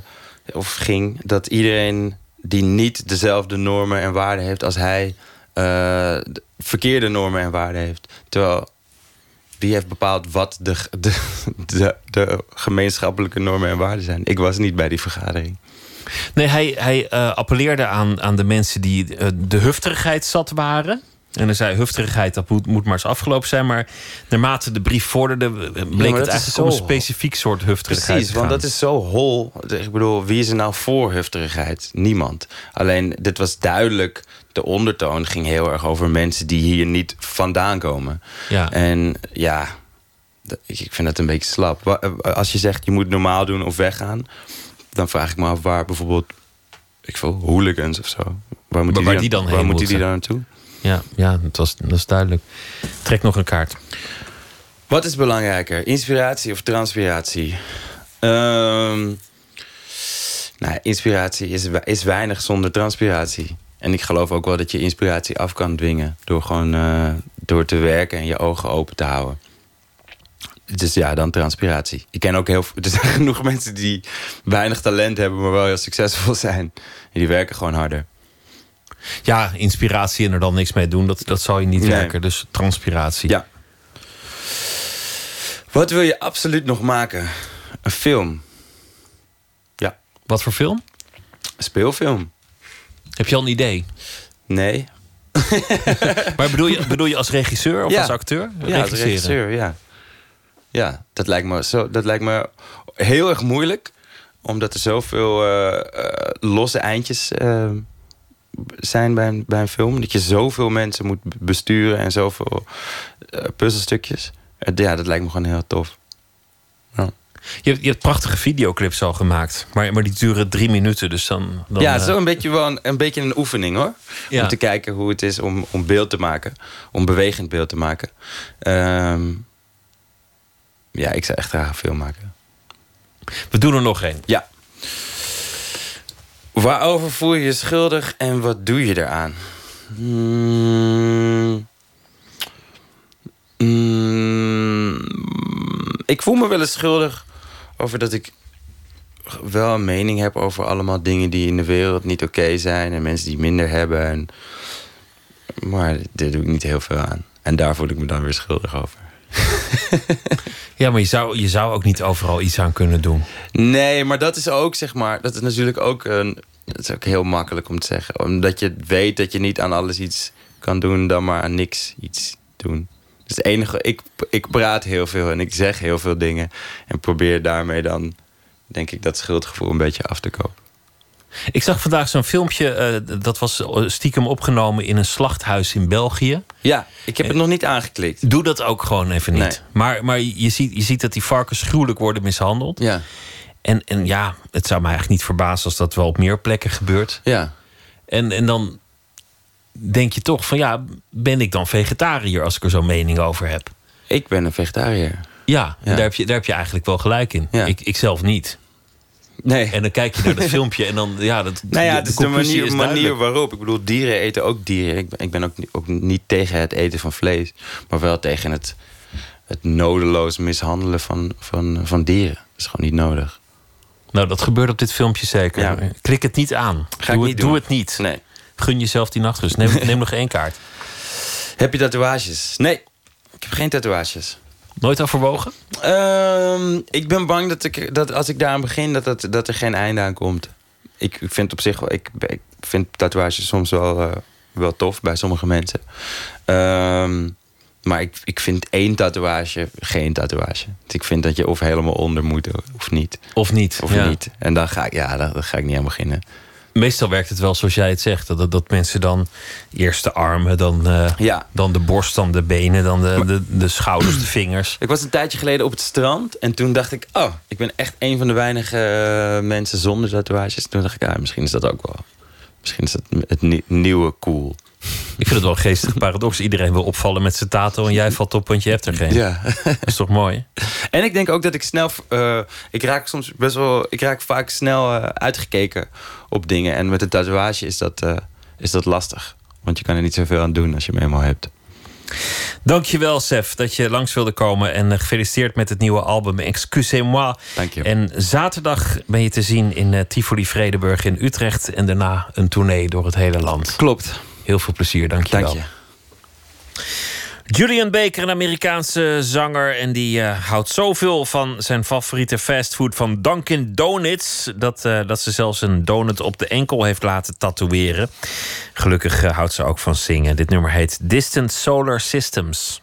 of ging, dat iedereen die niet dezelfde normen en waarden heeft als hij, de verkeerde normen en waarden heeft. Terwijl, wie heeft bepaald wat de, de, de, de gemeenschappelijke normen en waarden zijn? Ik was niet bij die vergadering. Nee, hij, hij eh, appelleerde aan, aan de mensen die eh, de hufterigheid zat waren. En hij zei, hufterigheid, dat moet, moet maar eens afgelopen zijn. Maar naarmate de brief vorderde, eh, bleek het eigenlijk om een specifiek soort hufterigheid Precies, want dat is zo hol. Ik bedoel, wie is er nou voor hufterigheid? Niemand. Alleen, dit was duidelijk... de ondertoon ging heel erg over mensen die hier niet vandaan komen. Ja. En ja, ik vind dat een beetje slap. Eh, Als je zegt, je moet normaal doen of weggaan... dan vraag ik me af waar bijvoorbeeld... ik veel, hooligans of zo... waar moet Waar- die, waar die dan waar heen moet die moeten. dan naartoe? Ja, ja dat, was, dat is duidelijk. Trek nog een kaart. Wat is belangrijker, inspiratie of transpiratie? Ehm, nou, inspiratie is, is weinig zonder transpiratie. En ik geloof ook wel dat je inspiratie af kan dwingen. Door gewoon eh, door te werken en je ogen open te houden. Dus ja, dan transpiratie. Ik ken ook heel veel. Er zijn genoeg mensen die weinig talent hebben, maar wel heel succesvol zijn. En die werken gewoon harder. Ja, inspiratie en er dan niks mee doen, dat, dat zal je niet Nee. werken. Dus transpiratie. Ja. Wat wil je absoluut nog maken? Een film. Ja. Wat voor film? Speelfilm. Heb je al een idee? Nee. maar bedoel je, bedoel je als regisseur of Ja. als acteur? Ja, als regisseur, ja. Ja, dat lijkt me, zo, dat lijkt me heel erg moeilijk. Omdat er zoveel eh, losse eindjes eh, zijn bij een, bij een film. Dat je zoveel mensen moet besturen en zoveel puzzelstukjes. Ja, dat lijkt me gewoon heel tof. Je hebt, je hebt prachtige videoclips al gemaakt. Maar, maar die duren drie minuten. Dus dan, dan ja, het is eh, wel een beetje, wel een, een beetje een oefening hoor. Ja. Om te kijken hoe het is om, om beeld te maken. Om bewegend beeld te maken. Ehm, ja, ik zou echt graag een film maken. We doen er nog één. Ja. Waarover voel je je schuldig en wat doe je eraan? Hmm. Hmm. ik voel me wel eens schuldig over dat ik wel een mening heb over allemaal dingen die in de wereld niet oké zijn en mensen die minder hebben. En, maar daar doe ik niet heel veel aan. En daar voel ik me dan weer schuldig over. Ja, maar je zou, je zou ook niet overal iets aan kunnen doen. Nee, maar dat is ook, zeg maar, dat is natuurlijk ook een. Dat is ook heel makkelijk om te zeggen. Omdat je weet dat je niet aan alles iets kan doen, dan maar aan niks iets doen. Dus het enige, ik, ik praat heel veel en ik zeg heel veel dingen. En probeer daarmee dan, denk ik, dat schuldgevoel een beetje af te kopen. Ik zag vandaag zo'n filmpje. eh, dat was stiekem opgenomen in een slachthuis in België. Ja, ik heb het nog niet aangeklikt. Doe dat ook gewoon even niet. Nee. Maar, maar je, ziet, je ziet dat die varkens gruwelijk worden mishandeld. Ja. En, en ja, het zou me eigenlijk niet verbazen als dat wel op meer plekken gebeurt. Ja. En, en dan denk je toch van ja, ben ik dan vegetariër als ik er zo'n mening over heb? Ik ben een vegetariër. Ja. Daar, heb je, daar heb je eigenlijk wel gelijk in. Ik, ik zelf niet. Nee. En dan kijk je naar dat filmpje en dan, ja, dat, Nou ja, het is de manier, is manier waarop. Ik bedoel, dieren eten ook dieren. Ik ben, ik ben ook, niet- ook niet tegen het eten van vlees. Maar wel tegen het, het nodeloos mishandelen van, van, van dieren. Dat is gewoon niet nodig. Nou, dat gebeurt op dit filmpje zeker. Ja. Klik het niet aan. Ga doe, ik het, doe het niet. Nee. Gun jezelf die nachtrust. Neem, neem nog één kaart. Heb je tatoeages? Nee, ik heb geen tatoeages. Nooit overwogen? Ehm, ik ben bang dat, ik, dat als ik daaraan begin, dat, dat, dat er geen einde aan komt. Ik, ik vind op zich wel, ik, ik vind tatoeages soms wel, eh, wel tof bij sommige mensen. Ehm, maar ik, ik vind één tatoeage geen tatoeage. Dus ik vind dat je of helemaal onder moet of niet. Of niet. Of ja. niet. En dan ga ik, ja, daar, daar ga ik niet aan beginnen. Meestal werkt het wel zoals jij het zegt. Dat, dat mensen dan eerst de armen, dan, eh, Ja. dan de borst, dan de benen, dan de, de, de schouders, de vingers. Ik was een tijdje geleden op het strand en toen dacht ik, oh, ik ben echt een van de weinige eh, mensen zonder tatoeages. Toen dacht ik, ah, misschien is dat ook wel. Misschien is dat het nie- nieuwe cool. Ik vind het wel een geestig paradox. Iedereen wil opvallen met zijn tato en jij valt op, want je hebt er geen. Ja. Dat is toch mooi? En ik denk ook dat ik snel. eh, ik raak soms best wel. Ik raak vaak snel uitgekeken op dingen. En met een tatoeage is dat, eh, is dat lastig. Want je kan er niet zoveel aan doen als je hem eenmaal hebt. Dankjewel, Sef, dat je langs wilde komen. En eh, gefeliciteerd met het nieuwe album Excusez-moi. Dank je. En zaterdag ben je te zien in eh, Tivoli Vredeburg in Utrecht. En daarna een tournee door het hele land. Klopt. Heel veel plezier, dankjewel. Dank je. Julian Baker, een Amerikaanse zanger. En die eh, houdt zoveel van zijn favoriete fastfood van Dunkin' Donuts. Dat, eh, dat ze zelfs een donut op de enkel heeft laten tatoeëren. Gelukkig eh, houdt ze ook van zingen. Dit nummer heet Distant Solar Systems.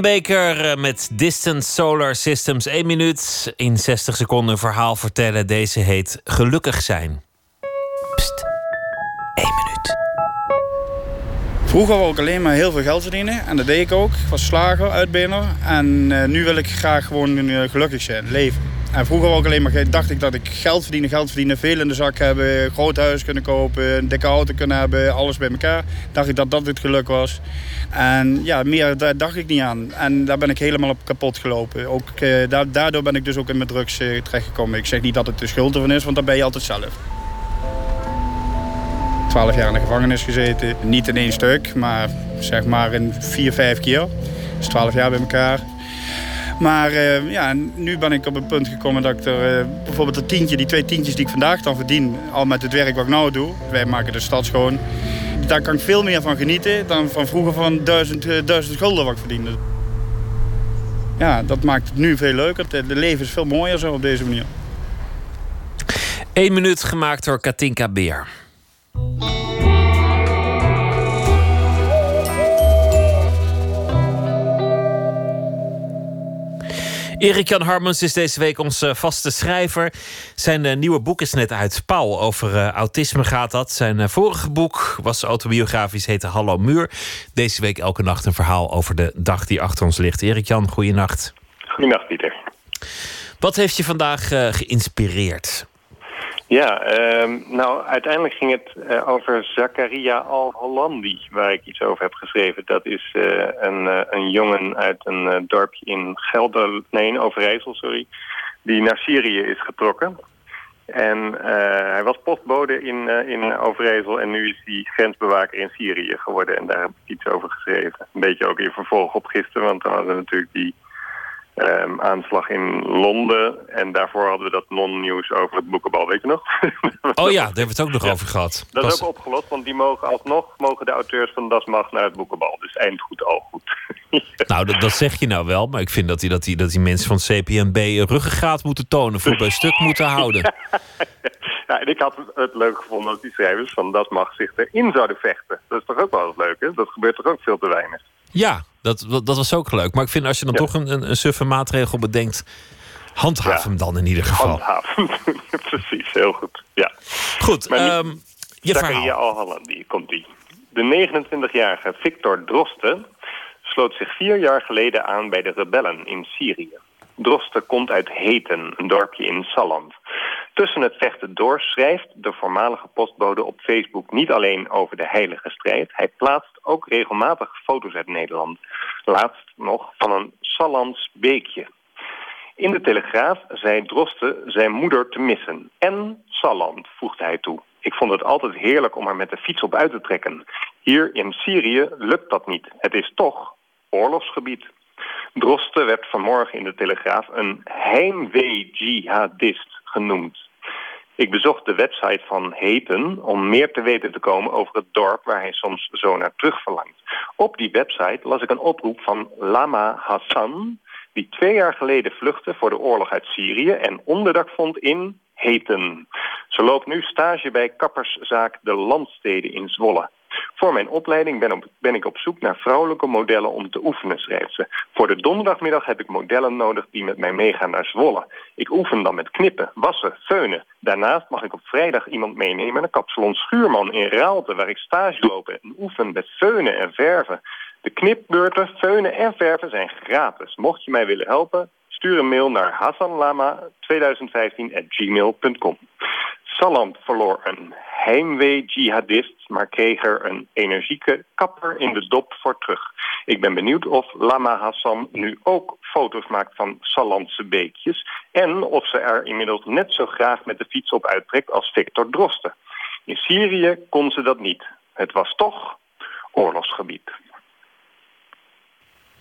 Baker eh, met Distant Solar Systems. 1 minuut in 60 seconden een verhaal vertellen. Deze heet Gelukkig zijn. Pst. 1 minuut. Vroeger wou ik alleen maar heel veel geld verdienen. En dat deed ik ook. Ik was slager, uitbener. En eh, nu wil ik graag gewoon eh, gelukkig zijn, leven. En vroeger ik alleen maar, dacht ik dat ik geld verdienen, geld verdienen, veel in de zak hebben, groot huis kunnen kopen, een dikke auto kunnen hebben, alles bij elkaar. Dacht ik dat dat het geluk was. En ja, meer daar dacht ik niet aan. En daar ben ik helemaal op kapot gelopen. Ook, eh, da- daardoor ben ik dus ook in mijn drugs eh, terechtgekomen. Ik zeg niet dat het de schuld ervan is, want dat ben je altijd zelf. 12 jaar in de gevangenis gezeten. Niet in één stuk, maar zeg maar in vier, vijf keer. Dus 12 jaar bij elkaar. Maar eh, ja, nu ben ik op een punt gekomen dat ik er eh, bijvoorbeeld een tientje, die twee tientjes die ik vandaag dan verdien, al met het werk wat ik nou doe. Wij maken de stad schoon. Daar kan ik veel meer van genieten dan van vroeger van duizend, eh, duizend gulden wat ik verdiende. Ja, dat maakt het nu veel leuker. Het leven is veel mooier zo op deze manier. 1 minuut gemaakt door Katinka Beer. Erik-Jan Harmens is deze week onze vaste schrijver. Zijn eh, nieuwe boek is net uit. Paul, over eh, autisme gaat dat. Zijn eh, vorige boek was autobiografisch, heette Hallo Muur. Deze week elke nacht een verhaal over de dag die achter ons ligt. Erik-Jan, goeienacht. Goedenacht, Pieter. Wat heeft je vandaag geïnspireerd? Ja, ehm, nou, uiteindelijk ging het eh, over Zakaria Al-Hollandi, waar ik iets over heb geschreven. Dat is eh, een, eh, een jongen uit een dorpje in Gelder, nee, in Overijssel, sorry, die naar Syrië is getrokken. En hij was postbode in, in Overijssel en nu is hij grensbewaker in Syrië geworden. En daar heb ik iets over geschreven. Een beetje ook in vervolg op gisteren, want dan hadden natuurlijk die ehm, aanslag in Londen. En daarvoor hadden we dat non-nieuws over het boekenbal, weet je nog? Oh ja, daar hebben we het ook nog over gehad. Dat is ook opgelost, want die mogen alsnog mogen de auteurs van Das Mag naar het boekenbal. Dus eind goed, al goed. Nou, dat, dat zeg je nou wel, maar ik vind dat die, dat die, dat die mensen van het CPNB een ruggengraat moeten tonen, voor bij stuk moeten houden. Ja, en ik had het, het leuk gevonden dat die schrijvers van Das Mag zich erin zouden vechten. Dat is toch ook wel eens leuk, hè? Dat gebeurt toch ook veel te weinig. Ja, dat, dat, dat was ook leuk. Maar ik vind als je dan toch een, een, een suffe maatregel bedenkt, handhaaf hem dan in ieder geval. Handhaven. Precies, heel goed. Ja. Goed, Maar niet- ehm, je Zakaria. Al-Hollandi, komt die. De 29-jarige Victor Drosten sloot zich vier jaar geleden aan bij de rebellen in Syrië. Drosten komt uit Heten, een dorpje in Salland. Tussen het vechten door schrijft de voormalige postbode op Facebook niet alleen over de heilige strijd. Hij plaatst ook regelmatig foto's uit Nederland. Laatst nog van een Sallands beekje. In de Telegraaf zei Drosten zijn moeder te missen. En Salland, voegde hij toe. Ik vond het altijd heerlijk om er met de fiets op uit te trekken. Hier in Syrië lukt dat niet. Het is toch oorlogsgebied. Drosten werd vanmorgen in de Telegraaf een heimwee-jihadist genoemd. Ik bezocht de website van Heten om meer te weten te komen over het dorp waar hij soms zo naar terug verlangt. Op die website las ik een oproep van Lama Hassan, die twee jaar geleden vluchtte voor de oorlog uit Syrië en onderdak vond in Heten. Ze loopt nu stage bij kapperszaak De Landsteden in Zwolle. Voor mijn opleiding ben, ik op zoek naar vrouwelijke modellen om te oefenen, schrijft ze. Voor de donderdagmiddag heb ik modellen nodig die met mij meegaan naar Zwolle. Ik oefen dan met knippen, wassen, feunen. Daarnaast mag ik op vrijdag iemand meenemen naar kapsalon Schuurman in Raalte... waar ik stage loop en oefen met feunen en verven. De knipbeurten, feunen en verven zijn gratis. Mocht je mij willen helpen, stuur een mail naar hassanlama2015.gmail.com. Salland verloor een heimwee-jihadist, maar kreeg er een energieke kapper in de dop voor terug. Ik ben benieuwd of Lama Hassan nu ook foto's maakt van Sallandse beekjes... en of ze er inmiddels net zo graag met de fiets op uittrekt als Victor Drosten. In Syrië kon ze dat niet. Het was toch oorlogsgebied.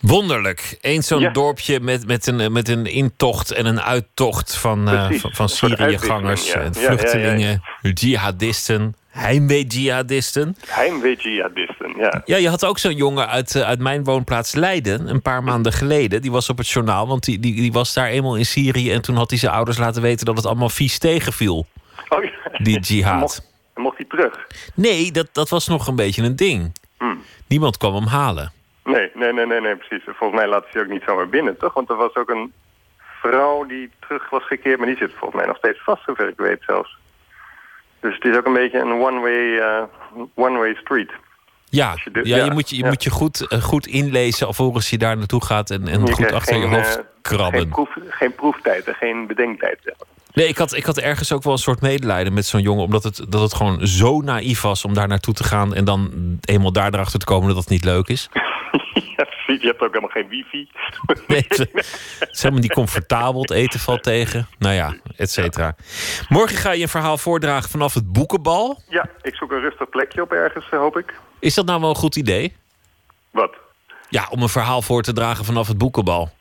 Wonderlijk. Eens zo'n Ja. dorpje met, met, een, met een intocht en een uittocht van, eh, Precies. van, Syriëgangers en. Ja, vluchtelingen, jihadisten, heimwee-jihadisten. Heimwee-jihadisten, ja. Ja, je had ook zo'n jongen uit, eh, uit mijn woonplaats Leiden, een paar maanden geleden. Die was op het journaal, want die, die, die was daar eenmaal in Syrië. En toen had hij zijn ouders laten weten dat het allemaal vies tegenviel, Oh, die jihad. Mocht, mocht hij terug? Nee, dat, dat was nog een beetje een ding. Hmm. Niemand kwam hem halen. Nee, nee, nee, nee, nee, precies. Volgens mij laten ze je ook niet zomaar binnen, toch? Want er was ook een vrouw die terug was gekeerd, maar die zit volgens mij nog steeds vast, zover ik weet zelfs. Dus het is ook een beetje een one-way eh, one-way street. Ja, je de- ja, ja, je moet je, je, ja. moet je goed, eh, goed inlezen alvorens je daar naartoe gaat en, en Je goed achter je hoofd eh, krabben. Geen, proef, geen proeftijd en geen bedenktijd. Nee, ik had, ik had ergens ook wel een soort medelijden met zo'n jongen. Omdat het, dat het gewoon zo naïef was om daar naartoe te gaan. En dan eenmaal daar erachter te komen dat dat niet leuk is. ja, precies. Je hebt ook helemaal geen wifi. Nee, het, het is helemaal niet comfortabel. Het eten valt tegen. Nou ja, et cetera. Morgen ga je een verhaal voordragen vanaf het boekenbal. Ja, ik zoek een rustig plekje op ergens, eh, hoop ik. Is dat nou wel een goed idee? Wat? Ja, om een verhaal voor te dragen vanaf het boekenbal.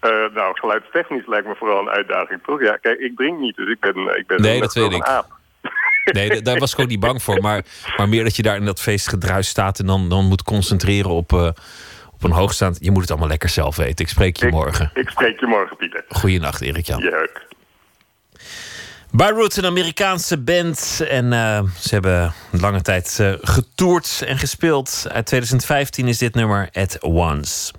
Eh, nou, geluidstechnisch lijkt me vooral een uitdaging, toch? Ja, kijk, ik drink niet, dus ik ben, ik ben Nee, dat weet een ik. aap. Nee, da- daar was ik ook niet bang voor. Maar, maar meer dat je daar in dat feestgedruis staat en dan, dan moet concentreren op, eh, op een hoogstaand. Je moet het allemaal lekker zelf weten. Ik spreek je morgen. Ik spreek je morgen, Pieter. Goeienacht, Erik-Jan. Jeuk. Beirut, een Amerikaanse band. En eh, ze hebben lange tijd eh, getoerd en gespeeld. Uit 2015 is dit nummer At Once.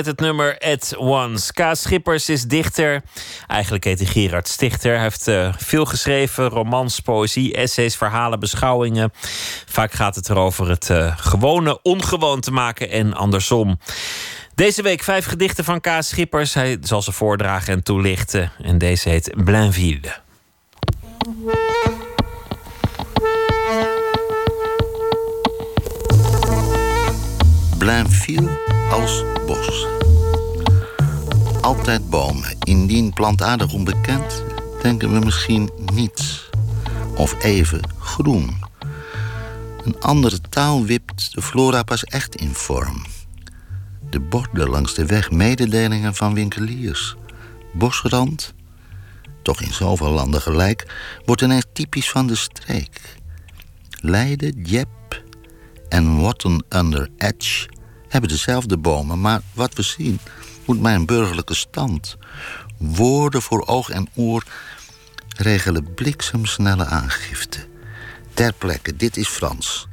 Met het nummer At Once. Kaas Schippers is dichter. Eigenlijk heet hij Gerard Stichter. Hij heeft eh, veel geschreven: romans, poëzie, essays, verhalen, beschouwingen. Vaak gaat het erover het eh, gewone ongewoon te maken en andersom. Deze week vijf gedichten van Kaas Schippers. Hij zal ze voordragen en toelichten. En deze heet Blainville. Blainville als bos. Altijd bomen. Indien plantaardig onbekend, denken we misschien niets. Of even groen. Een andere taal wipt de flora pas echt in vorm. De borden langs de weg mededelingen van winkeliers. Bosrand, toch in zoveel landen gelijk, wordt ineens typisch van de streek. Leiden, Dieppe en Watton under Edge hebben dezelfde bomen, maar wat we zien moet mijn burgerlijke stand. Woorden voor oog en oor regelen bliksemsnelle aangifte. Ter plekke, dit is Frans.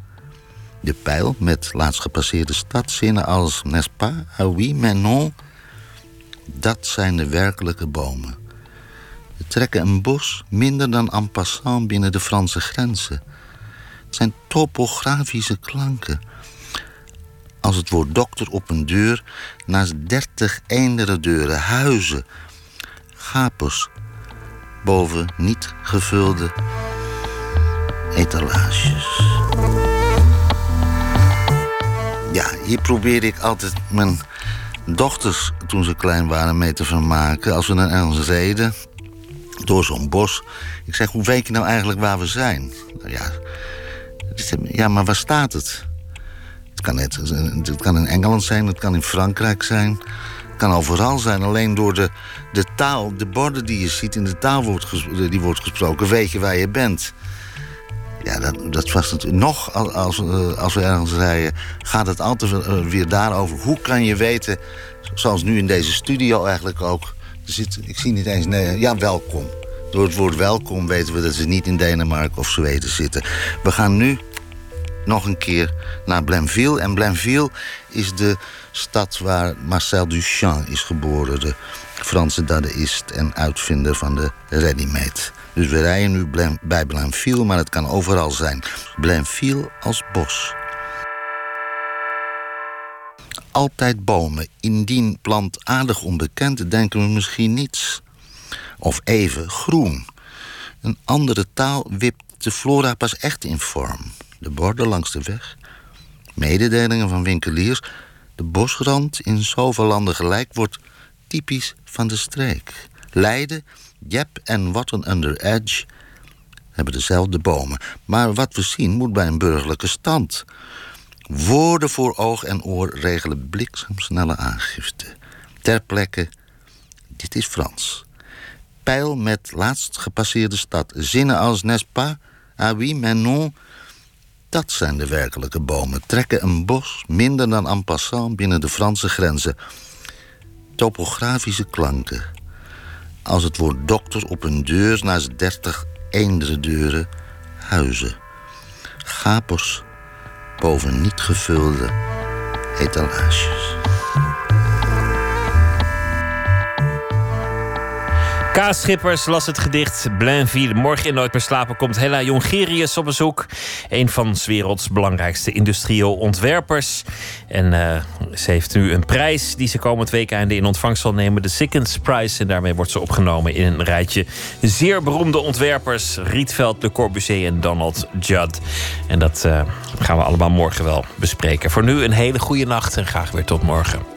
De pijl met laatst gepasseerde stadzinnen als n'est-ce pas, ah oui, mais non. Dat zijn de werkelijke bomen. We trekken een bos minder dan en passant binnen de Franse grenzen. Het zijn topografische klanken. Het woord dokter op een deur naast dertig eendere deuren, huizen, gapers, boven niet gevulde etalages. Ja, hier probeer ik altijd mijn dochters, toen ze klein waren, mee te vermaken. Als we dan ergens reden, door zo'n bos. Ik zeg, hoe weet je nou eigenlijk waar we zijn? Nou ja, ja, maar waar staat het? Het kan, net, het kan in Engeland zijn, het kan in Frankrijk zijn. Het kan overal zijn. Alleen door de, de taal, de borden die je ziet in de taal wordt die wordt gesproken... weet je waar je bent. Ja, dat, dat was natuurlijk nog als, als, eh, als we ergens rijden... gaat het altijd eh, weer daarover. Hoe kan je weten, zoals nu in deze studio eigenlijk ook... Er zit, ik zie niet eens... Nee, ja, welkom. Door het woord welkom weten we dat ze niet in Denemarken of Zweden zitten. We gaan nu nog een keer naar Blainville. En Blainville is de stad waar Marcel Duchamp is geboren. De Franse dadaïst en uitvinder van de ready-made. Dus we rijden nu bij Blainville, maar het kan overal zijn. Blainville als bos. Altijd bomen. Indien plantaardig onbekend, denken we misschien niets. Of even groen. Een andere taal wipt de flora pas echt in vorm. De borden langs de weg, mededelingen van winkeliers. De bosrand in zoveel landen gelijk wordt typisch van de streek. Leiden, Jep en Watten under Edge hebben dezelfde bomen. Maar wat we zien moet bij een burgerlijke stand. Woorden voor oog en oor regelen bliksemsnelle aangifte. Ter plekke, dit is Frans. Pijl met laatst gepasseerde stad. Zinnen als n'est-ce pas, ah oui, mais non. Dat zijn de werkelijke bomen. Trekken een bos minder dan en passant binnen de Franse grenzen. Topografische klanken. Als het woord dokter op een deur naast dertig eendere deuren huizen. Gapers boven niet gevulde etalages. Kaas Schippers las het gedicht Blainville. Morgen in Nooit meer slapen komt Hella Jongerius op bezoek. Een van 's werelds belangrijkste industrieel ontwerpers. En eh, ze heeft nu een prijs die ze komend weekende in ontvangst zal nemen. De Sickens Prize. En daarmee wordt ze opgenomen in een rijtje zeer beroemde ontwerpers. Rietveld, Le Corbusier en Donald Judd. En dat eh, gaan we allemaal morgen wel bespreken. Voor nu een hele goede nacht en graag weer tot morgen.